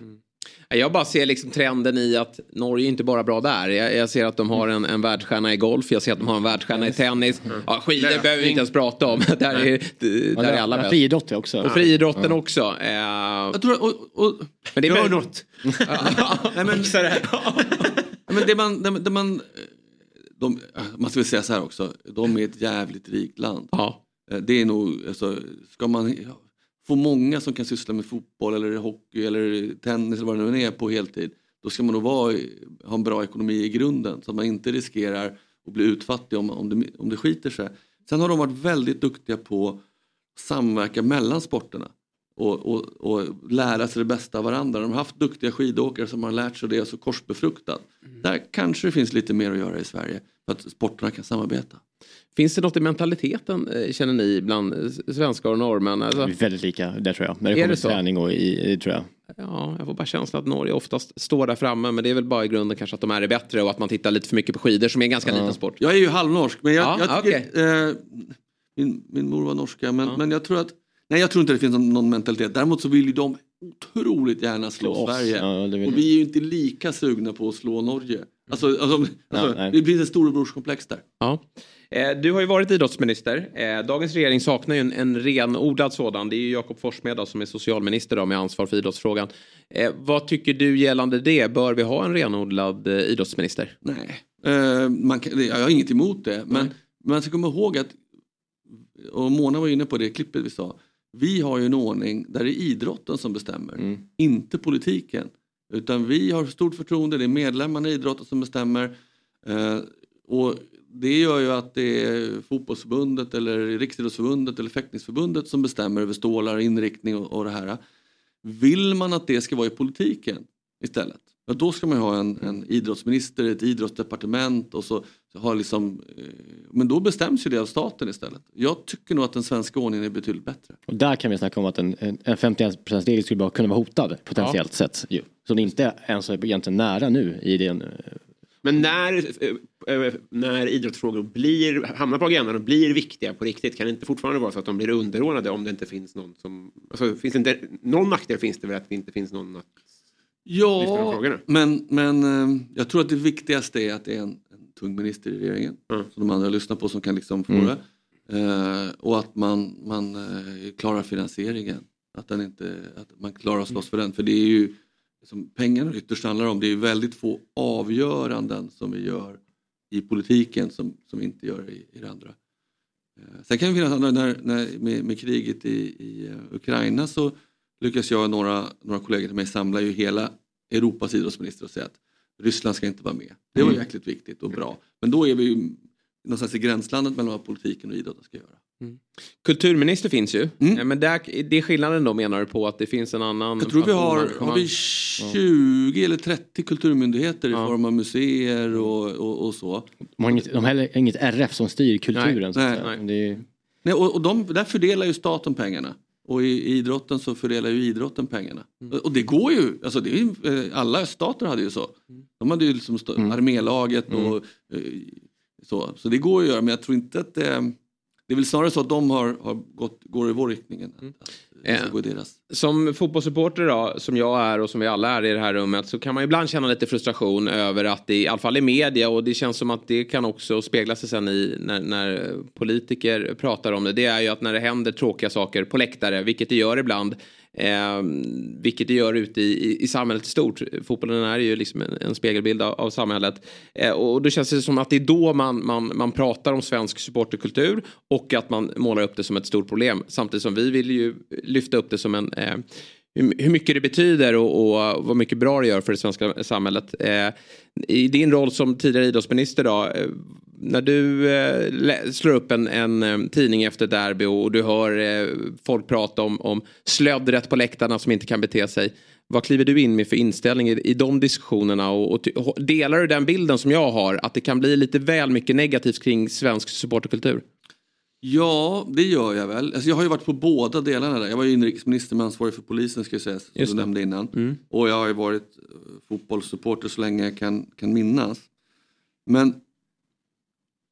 S1: Jag bara ser liksom trenden i att Norge är inte bara bra där. Jag, jag ser att de har en, en världsstjärna i golf, jag ser att de har en världsstjärna i tennis. Ja, skidor
S2: Löpning.
S1: behöver vi inte ens prata om. där är, där är alla bäst.
S2: Friidrott också.
S1: Och friidrotten
S2: Ja.
S1: också. Eh,
S10: Jag tror, och, och,
S1: men det är
S10: Gör något. Nej, men, Nej, men det man, det, det man, de, man ska väl säga så här också, de är ett jävligt rikt land.
S1: Ja.
S10: Eh, Det är nog, alltså, ska man få många som kan syssla med fotboll eller hockey eller tennis eller vad det nu är på heltid, då ska man nog vara, ha en bra ekonomi i grunden så att man inte riskerar att bli utfattig om, om, det, om det skiter sig. Sen har de varit väldigt duktiga på att samverka mellan sporterna och, och, och lära sig det bästa av varandra. De har haft duktiga skidåkare som har lärt sig det och så korsbefruktat. Där kanske det finns lite mer att göra i Sverige för att sporterna kan samarbeta.
S1: Finns det något i mentaliteten eh, känner ni bland eh, svenskar och norrmän? Alltså,
S2: Vi är väldigt lika där tror jag. När det
S1: Är
S2: kommer till träning och i, i tror jag.
S1: Ja, jag får bara känslan att Norge oftast står där framme men det är väl bara i grunden kanske att de är det bättre och att man tittar lite för mycket på skidor som är en ganska liten sport.
S10: Jag är ju halvnorsk men jag,
S1: Ja,
S10: jag tycker, eh, min, min mor var norska men, men jag tror att Nej jag tror inte det finns någon, mentalitet. Däremot så vill ju de otroligt gärna slå
S2: Slå oss.
S10: Sverige.
S2: Ja,
S10: och vi är ju inte lika sugna på att slå Norge. Alltså, alltså, alltså,
S1: nej.
S10: det blir ett storebrorskomplex där.
S1: Ja. Eh, Du har ju varit idrottsminister. Eh, Dagens regering saknar ju en, en renodlad sådan. Det är ju Jakob Forssmed som är socialminister då, med ansvar för idrottsfrågan. Eh, vad tycker du gällande det? Bör vi ha en renodlad idrottsminister?
S10: Nej. Man kan, jag har inget emot det. Men man ska komma ihåg att, och Mona var inne på det klippet vi sa. Vi har ju en ordning där det är idrotten som bestämmer. Inte politiken. Utan vi har stort förtroende, det är medlemmarna i idrotten som bestämmer. Eh, och det gör ju att det är fotbollsförbundet eller Riksidrottsförbundet eller fäktningsförbundet som bestämmer över stålar, inriktning och, och det här. Vill man att det ska vara i politiken istället? Ja, då ska man ha en, en idrottsminister, ett idrottsdepartement och så har liksom, eh, men då bestäms ju det av staten istället. Jag tycker nog att den svenska ordningen är betydligt bättre.
S2: Och där kan vi snacka om att en, en en 51%-regel skulle bara kunna vara hotad potentiellt sett. Ju. Så det inte ens är egentligen nära nu i den. eh,
S3: Men när, eh, när idrottsfrågor blir, hamnar på agendan och blir viktiga på riktigt kan det inte fortfarande vara så att de blir underordnade om det inte finns någon som... Alltså, finns inte, någon nackdel finns det väl att det inte finns någon att lyfta de
S10: Ja, men, men jag tror att det viktigaste är att det är en tung minister i regeringen som de andra lyssnar på som kan liksom få
S2: Mm.
S10: det. Eh, och att man, man eh, klarar finansieringen. Att, den inte, att man klarar att slåss för den. För det är ju som pengarna ytterst handlar om. Det är väldigt få avgöranden som vi gör i politiken som, som vi inte gör i, i det andra. Eh, Sen kan det finnas andra, när, när, med, med kriget i, i eh, Ukraina så lyckas jag och några, några kollegor till mig samla ju hela Europas idrottsminister och säga att Ryssland ska inte vara med. Det var
S1: Mm.
S10: jäkligt viktigt och bra. Men då är vi ju någonstans i gränslandet mellan vad politiken och idrotten ska göra.
S1: Kulturminister finns ju. Eh, Men där, det är skillnaden då menar du på att det finns en annan...
S10: Mm. Jag tror vi har, har vi
S1: engagemang?
S10: 20 eller 30 kulturmyndigheter i form av museer och, och, och så.
S2: De har inget, de har inget RF som styr kulturen.
S10: Nej,
S2: säga. Det är,
S10: Nej, och, och de, där fördelar ju staten pengarna. Och i, i idrotten så fördelar ju idrotten pengarna. Och det går ju, alltså det är, eh, alla stater hade ju så. De hade ju liksom stå, armélaget och eh, så. Så det går ju att göra men jag tror inte att det, det är väl snarare så att de har, har gått, går i vår riktning. än Deras.
S1: Som fotbollssupporter då, som jag är och som vi alla är i det här rummet så kan man ibland känna lite frustration över att det i alla fall i media och det känns som att det kan också spegla sig sen i när, när politiker pratar om det. Det är ju att när det händer tråkiga saker på läktare, vilket det gör ibland, eh, vilket det gör ute i, i, i samhället i stort. Fotbollen är ju liksom en, en spegelbild av, av samhället. Eh, och då känns det som att det är då man, man, man pratar om svensk supporterkultur och att man målar upp det som ett stort problem. Samtidigt som vi vill ju lyfta upp det som en eh, hur mycket det betyder och, och vad mycket bra det gör för det svenska samhället. Eh, I din roll som tidigare idrottsminister då, eh, när du eh, slår upp en, en eh, tidning efter derby och du hör eh, folk prata om, om slöddret på läktarna som inte kan bete sig. Vad kliver du in med för inställning i, i de diskussionerna och, och delar du den bilden som jag har att det kan bli lite väl mycket negativt kring svensk supporterkultur?
S10: Ja, det gör jag väl. Alltså jag har ju varit på båda delarna där. Jag var ju inrikesminister med ansvarig för polisen ska jag säga, som
S1: Just
S10: du nämnde innan.
S1: Mm.
S10: Och jag har ju varit eh, fotbollssupporter så länge jag kan, kan minnas. Men,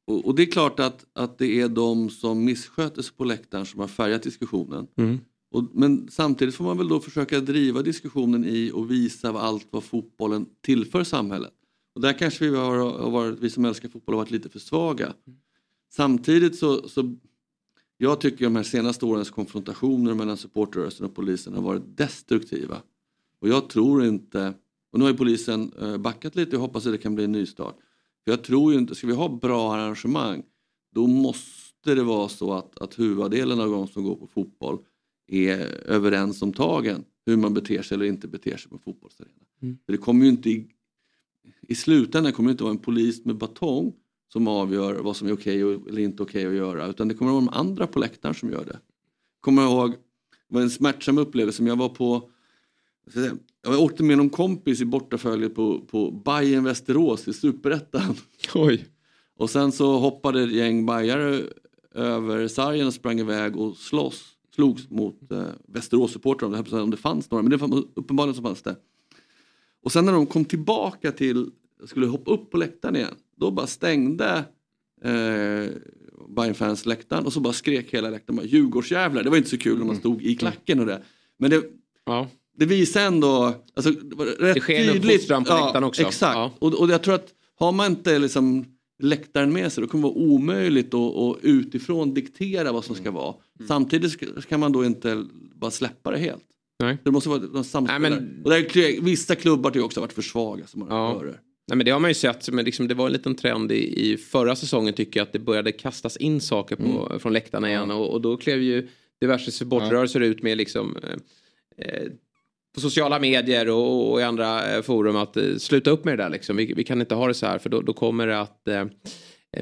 S10: och, och det är klart att, att det är de som missköter sig på läktaren som har färgat diskussionen.
S1: Mm.
S10: Och, men samtidigt får man väl då försöka driva diskussionen i och visa vad allt vad fotbollen tillför samhället. Och där kanske vi, har, har varit, vi som älskar fotboll har varit lite för svaga. Samtidigt så, så jag tycker de här senaste årens konfrontationer mellan supporterrörelsen och polisen har varit destruktiva. Och jag tror inte, och nu har ju polisen eh, backat lite och hoppas att det kan bli en nystart. För jag tror ju inte, ska vi ha bra arrangemang då måste det vara så att, att huvuddelen av de som går på fotboll är överens om tagen. Hur man beter sig eller inte beter sig på en fotbollsarena.
S1: Mm.
S10: För det kommer ju inte i, I slutändan kommer det inte vara en polis med batong som avgör vad som är okej och- eller inte okej att göra. Utan det kommer att vara de andra på läktaren som gör det. Kommer jag ihåg, det var en smärtsam upplevelse som jag var på jag åkte med någon kompis i bortaföljet på, på Bayern Västerås i Superettan.
S1: Oj.
S10: Och sen så hoppade ett gäng bajare över sargen och sprang iväg och slåss, slogs mot eh, Västerås-supportrar. Jag höll om det fanns några, men det fanns, uppenbarligen så fanns det. Och sen när de kom tillbaka till, skulle hoppa upp på läktaren igen, då bara stängde eh, Bayern-fans läktaren och så bara skrek hela läktaren bara, Djurgårdsjävlar. Det var inte så kul när man stod i klacken och det. Men det, det visar ändå, alltså, rätt
S1: Det sker en
S10: tydligt.
S1: uppfostran på läktaren också.
S10: Exakt.
S1: Ja.
S10: Och, och jag tror att har man inte liksom läktaren med sig då kommer det vara omöjligt att, att utifrån diktera vad som ska
S1: Mm.
S10: vara. Samtidigt ska, kan man då inte bara släppa det helt.
S1: Nej.
S10: Det måste vara någon samspel
S1: men-
S10: Och där, vissa klubbar har ju också varit för svaga som man
S1: Ja. Nej, men det har man ju sett, men liksom, det var en liten trend i, i förra säsongen tycker jag att det började kastas in saker på,
S10: Mm.
S1: från läktarna igen och, och då klev ju diverse supportrörelser ut med liksom eh, eh, på sociala medier och, och i andra eh, forum att eh, sluta upp med det där liksom. Vi, vi kan inte ha det så här för då, då kommer det att eh,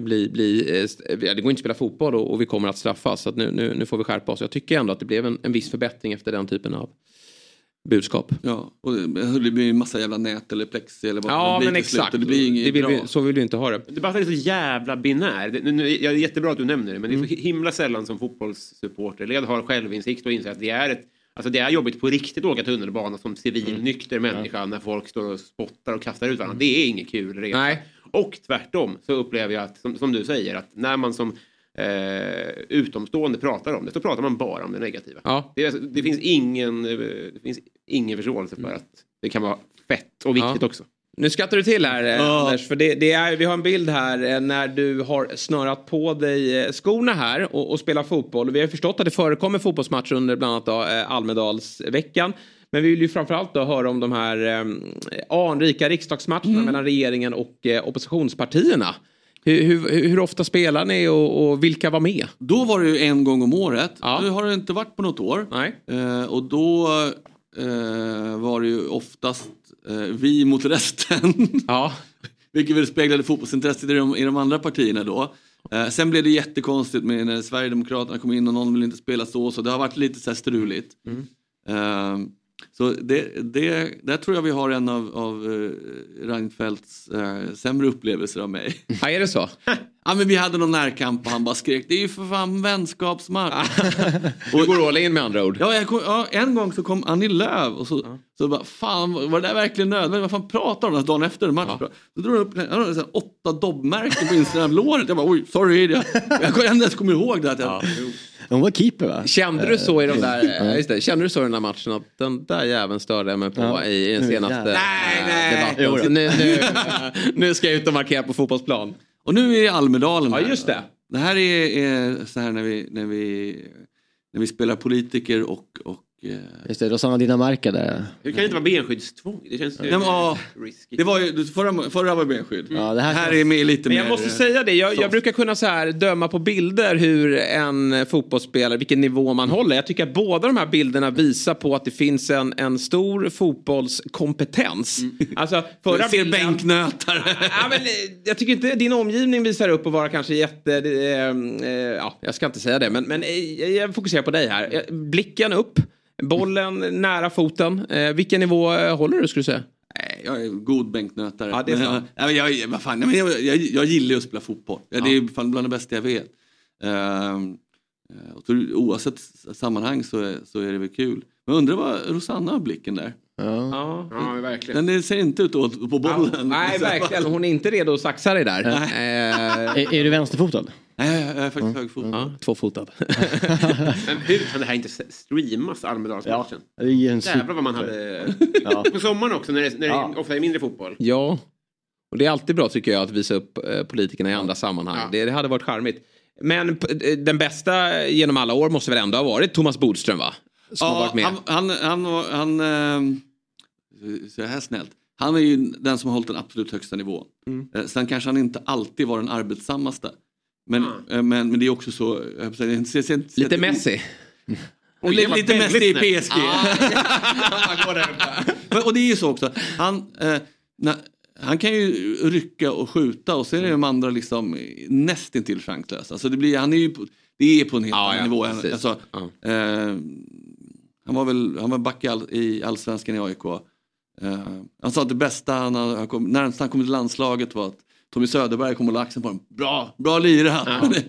S1: bli, bli eh, det går inte att spela fotboll och, och vi kommer att straffas. Så att nu, nu, nu får vi skärpa oss. Jag tycker ändå att det blev en, en viss förbättring efter den typen av budskap.
S10: Ja, och det det blir ju massa jävla nät eller plexi eller vad
S1: Ja
S10: det blir
S1: men exakt.
S10: Det blir inget
S1: det vill
S10: bra.
S1: vi, så vill vi inte ha det.
S3: Debatten är så jävla binär. Det, nu, det är jättebra att du nämner det, men
S1: Mm.
S3: det är så himla sällan som fotbollssupporterled har självinsikt och inser att det är ett Alltså det är jobbigt på riktigt att åka tunnelbana som civil
S1: Mm.
S3: nykter människa när folk står och spottar och kastar ut varandra. Det är inget kul resa. Och tvärtom så upplever jag att, som, som du säger, att när man som eh, utomstående pratar om det så pratar man bara om det negativa.
S1: Ja.
S3: Det, det, finns ingen, eh, det finns ingen förståelse för att det kan vara fett och viktigt
S1: Mm. Ja.
S3: också.
S1: Nu skrattar du till här
S3: Ja.
S1: Anders. För det, det är, vi har en bild här eh, när du har snörat på dig eh, skorna här och, och spelar fotboll. Vi har förstått att det förekommer fotbollsmatcher under bland annat då, Almedalsveckan. Men vi vill ju framförallt då höra om de här eh, anrika riksdagsmatcherna mellan regeringen och eh, oppositionspartierna. Hur, hur, hur ofta spelar ni och, och vilka var med?
S10: Då var det ju en gång om året. Nu har det inte varit på något år.
S1: Nej.
S10: Eh, och då eh, var det ju oftast vi mot resten.
S1: ja.
S10: Vilket väl speglade fotbollsintresset i de, i de andra partierna då. Eh, sen blev det jättekonstigt med när Sverigedemokraterna kom in och någon ville inte spela så. Så det har varit lite så här struligt. Eh, så det, det, där tror jag vi har en av, av eh, Reinfeldts eh, sämre upplevelser av mig.
S1: Ja, är det så?
S10: ja, men vi hade någon närkamp och han bara skrek det är ju för fan vänskapsmatch.
S1: Du går all in med andra ord.
S10: Ja, jag kom, ja, en gång så kom Annie Lööf och så, så bara, fan var det där verkligen nödvändigt? Vad fan pratar de om dagen efter en match? Så drog upp han hade så här åtta dobbmärken på insidan av låret. Jag bara, oj, sorry. Jag, jag kan inte ens komma ihåg det. Att jag,
S2: Hon var keeper va?
S1: Kände du så i de där,
S2: Ja.
S1: eh, just det, kände du så i den där matchen att den där jäveln störde jag mig på
S2: Ja.
S1: i, i den
S2: Nu
S1: senaste nej,
S10: nej.
S1: debatten.
S10: Jo,
S1: nu, nu, nu ska jag ut och markera på fotbollsplan.
S10: Och nu är Almedalen
S1: Ja,
S10: här.
S1: just det.
S10: Det här är, är så här när vi, när vi, när vi spelar politiker och... och eh,
S2: Just det, Rosanna Dinamarca där.
S3: Hur kan det inte vara benskyddstvång? Det känns ju
S10: Nej, men, ja,
S3: risky.
S10: det var ju, förra, förra var benskydd.
S2: Ja, det här,
S10: här är med lite
S1: Men
S10: mer...
S1: jag måste säga det, jag, jag brukar kunna så här döma på bilder hur en fotbollsspelare, vilken nivå man håller. Jag tycker att båda de här bilderna visar på att det finns en, en stor fotbollskompetens. Alltså, förra
S10: Jag ser
S1: bilden-
S10: bänknötare.
S1: ja, men, eh, jag tycker inte din omgivning visar upp att vara kanske jätte... Eh, eh, ja, jag ska inte säga det, men, men eh, jag fokuserar på dig här. Eh, Blicken upp, bollen nära foten. Eh, vilken nivå eh, håller du skulle du säga?
S10: Jag är god bänknötare.
S1: Ja, det är
S10: Men
S1: sant.
S10: jag, ja, jag, vad fan, jag, jag, jag gillar ju att spela fotboll. Ja. Det är fan bland det bästa jag vet. Och så, oavsett sammanhang så är, så är det väl kul. Men undrar vad Rosanna har blicken där.
S1: Ja,
S3: ja verkligen.
S10: Men det ser inte ut att på bollen.
S1: Nej, verkligen. Hon är inte redo att saxa dig där. Eh,
S2: Är, är du vänsterfotad?
S10: Nej, jag är faktiskt högerfotad.
S1: Ja, tvåfotad.
S3: Men hur kan det här inte streamas, Almedalsmatchen?
S2: Ja,
S3: Jävlar vad man hade...
S2: Ja.
S3: På sommaren också, när det, när det
S2: Ja.
S3: ofta är mindre fotboll.
S1: Ja, och det är alltid bra tycker jag att visa upp eh, politikerna i andra sammanhang. Det, det hade varit charmigt. Men eh, den bästa genom alla år måste väl ändå ha varit Thomas Bodström va? Som har
S10: Ja,
S1: varit med.
S10: han, han, han, var- han, ehm, så här snällt. Han är ju den som har hållit den absolut högsta nivån.
S1: Mm.
S10: Eh, Sen kanske han inte alltid var den arbetsammaste. Men, eh, men, men det är också så... att säga, jag ser- ser- ser-
S1: Lite Messi.
S10: Och
S1: det var
S10: lite Messi i PSG.
S1: Ah.
S10: Och det är ju så också. Han, eh, när, han kan ju rycka och skjuta och så är det de andra liksom nästintill chanslösa. Alltså det, blir, han är ju på, det är på en helt annan
S1: ja,
S10: nivå. Alltså, eh, han var väl han var back i, all, i allsvenskan i AIK. Eh, han sa att det bästa han, han kom, närmast han kom till landslaget var att Tommy Söderberg kom och la axeln på honom. Bra, bra lirare.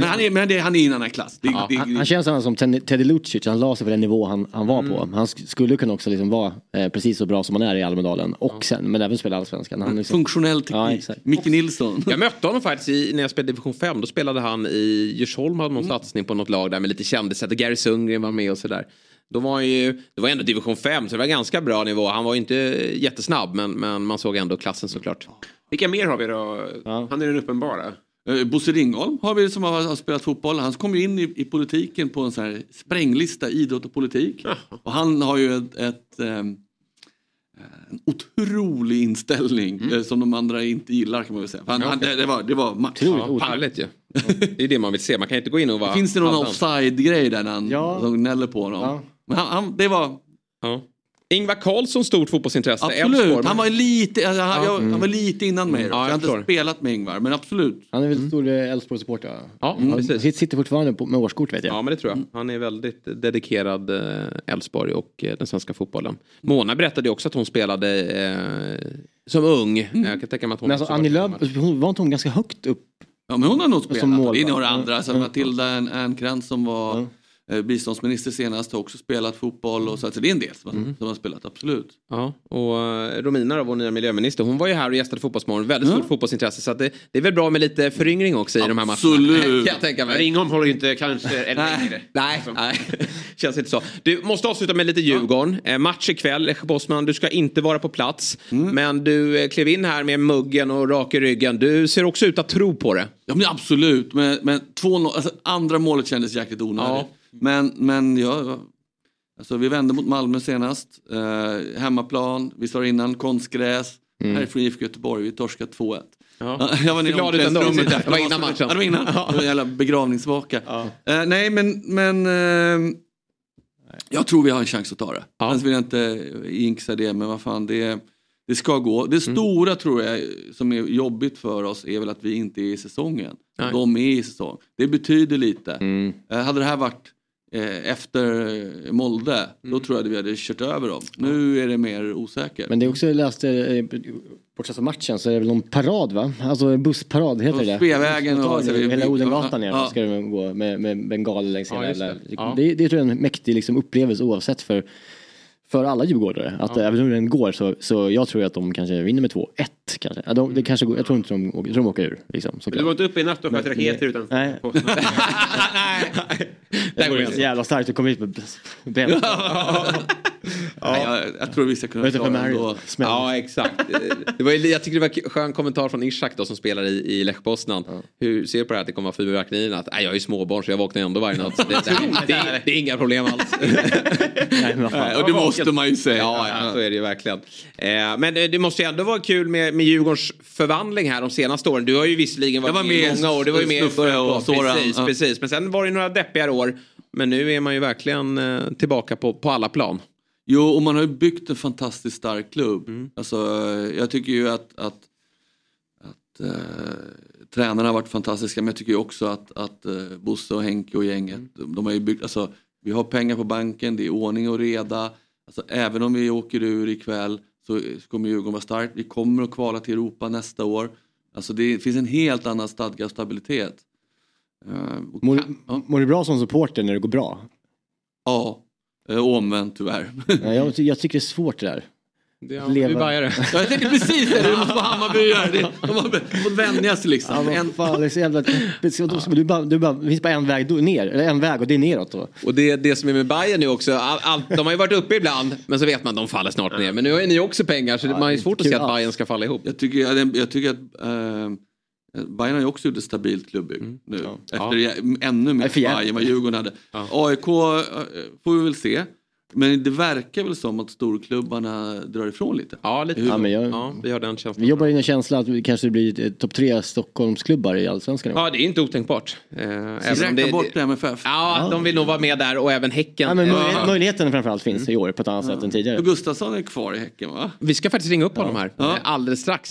S10: Men, han är, men det, han är i en annan klass. Det,
S2: Ja,
S10: det,
S2: han, han känns som Teddy Lucic, han la sig på den nivå han, han var på. Han sk- skulle kunna också liksom vara eh, precis så bra som han är i Almedalen och sen, men även spela allsvenskan. Han liksom,
S10: Funktionell teknik.
S2: Ja.
S10: Micke Nilsson.
S1: Jag mötte honom faktiskt i, när jag spelade division 5. Då spelade han i Djursholm, hade någon satsning på något lag där med lite kändisar. Gary Sundgren var med och sådär. Då var ju, det var ändå division 5 så det var ganska bra nivå. Han var ju inte jättesnabb men, men man såg ändå klassen såklart.
S3: Vilka mer har vi då? Han är den uppenbara.
S10: Eh, Bosse Ringholm har vi som har, har spelat fotboll. Han kom ju in i, i politiken på en sån här spränglista idrott och politik. Och han har ju ett, ett ehm, en otrolig inställning eh, som de andra inte gillar kan man väl säga. Han,
S1: Ja,
S10: han, det, det, var, det var match.
S1: Ja, härligt ju. Det är det man vill se. Man kan inte gå in och vara...
S10: Finns det någon offside-grej där när han som gnäller på honom? Men han, han, det var...
S1: Ja. Ingvar Carlsson, stort fotbollsintresse.
S10: Absolut,
S1: Elfsborg.
S10: han var lite, alltså, han,
S1: Ja.
S10: jag,
S1: Mm.
S10: han var lite innan mig. då.
S1: Ja,
S10: jag
S1: jag
S10: har inte
S1: förstår.
S10: spelat med Ingvar, men absolut.
S2: Han är väl stor eh, Elfsborg-supporter? va?
S1: Ja,
S2: Han
S1: precis.
S2: sitter- Sitter fortfarande på, med årskort vet jag.
S1: Ja, men det tror jag. Han är väldigt dedikerad eh, Elfsborg och eh, den svenska fotbollen. Mona berättade också att hon spelade eh, som ung. Jag kan tänka mig att hon
S2: Men alltså Annie Lööf, hon var inte hon ganska högt upp?
S10: Ja men hon har nog spelat. Det är några andra. Sen Matilda Ern- Ernkrans som var biståndsminister senast har också spelat fotboll. Och så, så det är en del som, har- som har spelat, absolut.
S1: Ja, och eh, Romina då, vår nya miljöminister, hon var ju här och gästade Fotbollsmorgon. Väldigt stort fotbollsintresse. Så att det, det är väl bra med lite föryngring också i de här matcherna.
S10: Absolut.
S1: Jag mig.
S3: Ringholm håller ju inte kanske
S1: Nej,
S3: längre.
S1: nej, nej. känns inte så. Du måste avsluta med lite Djurgården. Eh, match ikväll, Bosman. Du ska inte vara på plats. Men du eh, klev in här med muggen och rak i ryggen. Du ser också ut att tro på det.
S10: Ja men absolut. Men, men 2-0, alltså, andra målet kändes jäkligt onödigt. Men, men ja, alltså, vi vände mot Malmö senast. Eh, hemmaplan, vi sa innan, konstgräs.
S1: Mm.
S10: Här är från IFK Göteborg, vi torskade 2-1.
S1: Ja.
S10: Jag var nere i omklädningsrummet
S1: Det var innan matchen.
S10: Ja, det var innan. Det var en jävla begravningsvaka. Eh, nej men, men eh, jag tror vi har en chans att ta det. Sen vill jag inte jinxa det, men vad fan det, det ska gå. Det
S1: Mm.
S10: stora tror jag som är jobbigt för oss är väl att vi inte är i säsongen.
S1: Nej.
S10: De är i säsong. Det betyder lite.
S2: Mm.
S10: Eh, hade det här varit efter eh, Molde, då tror jag att vi hade kört över dem. Nu är det mer osäkert.
S2: Men det är också, jag läste, eh, bortsett från matchen så är det väl någon parad va? Alltså bussparad, heter
S10: Och
S2: det
S10: Sveavägen
S2: och...
S10: och-
S2: Hela Odengatan ner
S10: Ja.
S2: ska de gå med, med bengaler längs
S1: Ja,
S2: hela
S1: det. Ja.
S2: det. Det tror jag är en mäktig liksom, upplevelse oavsett för för alla djurgårdare. Att
S1: Ja.
S2: även om den går så, så jag tror att de kanske vinner med 2-1 kanske. De, det kanske går, jag tror inte de, jag tror de åker ur. Liksom,
S3: du var inte uppe i natt och sköt raketer utan
S2: Nej. Det vore jävla starkt att komma hit med ben.
S10: Nej, jag, jag tror vi ska kunna klara det ändå.
S1: Ja, exakt. Det var, jag tycker det var en skön kommentar från Ishak då, som spelar i, i Lech Poznan. Hur ser du på det här att det kommer vara fyrverkerierna? Att, nej, jag är ju småbarn så jag vaknar ändå varje natt. Det, det, det, det, är inga problem alls.
S2: Nej.
S10: Nej, och det måste man ju säga.
S1: Ja, ja, så är det ju verkligen. Eh, men eh, det måste ju ändå vara kul med, med Djurgårdens förvandling här de senaste åren. Du har ju visserligen varit
S10: var
S1: med i många år. Du var ju med i början på. Precis,
S10: ja.
S1: precis. Men sen var det några deppigare år. Men nu är man ju verkligen eh, tillbaka på, på alla plan.
S10: Jo, och man har ju byggt en fantastiskt stark klubb.
S1: Mm.
S10: Alltså, eh, jag tycker ju att, att, att eh, tränarna har varit fantastiska men jag tycker ju också att, att eh, Bosse och Henke och gänget,
S1: Mm.
S10: de, de har ju byggt, alltså, vi har pengar på banken, det är ordning och reda. Alltså, även om vi åker ur ikväll så så kommer Djurgården vara starkt. Vi kommer att kvala till Europa nästa år. Alltså det finns en helt annan stadga och stabilitet. Eh, och
S2: Mår,
S10: kan-
S2: mår du bra som supporter när det går bra?
S10: Ja, och omvänt tyvärr.
S2: Ja, jag, jag tycker det är svårt det där.
S1: Ja,
S2: Leva-
S1: Du bajare.
S10: Ja, jag tänkte precis det, det måste vara Hammarbyare. Det- De har fått vänja sig liksom.
S2: Ja,
S10: En-
S2: fan, det är så jävla Du bara, du bara, det finns bara en väg ner, eller en väg och det är neråt då.
S1: Och det, det som är med Bayern nu också, all, all, de har ju varit uppe ibland men så vet man att de faller snart ner. Men nu har ju ni också pengar så det, man har ju svårt att se att Bayern ska falla ihop.
S10: Jag tycker, jag, jag tycker att eh, Bayern har ju också gjort ett stabilt klubbygge nu. Efter
S1: Ja.
S10: ännu mer
S2: jävligt.
S10: Bayern vad Djurgården hade. AIK eh, får vi väl se. Men det verkar väl som att storklubbarna drar ifrån lite?
S1: Ja, lite.
S2: Ja, men jag,
S1: Ja, vi har den känslan.
S2: Vi jobbar in en känsla att vi kanske blir topp tre Stockholmsklubbar i Allsvenskan. i.
S1: Ja, det är inte otänkbart. Eh,
S10: räkna
S1: det,
S10: bort MFF?
S1: Ja, de vill nog vara med där och även Häcken.
S2: Ja, men
S1: Eh,
S2: möjlighet, möjligheten framförallt finns i år på ett annat sätt än tidigare.
S10: Och Gustafsson är kvar i Häcken va?
S1: Vi ska faktiskt ringa upp honom här
S10: Ja.
S1: alldeles strax.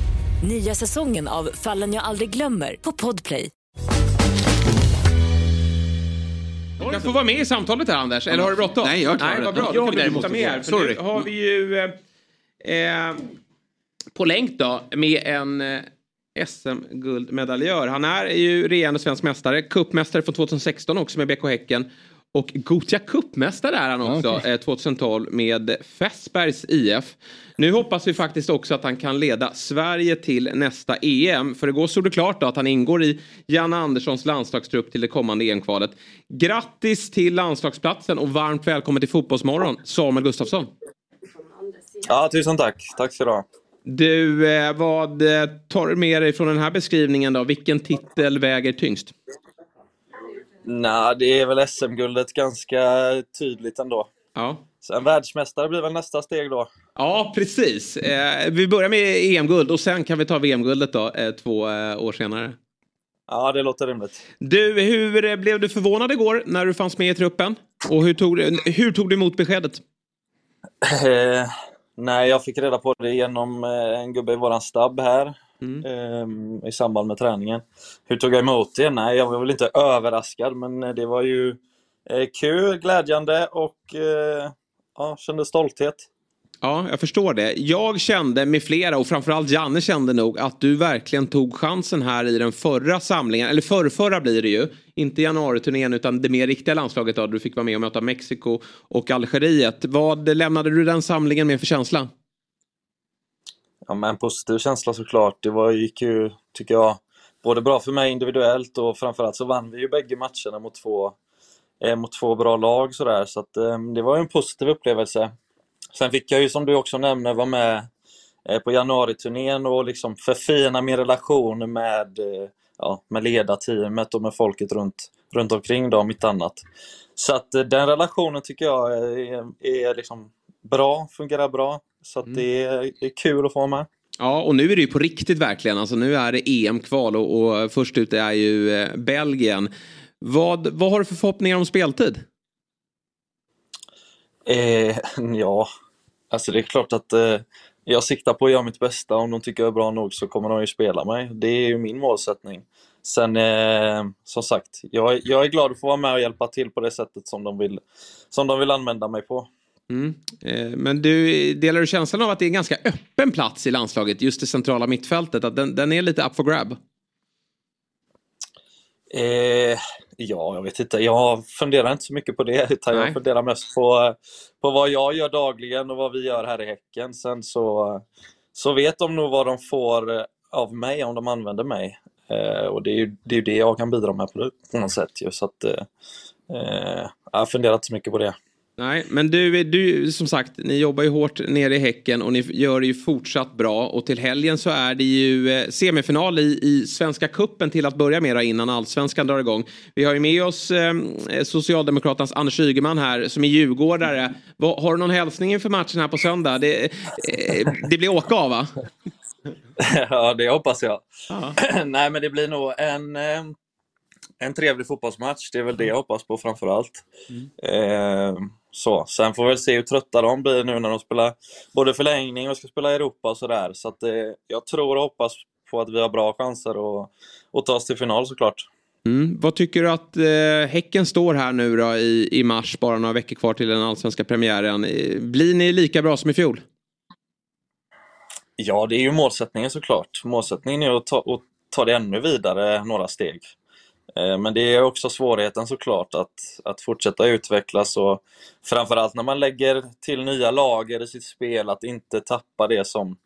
S7: Nya säsongen av Fallen jag aldrig glömmer på Podplay.
S1: Du kan få vara med i samtalet här Anders, eller har du bråttom?
S10: Nej, jag klarar
S1: Nej, vad
S10: det.
S1: bra.
S10: Jag
S1: Då kan vi
S10: däremot
S1: ta med här. För
S10: Sorry.
S1: nu har vi ju eh, eh, på länk då med en eh, SM-guldmedaljör. Han är ju regerande svensk mästare, cupmästare från 2016 också med BK Häcken. Och Gothia Cup-mästare är han också
S2: Okej.
S1: eh, 2012 med Fässbergs IF. Nu hoppas vi faktiskt också att han kan leda Sverige till nästa EM. För igår stod det klart då att han ingår i Janne Anderssons landslagstrupp till det kommande EM-kvalet. Grattis till landslagsplatsen och varmt välkommen till Fotbollsmorgon, Samuel Gustafsson.
S14: Ja, tusen tack. Tack så du ha.
S1: Du, eh, vad eh, tar du med dig från den här beskrivningen då? Vilken titel väger tyngst?
S14: Nej, det är väl SM-guldet ganska tydligt ändå.
S1: Ja.
S14: Sen världsmästare blir väl nästa steg då.
S1: Ja, precis. Eh, vi börjar med EM-guld och sen kan vi ta VM-guldet då, eh, två eh, år senare.
S14: Ja, det låter rimligt.
S1: Du, hur eh, blev du förvånad igår när du fanns med i truppen? Och hur tog, du- hur tog du emot beskedet?
S14: Eh, nej, jag fick reda på det genom eh, en gubbe i våran stab här eh, i samband med träningen. Hur tog jag emot det? Nej, jag var väl inte överraskad, men eh, det var ju eh, kul, glädjande och eh, ja, kände stolthet.
S1: Ja, jag förstår det. Jag kände med flera och framförallt Janne kände nog att du verkligen tog chansen här i den förra samlingen. Eller förrförra blir det ju. Inte januariturnén utan det mer riktiga landslaget då. Du fick vara med och möta Mexiko och Algeriet. Vad lämnade du den samlingen med för känsla?
S14: Ja, men en positiv känsla såklart. Det var, gick ju, tycker jag, både bra för mig individuellt och framförallt så vann vi ju bägge matcherna mot två, eh, mot två bra lag sådär. Så att, eh, det var ju en positiv upplevelse. Sen fick jag ju som du också nämner vara med eh, på januariturnén och liksom förfina min relation med, eh, ja, med ledarteamet och med folket runt, runt omkring då, mitt annat. Så att eh, den relationen tycker jag eh, är, är liksom bra, fungerar bra. Så att det, är, kul att få med.
S1: Ja, och nu är det ju på riktigt verkligen. Alltså nu är det EM-kval och, och först ut är ju eh, Belgien. Vad, vad har du för förhoppningar om speltid?
S14: Eh, ja, alltså det är klart att eh, jag siktar på att göra mitt bästa. Om de tycker jag är bra nog så kommer de ju spela mig. Det är ju min målsättning. Sen, eh, som sagt, jag, är- jag är glad att få vara med och hjälpa till på det sättet som de vill, som de vill använda mig på.
S1: Mm. Eh, Men du, delar du känslan av att det är en ganska öppen plats i landslaget, just det centrala mittfältet? Att den, den är lite up for grab?
S14: Eh, ja, jag vet inte. Jag funderar inte så mycket på det, utan
S1: Nej.
S14: jag funderar mest på, på vad jag gör dagligen och vad vi gör här i Häcken. Sen så, så vet de nog vad de får eh, av mig om de använder mig. Eh, och det är ju det, är det jag kan bidra med på, på något sätt. Ju. Så att, eh, eh, jag har funderat inte så mycket på det.
S1: Nej, men du, du, som sagt, ni jobbar ju hårt nere i Häcken och ni gör det ju fortsatt bra. Och till helgen så är det ju eh, semifinal i, i Svenska Kuppen till att börja med innan allsvenskan drar igång. Vi har ju med oss eh, Socialdemokraternas Anders Ygeman här som är djurgårdare. Vad- Har du någon hälsning inför matchen här på söndag? Det, eh, det blir åka av va?
S14: ja, det hoppas jag. Nej, men det blir nog en, eh, en trevlig fotbollsmatch. Det är väl det jag hoppas på framför allt. Eh, så. Sen får vi väl se hur trötta de blir nu när de spelar både förlängning och ska spela Europa och sådär. Så att, eh, jag tror och hoppas på att vi har bra chanser att, att ta oss till final såklart.
S1: Mm. Vad tycker du att eh, Häcken står här nu då i, i mars, bara några veckor kvar till den allsvenska premiären. Eh, Blir ni lika bra som i fjol?
S14: Ja, det är ju målsättningen såklart. Målsättningen är att ta, att ta det ännu vidare några steg. Eh, men det är också svårigheten såklart att, att fortsätta utvecklas och framförallt när man lägger till nya lager i sitt spel, att inte tappa det som,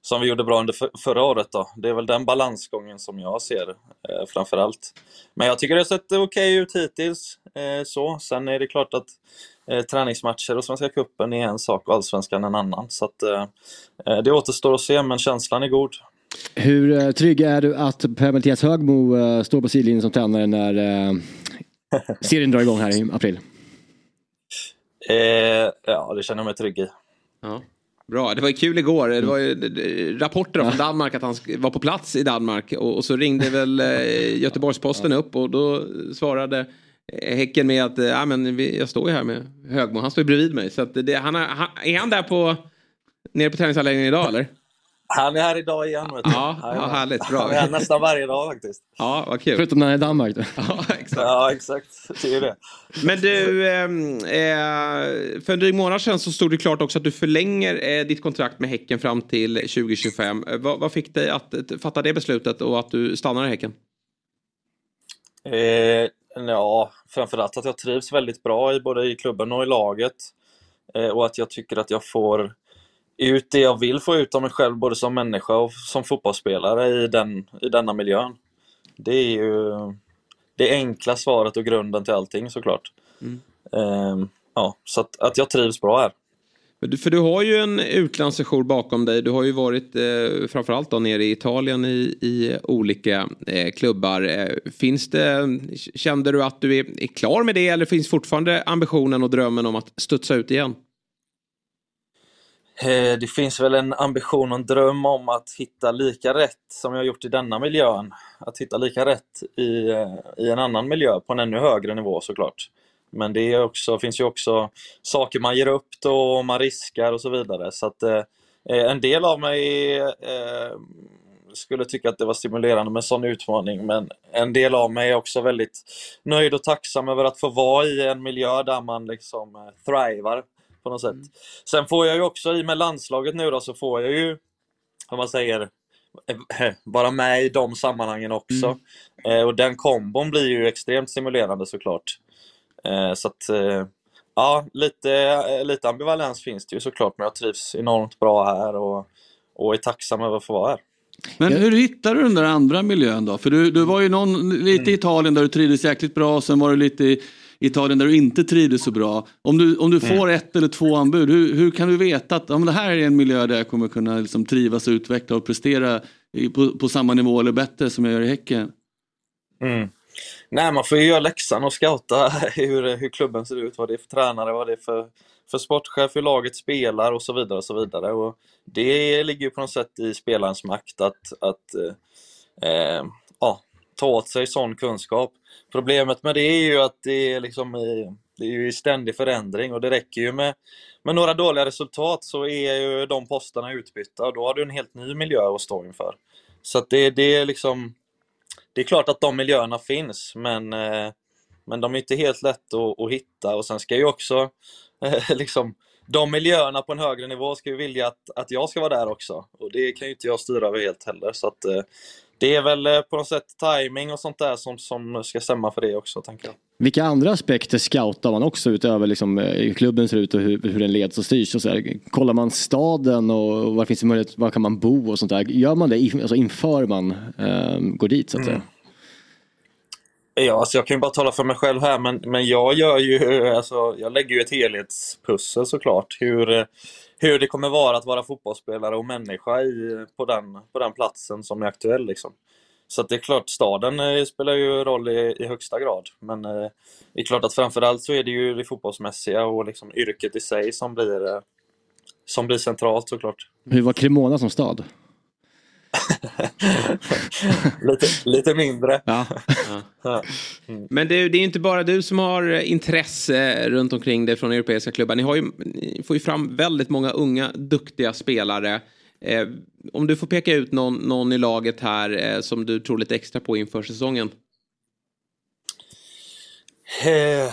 S14: som vi gjorde bra under för, förra året. Då. Det är väl den balansgången som jag ser eh, framförallt. Men jag tycker det har sett okej ut hittills. Eh, så. Sen är det klart att eh, träningsmatcher och Svenska Cupen är en sak och Allsvenskan en annan. Så att, eh, eh det återstår att se, men känslan är god.
S2: Hur eh, trygg är du att Per-Mattias Högmo eh, står på sidlinjen som tränare när eh, serien drar igång här i april?
S14: Eh, ja, det känner jag mig trygg i.
S1: Ja. Bra, det var ju kul igår. Det var ju rapporter från Danmark att han var på plats i Danmark. Och, så ringde väl eh, Göteborgs-Posten upp och då svarade Häcken med att ja, men jag står ju här med Högmo. Han står ju bredvid mig. Så att det, han är, han, är han där på, nere på träningsanläggningen idag eller?
S14: Han är här idag igen. Vet du.
S1: Ja, ja, härligt. Bra.
S14: Han är här nästan varje dag faktiskt.
S1: Ja, vad kul.
S2: Förutom när han är i Danmark. Då.
S1: Ja, exakt.
S14: Ja, exakt. Det är det.
S1: Men du, ehm, eh, för en dryg månad sedan så stod det klart också att du förlänger eh, ditt kontrakt med Häcken fram till 2025. Eh, vad, fick dig att eh, fatta det beslutet och att du stannar i Häcken?
S14: Eh, ja, framförallt att jag trivs väldigt bra i både i klubben och i laget. Eh, och att jag tycker att jag får ut det jag vill få ut av mig själv, både som människa och som fotbollsspelare i, den, i denna miljön. Det är ju det enkla svaret och grunden till allting såklart.
S1: Mm.
S14: Eh, ja, så att, att jag trivs bra här.
S1: För du, för du har ju en utlandssession bakom dig. Du har ju varit eh, framförallt då nere i Italien i, i olika eh, klubbar. Eh, finns det, kände du att du är, är klar med det eller finns fortfarande ambitionen och drömmen om att studsa ut igen?
S14: Eh, det finns väl en ambition och en dröm om att hitta lika rätt som jag gjort i denna miljön. Att hitta lika rätt i, eh, i en annan miljö på en ännu högre nivå såklart. Men det är också, finns ju också saker man ger upp då och man riskar och så vidare. Så att eh, eh, en del av mig eh, skulle tycka att det var stimulerande med en sån utmaning men en del av mig är också väldigt nöjd och tacksam över att få vara i en miljö där man liksom eh, thrivar på något sätt. Sen får jag ju också, i med landslaget nu då, så får jag ju, om man säger, eh, vara med i de sammanhangen också. Eh, och den kombon blir ju extremt stimulerande såklart. Eh, så att, eh, ja, lite, eh, lite ambivalens finns det ju såklart, men jag trivs enormt bra här och, och är tacksam över att få vara här.
S10: Men hur hittade du den där andra miljön då? För du, du var ju någon, lite i Italien där du trivdes jäkligt bra och sen var du lite i Italien där du inte trivdes så bra. Om du, om du får ett eller två anbud, hur, hur kan du veta att ja, det här är en miljö där jag kommer kunna liksom trivas, utveckla och prestera på, på samma nivå eller bättre som jag gör i Häcken?
S14: Mm. Nej, man får ju göra läxan och scouta hur, hur klubben ser ut, vad det är för tränare, vad det är för, för sportchef, hur laget spelar och så vidare. och så vidare. Och det ligger ju på något sätt i spelarens makt att, att eh, eh, ja, ta åt sig sån kunskap. Problemet med det är ju att det är, liksom i, det är ju i ständig förändring och det räcker ju med, med några dåliga resultat så är ju de posterna utbytta och då har du en helt ny miljö att stå inför. Så att det, det är liksom det är klart att de miljöerna finns, men, eh, men de är inte helt lätt att, att hitta. Och sen ska ju också, eh, liksom, de miljöerna på en högre nivå ska ju vilja att, att jag ska vara där också. Och det kan ju inte jag styra över helt heller. Så att, eh, det är väl eh, på något sätt timing och sånt där som, som ska stämma för det också, tänker jag.
S2: Vilka andra aspekter scoutar man också utöver liksom, eh, hur klubben ser ut och hur, hur den leds och styrs? Och så här? Kollar man staden och var finns det möjlighet, var kan man bo och sånt där? Gör man det alltså inför man eh, går dit så att säga?
S14: Mm. Ja, alltså jag kan ju bara tala för mig själv här, men, men jag gör ju, alltså, jag lägger ju ett helhetspussel såklart. Hur, eh, hur det kommer vara att vara fotbollsspelare och människa i, på, den, på den platsen som är aktuell. Liksom. Så att det är klart, staden eh, spelar ju roll i, i högsta grad. Men eh, det är klart att framförallt så är det ju det fotbollsmässiga och liksom yrket i sig som blir, eh, som blir centralt såklart.
S2: Hur var Cremona som stad?
S14: lite, lite mindre.
S2: Ja.
S14: Ja.
S1: Men det, det är inte bara du som har intresse runt omkring dig från europeiska klubbar. Ni, har ju, ni får ju fram väldigt många unga, duktiga spelare. Eh, om du får peka ut någon, någon i laget här eh, som du tror lite extra på inför säsongen.
S14: Eh,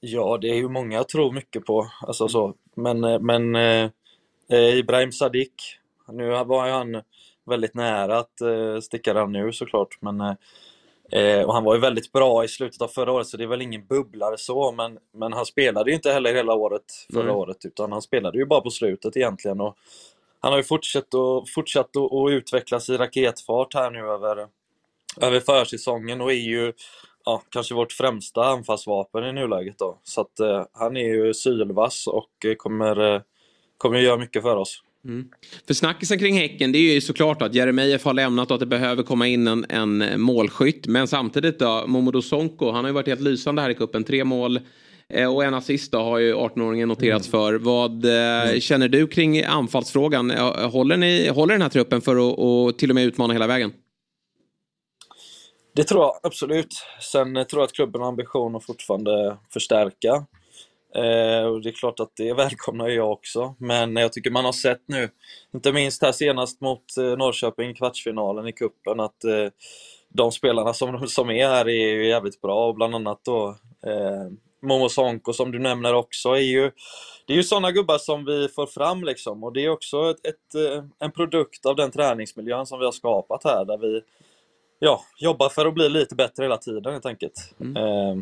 S14: Ja, det är ju många jag tror mycket på. Alltså så. Men, eh, men eh, Ibrahim Sadiq, nu var ju han väldigt nära att eh, sticka den nu såklart. Men eh, Eh, och han var ju väldigt bra i slutet av förra året så det är väl ingen bubblare så men, men han spelade ju inte heller hela året förra
S1: Nej.
S14: året utan han spelade ju bara på slutet egentligen. Och han har ju fortsatt, och, fortsatt att, att utvecklas i raketfart här nu över, över försäsongen och är ju ja, kanske vårt främsta anfallsvapen i nuläget. Då. Så att, eh, han är ju sylvass och kommer, eh, kommer göra mycket för oss.
S1: Mm. För snackisen kring Häcken det är ju såklart att Jeremejeff har lämnat och att det behöver komma in en, en målskytt. Men samtidigt då, Momodou Sonko, han har ju varit helt lysande här i cupen. Tre mål eh, och en assist då har ju 18-åringen noterats för. Vad eh, känner du kring anfallsfrågan? Håller, ni, håller den här truppen för att och till och med utmana hela vägen?
S14: Det tror jag absolut. Sen tror jag att klubben har ambition att fortfarande förstärka. Eh, och det är klart att det välkomnar jag också. Men jag tycker man har sett nu, inte minst här senast mot eh, Norrköping i kvartsfinalen i kuppen att eh, de spelarna som, som är här är ju jävligt bra och bland annat då eh, Momo Sonko som du nämner också är ju det är ju sådana gubbar som vi får fram liksom och det är också ett, ett, en produkt av den träningsmiljön som vi har skapat här där vi ja, jobbar för att bli lite bättre hela tiden helt enkelt. Eh,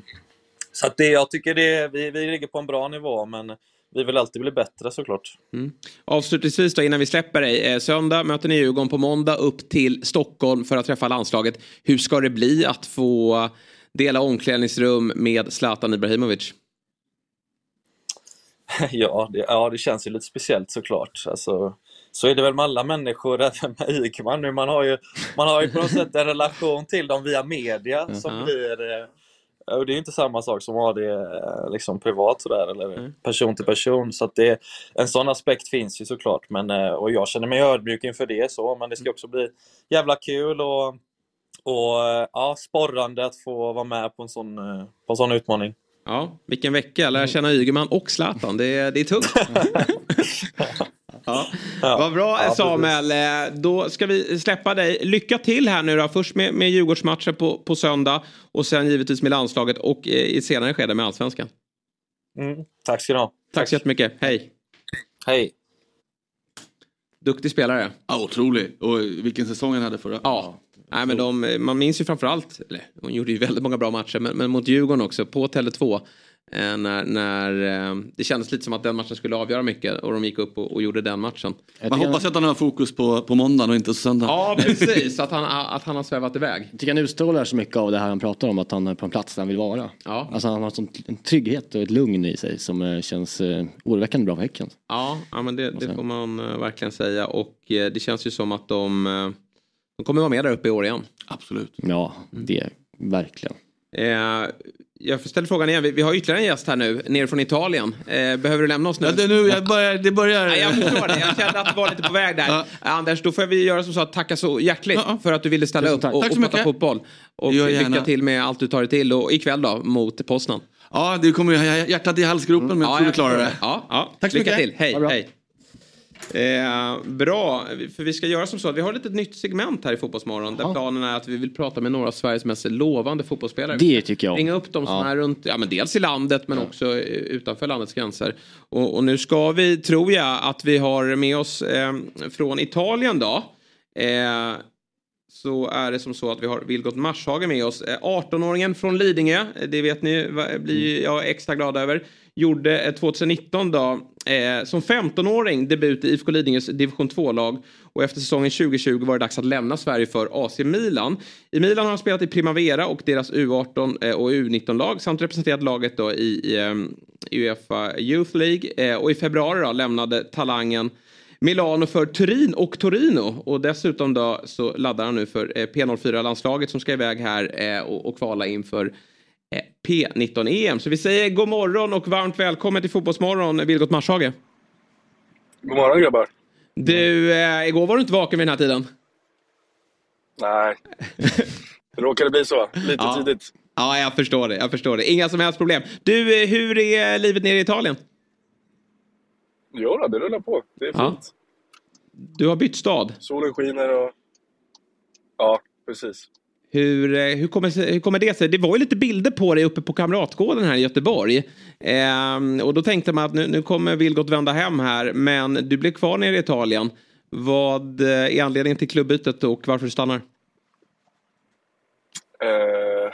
S14: så det, jag tycker det, vi, vi ligger på en bra nivå men vi vill alltid bli bättre såklart.
S1: Mm. Avslutningsvis då innan vi släpper dig. Eh, söndag möter ni Djurgården på måndag upp till Stockholm för att träffa landslaget. Hur ska det bli att få dela omklädningsrum med Zlatan Ibrahimovic?
S14: ja, det, ja, det känns ju lite speciellt såklart. Alltså, så är det väl med alla människor, även med Ygeman nu. Man har ju, man har ju på något sätt en relation till dem via media som blir... eh, Och det är ju inte samma sak som att ha det eh, liksom privat sådär, eller person till person. Så det, en sån aspekt finns ju såklart. Men, eh, och jag känner mig ödmjuk inför det så, men det ska också bli jävla kul och, och ja, sporrande att få vara med på en sån, på en sån utmaning.
S1: Ja, vilken vecka. Lära känna Ygeman och Zlatan. Det, det är tungt. ja. Vad bra
S14: Ja,
S1: Samuel. Eh, Då ska vi släppa dig. Lycka till här nu då. Först med, med Djurgårdsmatchen på, på söndag. Och sen givetvis med landslaget och eh, i senare skede med allsvenskan.
S14: Mm, tack ska du ha.
S1: Tack så jättemycket. Hej.
S14: Hej.
S1: Duktig spelare.
S10: Ja, otrolig. Och vilken säsong han hade förra.
S1: Ja. Nej, men de, man minns ju framförallt, eller hon gjorde ju väldigt många bra matcher, men, men mot Djurgården också på Tele2. Eh, när när eh, det kändes lite som att den matchen skulle avgöra mycket och de gick upp och, och gjorde den matchen.
S10: Man hoppas att han har fokus på, på måndagen och inte på söndag.
S1: Ja, precis. Att han, att han har svävat iväg.
S2: Jag tycker han utstrålar så mycket av det här han pratar om, att han är på en plats där han vill vara.
S1: Ja.
S2: Alltså han har sån, en trygghet och ett lugn i sig som eh, känns eh, oroväckande bra för Häcken.
S1: Ja, ja men det, det får man eh, verkligen säga. Och eh, det känns ju som att de, eh, de kommer vara med där uppe i år igen.
S10: Absolut.
S2: Ja, det verkligen.
S1: Eh, jag ställer frågan igen. Vi, vi har ytterligare en gäst här nu, nere från Italien. Eh, behöver du lämna oss nu?
S10: Ja, det, nu jag börjar, det börjar...
S1: Nej, jag förstår det. Jag kände att det var lite på väg där. Eh, Anders, då får vi göra som så att tacka så hjärtligt för att du ville ställa upp
S10: tack.
S1: och,
S10: Tack
S1: och prata fotboll. Och lycka till med allt du tar dig till. Och ikväll då, mot Poznan.
S10: Ja, det kommer ju hjärtat i halsgropen men jag
S1: Ja,
S10: tror
S1: jag
S10: klarar det.
S1: Ja, ja.
S10: Tack så
S1: Lycka
S10: mycket.
S1: till. Hej, hej. Eh, bra, för vi ska göra som så att vi har ett litet nytt segment här i Fotbollsmorgon där planen är att vi vill prata med några av Sveriges mest lovande fotbollsspelare.
S2: Det tycker jag.
S1: Ringa upp dem som
S2: Ja.
S1: är runt, ja men dels i landet men också eh, utanför landets gränser. Och, och nu ska vi, tror jag, att vi har med oss eh, från Italien då. Eh, så är det som så att vi har Vilgot Marshage med oss. Eh, 18-åringen från Lidingö, eh, det vet ni, va- blir jag extra glad över. Gjorde eh, 2019 då, eh, som 15-åring debut i IFK Lidingös division 2-lag. Och efter säsongen 2020 var det dags att lämna Sverige för AC Milan. I Milan har han spelat i Primavera och deras U18 eh, och U19-lag samt representerat laget då i, i um, Uefa Youth League. Eh, och i februari då lämnade talangen Milano för Turin och Torino. Och dessutom då så laddar han nu för eh, P04-landslaget som ska iväg här eh, och, och kvala inför eh, P19-EM. Så vi säger god morgon och varmt välkommen till Fotbollsmorgon, Vilgot Marshage.
S15: God morgon grabbar.
S1: Du, eh, igår var du inte vaken vid den här tiden.
S15: Nej, det råkade bli så. Lite
S1: Ja.
S15: tidigt.
S1: Ja, jag förstår det. Jag förstår det. Inga som helst problem. Du, hur är livet nere i Italien?
S15: Jo då, det rullar på. Det är fint.
S1: Ja. Du har bytt stad.
S15: Solen skiner och... Ja, precis.
S1: Hur, eh, hur, kommer, hur kommer det sig? Det var ju lite bilder på dig uppe på Kamratgården här i Göteborg. Ehm, och då tänkte man att nu, nu kommer Vilgot vända hem här, men du blev kvar nere i Italien. Vad eh, är anledningen till klubbytet och varför du stannar?
S15: Eh,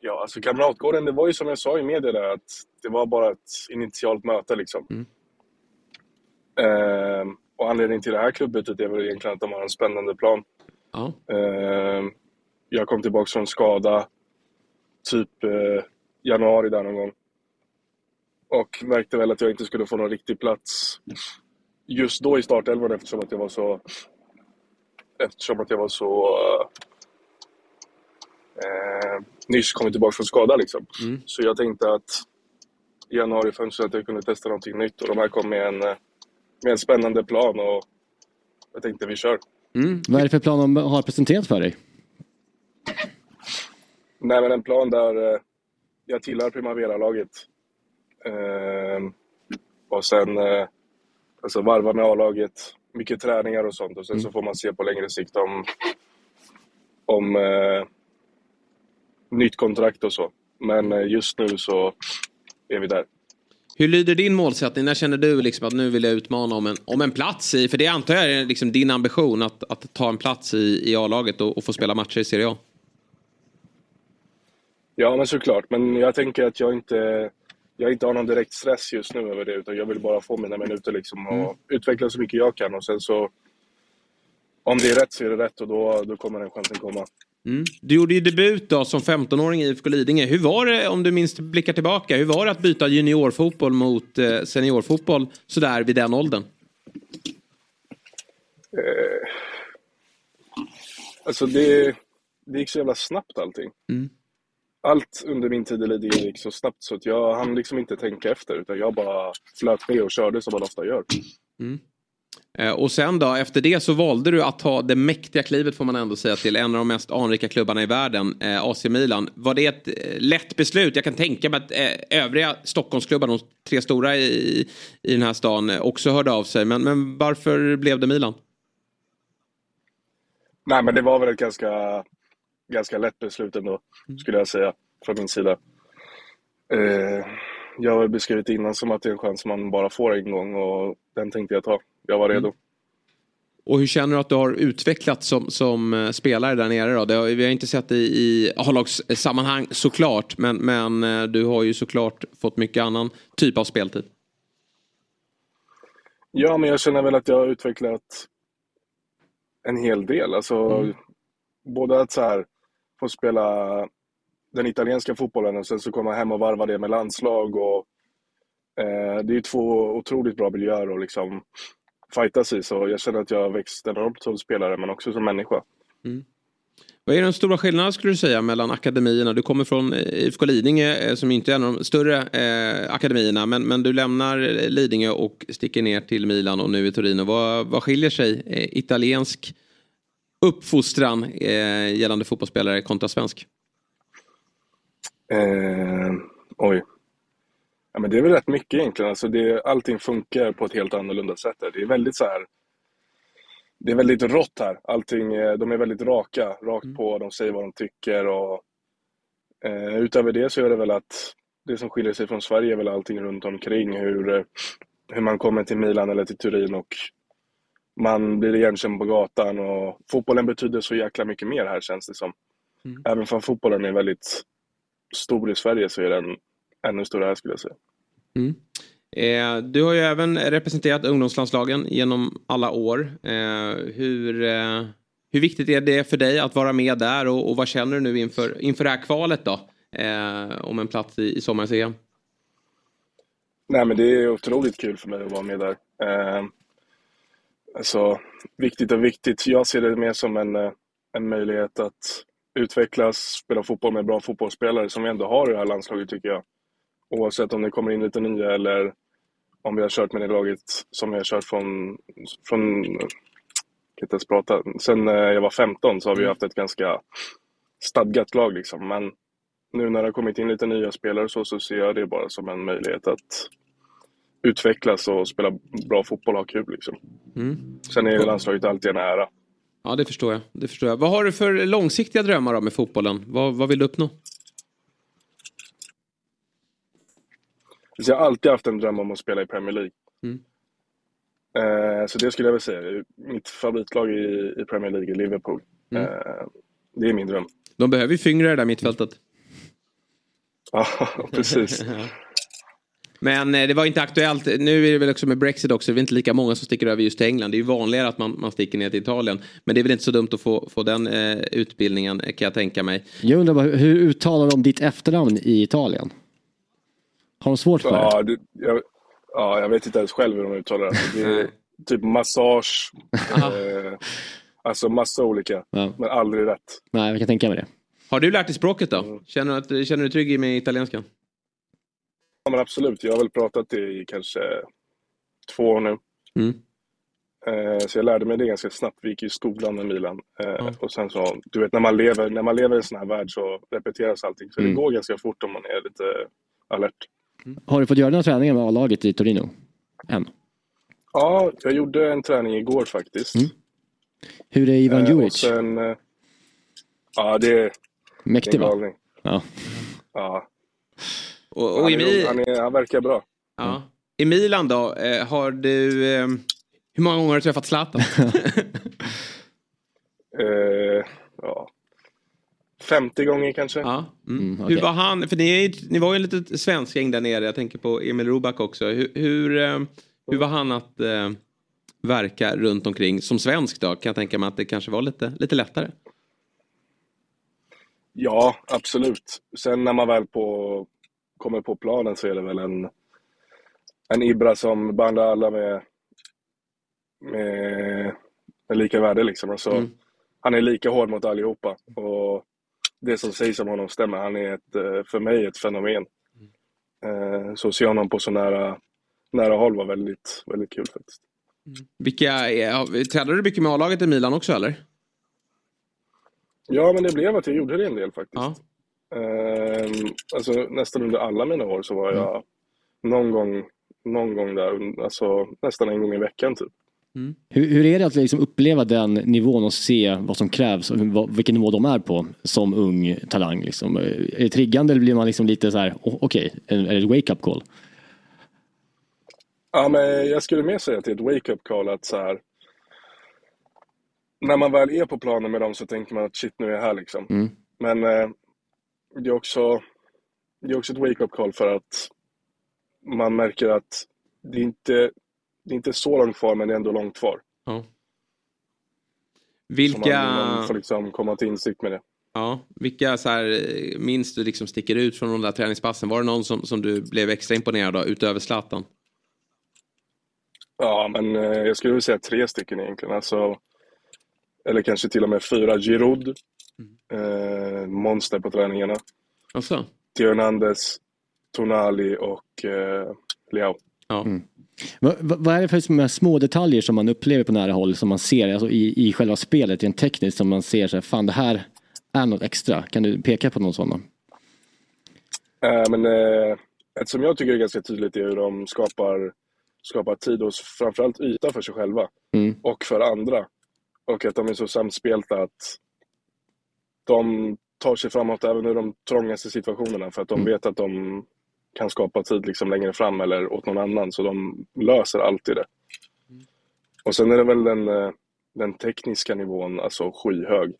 S15: ja, alltså Kamratgården, det var ju som jag sa i media där att det var bara ett initialt möte liksom. Eh, och anledningen till det här klubbytet är väl egentligen att de har en spännande plan. Eh, jag kom tillbaka från skada typ eh, januari där någon gång. Och märkte väl att jag inte skulle få någon riktig plats just då i startelvan eftersom att jag var så eftersom att jag var så eh, nyss kommit tillbaka från skada liksom. Så jag tänkte att i januarifönstret att jag kunde testa någonting nytt och de här kom med en, eh, med en spännande plan och jag tänkte vi kör.
S2: Vad är det för plan de har presenterat för dig?
S15: Nej men en plan där eh, jag tillhör Primavera-laget. Eh, och sen eh, alltså varva med A-laget, mycket träningar och sånt och sen så får man se på längre sikt om, om eh, nytt kontrakt och så. Men eh, just nu så är vi där.
S1: Hur lyder din målsättning? När känner du liksom att nu vill jag utmana om en, om en plats i, för det antar jag är liksom din ambition att, att ta en plats i, i A-laget och, och få spela matcher i Serie A?
S15: Ja, men såklart. Men jag tänker att jag inte, jag inte har någon direkt stress just nu över det, utan jag vill bara få mina minuter liksom och utveckla så mycket jag kan. Och sen så, om det är rätt så är det rätt och då, då kommer den chansen komma.
S1: Mm. Du gjorde ju debut då som 15-åring i IFK Lidingö. Hur var det, om du minst blickar tillbaka, hur var det att byta juniorfotboll mot eh, seniorfotboll sådär vid den åldern?
S15: Eh, alltså det, det gick så jävla snabbt allting.
S1: Mm.
S15: Allt under min tid i Lidingö gick så snabbt så att jag hann liksom inte tänka efter utan jag bara flöt med och körde som man ofta gör.
S1: Mm. Eh, Och sen då, efter det så valde du att ta det mäktiga klivet får man ändå säga till en av de mest anrika klubbarna i världen, eh, AC Milan. Var det ett eh, lätt beslut? Jag kan tänka mig att övriga Stockholmsklubbar, de tre stora i, i den här stan, också hörde av sig. Men, men varför blev det Milan?
S15: Nej men det var väl ett ganska, ganska lätt beslut ändå, skulle jag säga, från min sida. Jag har beskrivit innan som att det är en chans man bara får en gång och den tänkte jag ta. Jag var redo.
S1: Och hur känner du att du har utvecklats som, som eh, spelare där nere då? Har, vi har inte sett det i A-lagssammanhang såklart, men, men eh, du har ju såklart fått mycket annan typ av speltid.
S15: Ja, men jag känner väl att jag har utvecklat en hel del. Alltså, både att så här, få spela den italienska fotbollen och sen så komma hem och varva det med landslag. Och, eh, det är två otroligt bra miljöer att liksom fightas i. Så jag känner att jag har växt enormt som spelare men också som människa.
S1: Vad är den stora skillnaden skulle du säga mellan akademierna? Du kommer från eh, IFK Lidingö eh, som inte är en av de större eh, akademierna men, men du lämnar eh, Lidingö och sticker ner till Milan och nu i Torino. Vad, vad skiljer sig eh, italiensk uppfostran eh, gällande fotbollsspelare kontra svensk?
S15: Oj. Ja, men det är väl rätt mycket egentligen. Alltså det, allting funkar på ett helt annorlunda sätt. här. Det är väldigt så här. Det är väldigt rått här. Allting, de är väldigt raka, rakt på. De säger vad de tycker. Och, eh, utöver det så är det väl att det som skiljer sig från Sverige är väl allting runt omkring. Hur, hur man kommer till Milan eller till Turin och man blir igenkänd på gatan. Och fotbollen betyder så jäkla mycket mer här känns det som. Även om fotbollen är väldigt stor i Sverige så är den ännu större här skulle jag säga.
S1: Mm. Eh, du har ju även representerat ungdomslandslagen genom alla år. Eh, hur, eh, hur viktigt är det för dig att vara med där och, och vad känner du nu inför, inför det här kvalet då? Eh, om en plats i, i sommarens EM?
S15: Nej men det är otroligt kul för mig att vara med där. Eh, alltså, viktigt och viktigt. Jag ser det mer som en, eh, en möjlighet att utvecklas, spela fotboll med bra fotbollsspelare som vi ändå har i det här landslaget tycker jag. Oavsett om det kommer in lite nya eller om vi har kört med det laget som vi har kört från, från kan inte ens prata, sen när jag var 15 så har vi haft ett ganska stadgat lag liksom. Men nu när det har kommit in lite nya spelare så, så ser jag det bara som en möjlighet att utvecklas och spela bra fotboll och ha kul liksom.
S1: Mm.
S15: Sen är landslaget alltid en ära.
S1: Ja, det förstår jag. Det förstår jag. Vad har du för långsiktiga drömmar då med fotbollen? Vad, vad vill du uppnå?
S15: Så jag har alltid haft en dröm om att spela i Premier League.
S1: Mm.
S15: Eh, så det skulle jag väl säga. Mitt favoritlag i, i Premier League är Liverpool.
S1: Mm.
S15: Eh, det är min dröm.
S1: De behöver ju fingrar i det där mittfältet.
S15: Ja, precis.
S1: Men eh, det var inte aktuellt. Nu är det väl också med Brexit också. Det är inte lika många som sticker över just till England. Det är ju vanligare att man, man sticker ner till Italien. Men det är väl inte så dumt att få, få den eh, utbildningen eh, kan jag tänka mig.
S2: Jag undrar bara, hur uttalar de ditt efternamn i Italien? Har de svårt för det?
S15: Ja, det jag, ja, jag vet inte ens själv hur de uttalar det. Det är typ massage, eh, alltså massa olika,
S2: Ja.
S15: men aldrig rätt.
S2: Nej, jag kan tänka mig det.
S1: Har du lärt dig språket då? Känner du, att, känner du dig trygg med italienskan?
S15: Ja, men absolut. Jag har väl pratat det i kanske två år nu.
S1: Mm.
S15: Eh, så jag lärde mig det ganska snabbt. Vi gick i skolan med Milan. Eh, Och sen så, du vet när man lever, när man lever i en sån här värld så repeteras allting. Så
S2: Mm.
S15: det går ganska fort om man är lite alert.
S2: Har du fått göra några träningar med A-laget i Torino? Än?
S15: Ja, jag gjorde en träning igår faktiskt.
S2: Hur är Ivan
S15: Eh,
S2: Djuric?
S15: eh, ja, det är
S2: Mäktig
S15: är
S2: va? Ja.
S15: Ja.
S1: Och,
S15: han,
S1: och
S15: är,
S1: i, Mi-
S15: rolig. han, är, han verkar bra.
S1: ja. I Milan då? Eh, har du... Eh, hur många gånger har du träffat Zlatan?
S15: Eh, ja. 50 gånger kanske.
S1: Ja. Mm.
S2: okej.
S1: Hur var han? För ni, är, ni var ju en litet svensk gäng där nere. Jag tänker på Emil Roback också. Hur, hur, eh, hur var han att eh, verka runt omkring? Som svensk då kan jag tänka mig att det kanske var lite, lite lättare.
S15: Ja, absolut. Sen när man väl på, kommer på planen så är det väl en, en Ibra som behandlar alla med, med, med lika värde. Liksom. Alltså, Han är lika hård mot allihopa. Och det som sägs om honom stämmer. Han är ett, eh, för mig ett fenomen. Eh, Så att se honom på så nära, nära håll var väldigt, väldigt kul faktiskt.
S1: Vilka, är- tränade du mycket med A-laget i Milan också eller?
S15: Ja, men det blev att jag gjorde det en del faktiskt. Ehm, alltså, nästan under alla mina år så var jag någon gång, någon gång där, alltså nästan en gång i veckan typ.
S2: Hur, hur är det att liksom uppleva den nivån och se vad som krävs och vad, vilken nivå de är på som ung talang? Liksom? Är det triggande eller blir man liksom lite så här, "Åh, okej, är är det ett wake-up call?
S15: Ja, men jag skulle mer säga att det är ett wake-up call att så här. När man väl är på planen med dem så tänker man att shit, nu är jag här liksom.
S2: Mm.
S15: Men eh, det, är också, det är också ett wake-up call för att man märker att det är inte det är inte så långt kvar, men det är ändå långt kvar.
S1: Ja.
S15: Så
S1: Vilka,
S15: man, man får liksom komma till insikt med det.
S1: ja, vilka så här, eh, minst du liksom sticker ut från de där träningspassen? Var det någon som, som du blev extra imponerad av utöver Zlatan?
S15: Ja, men eh, jag skulle vilja säga tre stycken egentligen. Alltså, eller kanske till och med fyra. Giroud, eh, monster på träningarna.
S1: Alltså?
S15: Theo Hernandez, Tonali och eh, Leao.
S1: Ja.
S2: Vad, vad vad är det för små- detaljer som man upplever på nära håll som man ser alltså i, i själva spelet, rent tekniskt, som man ser så här, fan det här är något extra. Kan du peka på någon sådana?
S15: Eh, men eh, ett som jag tycker är ganska tydligt är hur de skapar, skapar tid och framförallt yta för sig själva
S2: Mm.
S15: och för andra. Och att de är så samspelta att de tar sig framåt även ur de trångaste situationerna för att de vet att de kan skapa tid liksom längre fram eller åt någon annan. Så de löser alltid det. Och sen är det väl den, eh, den tekniska nivån, alltså skyhög.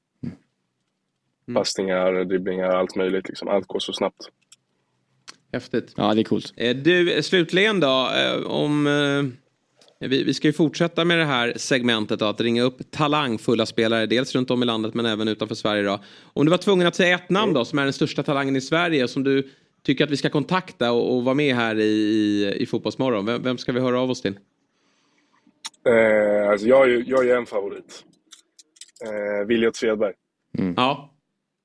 S15: Passningar, dribblingar, allt möjligt. Liksom. Allt går så snabbt.
S1: Häftigt.
S2: Ja, det är coolt.
S1: Eh, Du, slutligen då, eh, om... eh, Vi, vi ska ju fortsätta med det här segmentet då, att ringa upp talangfulla spelare, dels runt om i landet men även utanför Sverige då. Om du var tvungen att säga ett namn då, som är den största talangen i Sverige, som du tycker att vi ska kontakta och, och vara med här i, i, i Fotbollsmorgon, vem, vem ska vi höra av oss till?
S15: Eh, alltså jag, jag är en favorit. Eh, Williot Svedberg.
S1: Ja,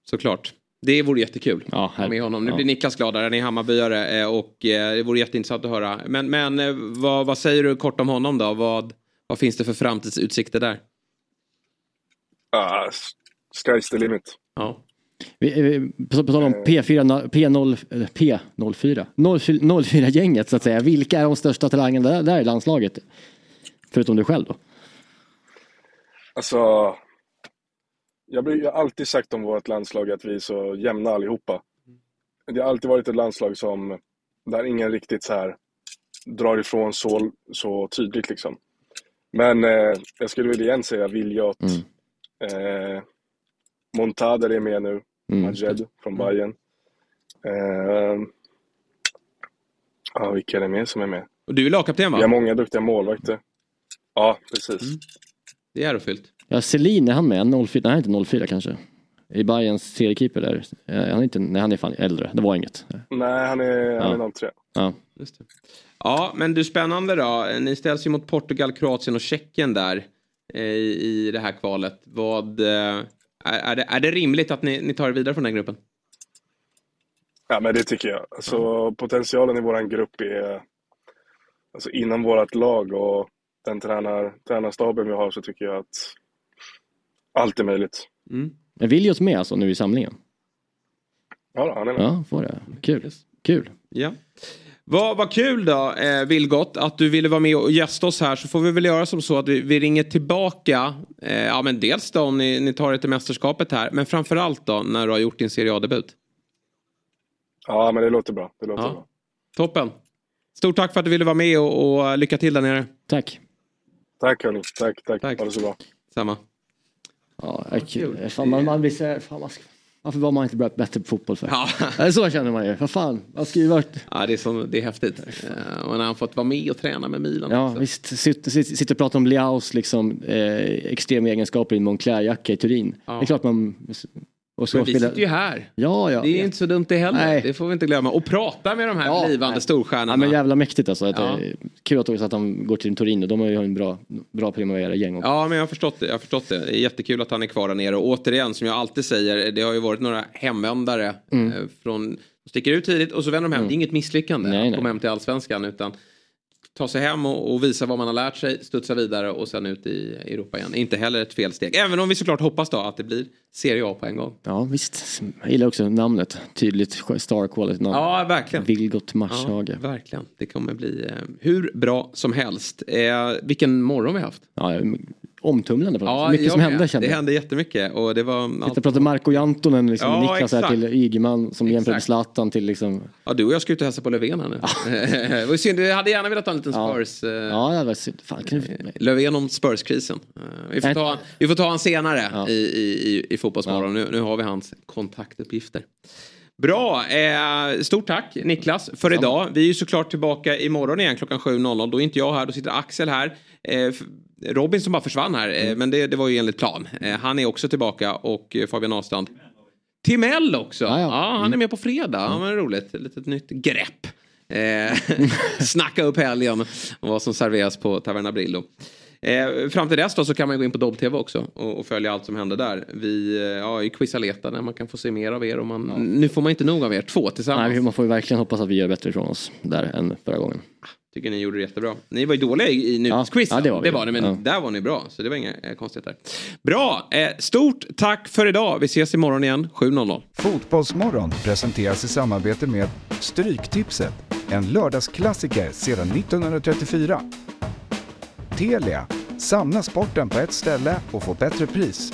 S1: såklart. Det vore jättekul
S2: ja,
S1: ha med honom. Nu
S2: ja.
S1: blir Niklas gladare, han är Hammarbyare eh, och eh, det vore jätteintressant att höra. Men, men eh, vad, vad säger du kort om honom då? Vad, vad finns det för framtidsutsikter där?
S15: Ah, sky's the limit.
S1: Ja.
S2: Vi, på, tal om P4, na- P0, eh, P04, 04-gänget så att säga. Vilka är de största talangerna där, där i landslaget? Förutom du själv då?
S15: Alltså, jag, blir, jag har alltid sagt om vårt landslag att vi är så jämna allihopa. Det har alltid varit ett landslag som, där ingen riktigt så här drar ifrån så, så tydligt liksom. Men eh, jag skulle vilja igen säga Viljot. Eh, Montader är med nu.
S2: Mm.
S15: Majed från Bayern. Eh, ja, vilka är det mer som är med?
S1: Och du är lagkapten va?
S15: Vi har många duktiga målvakter. Ja, precis.
S1: Det är ärofyllt.
S2: Ja, Selin, är han med? 04, nej, inte 04 kanske. I Bayerns seriekeeper där. Eh, Han är inte, nej, han är fan äldre. Det var inget.
S15: Nej, han är, han är 03.
S2: Ja.
S1: Just det. Ja, men du spännande då. Ni ställs ju mot Portugal, Kroatien och Tjeckien där eh, i, i det här kvalet. Vad, eh, är, är, det, är det rimligt att ni, ni tar er vidare från den gruppen?
S15: Ja, men det tycker jag. Alltså, potentialen i våran grupp är... Alltså, inom vårt lag och den tränar, tränarstaben vi har så tycker jag att allt är möjligt.
S2: Är Viljos med alltså nu i samlingen?
S15: Ja, han är med.
S2: Ja, får det. Kul. Kul.
S1: Ja. Vad, vad kul då, eh, Vilgot, att du ville vara med och gästa oss här. Så får vi väl göra som så att vi, vi ringer tillbaka. Eh, ja, men dels då om ni, ni tar er till mästerskapet här. Men framförallt då när du har gjort din Serie A-debut.
S15: Ja, men det låter bra. Det låter
S1: Ja.
S15: bra.
S1: Toppen. Stort tack för att du ville vara med och, och lycka till där nere.
S2: Tack.
S15: Tack hörni. Tack, tack. Ha det så bra.
S1: Samma.
S2: Ja, det är kul. Fan, man, man blir så här, fan, vad ska- varför var man inte bättre på fotboll för?
S1: Ja.
S2: Så känner man ju. Vad fan, vad ska ju varit...
S1: Ja, det är, som, det är häftigt. Eh, och när han fått vara med och träna med Milan.
S2: Ja,
S1: också.
S2: visst. Sitter, sitter, och pratar om Leaus liksom, eh, extrema egenskaper i en Moncler-jacka i Turin.
S1: Ja.
S2: Det är klart man... Och så
S1: Men vi
S2: spela-
S1: sitter ju här.
S2: Ja, ja.
S1: Det är inte så dumt det heller.
S2: Nej.
S1: Det får vi inte glömma. Och prata med de här
S2: Ja,
S1: blivande
S2: nej.
S1: storstjärnorna.
S2: Ja, men jävla mäktigt alltså. Att,
S1: Ja.
S2: eh, Kul att, också att han går till Torino. De har ju en bra, bra Primavera-gäng.
S1: Ja, men jag har förstått det. Jag har förstått det. Jättekul att han är kvar där nere. Och återigen, som jag alltid säger, det har ju varit några hemvändare
S2: Mm.
S1: eh, från sticker ut tidigt och så vänder de hem. Det är inget misslyckande
S2: Nej,
S1: att
S2: nej.
S1: komma hem till allsvenskan utan ta sig hem och, och visa vad man har lärt sig, studsa vidare och sen ut i Europa igen. Inte heller ett felsteg. Även om vi såklart hoppas då att det blir Serie A på en gång.
S2: Ja, visst. Jag gillar också namnet. Tydligt star quality namn.
S1: Ja, verkligen.
S2: Vilgot Marshage.
S1: Ja, verkligen. Det kommer bli eh, hur bra som helst. Eh, vilken morgon vi haft.
S2: Ja, omtumlande.
S1: Ja,
S2: Ja, Mycket
S1: jag
S2: som hände kände
S1: Det
S2: jag.
S1: hände jättemycket och det var...
S2: Sitter och pratar Marco Jantonen, liksom,
S1: Ja,
S2: Niklas här till Ygeman som jämför med. Zlatan till liksom...
S1: Ja, du och jag ska ut och hälsa på Löfven här nu. det var synd, jag hade gärna velat ha en liten Spurs... eh,
S2: Ja, det var synd. Fan, kan du...
S1: Löfven om Spurs-krisen. Eh, vi, får ta, vi får ta han senare i, i, i, i Fotbollsmorgon. Nu, nu har vi hans kontaktuppgifter. Bra, eh, stort tack Niklas för idag. Vi är ju såklart tillbaka imorgon igen klockan 7.00. Då är inte jag här, då sitter Axel här. Eh, Robin som bara försvann här, eh, men det, det var ju enligt plan. Eh, han är också tillbaka och eh, Fabian Ahlstrand. Timell också, ja, han är med på fredag. Ja, men roligt, ett litet nytt grepp. Snacka upp helgen och vad som serveras på Taverna Brillo. Eh, fram till dess då så kan man gå in på Dobb-TV också och, och följa allt som händer där. Vi eh, ja, i Quisaleta där man kan få se mer av er. Och man, Nu får man inte nog av er, två tillsammans.
S2: Nej, man får ju verkligen hoppas att vi gör bättre ifrån oss där än förra gången.
S1: Tycker ni gjorde det jättebra. Ni var ju dåliga i, i nutidsquizen.
S2: ja, det var vi.
S1: det var ni, men
S2: Ja.
S1: där var ni bra. Så det var inga eh, konstigheter. Bra, eh, stort tack för idag. Vi ses imorgon igen 7.00.
S16: Fotbollsmorgon presenteras i samarbete med Stryktipset, en lördagsklassiker sedan 1934. Telia, samla sporten på ett ställe och få bättre pris.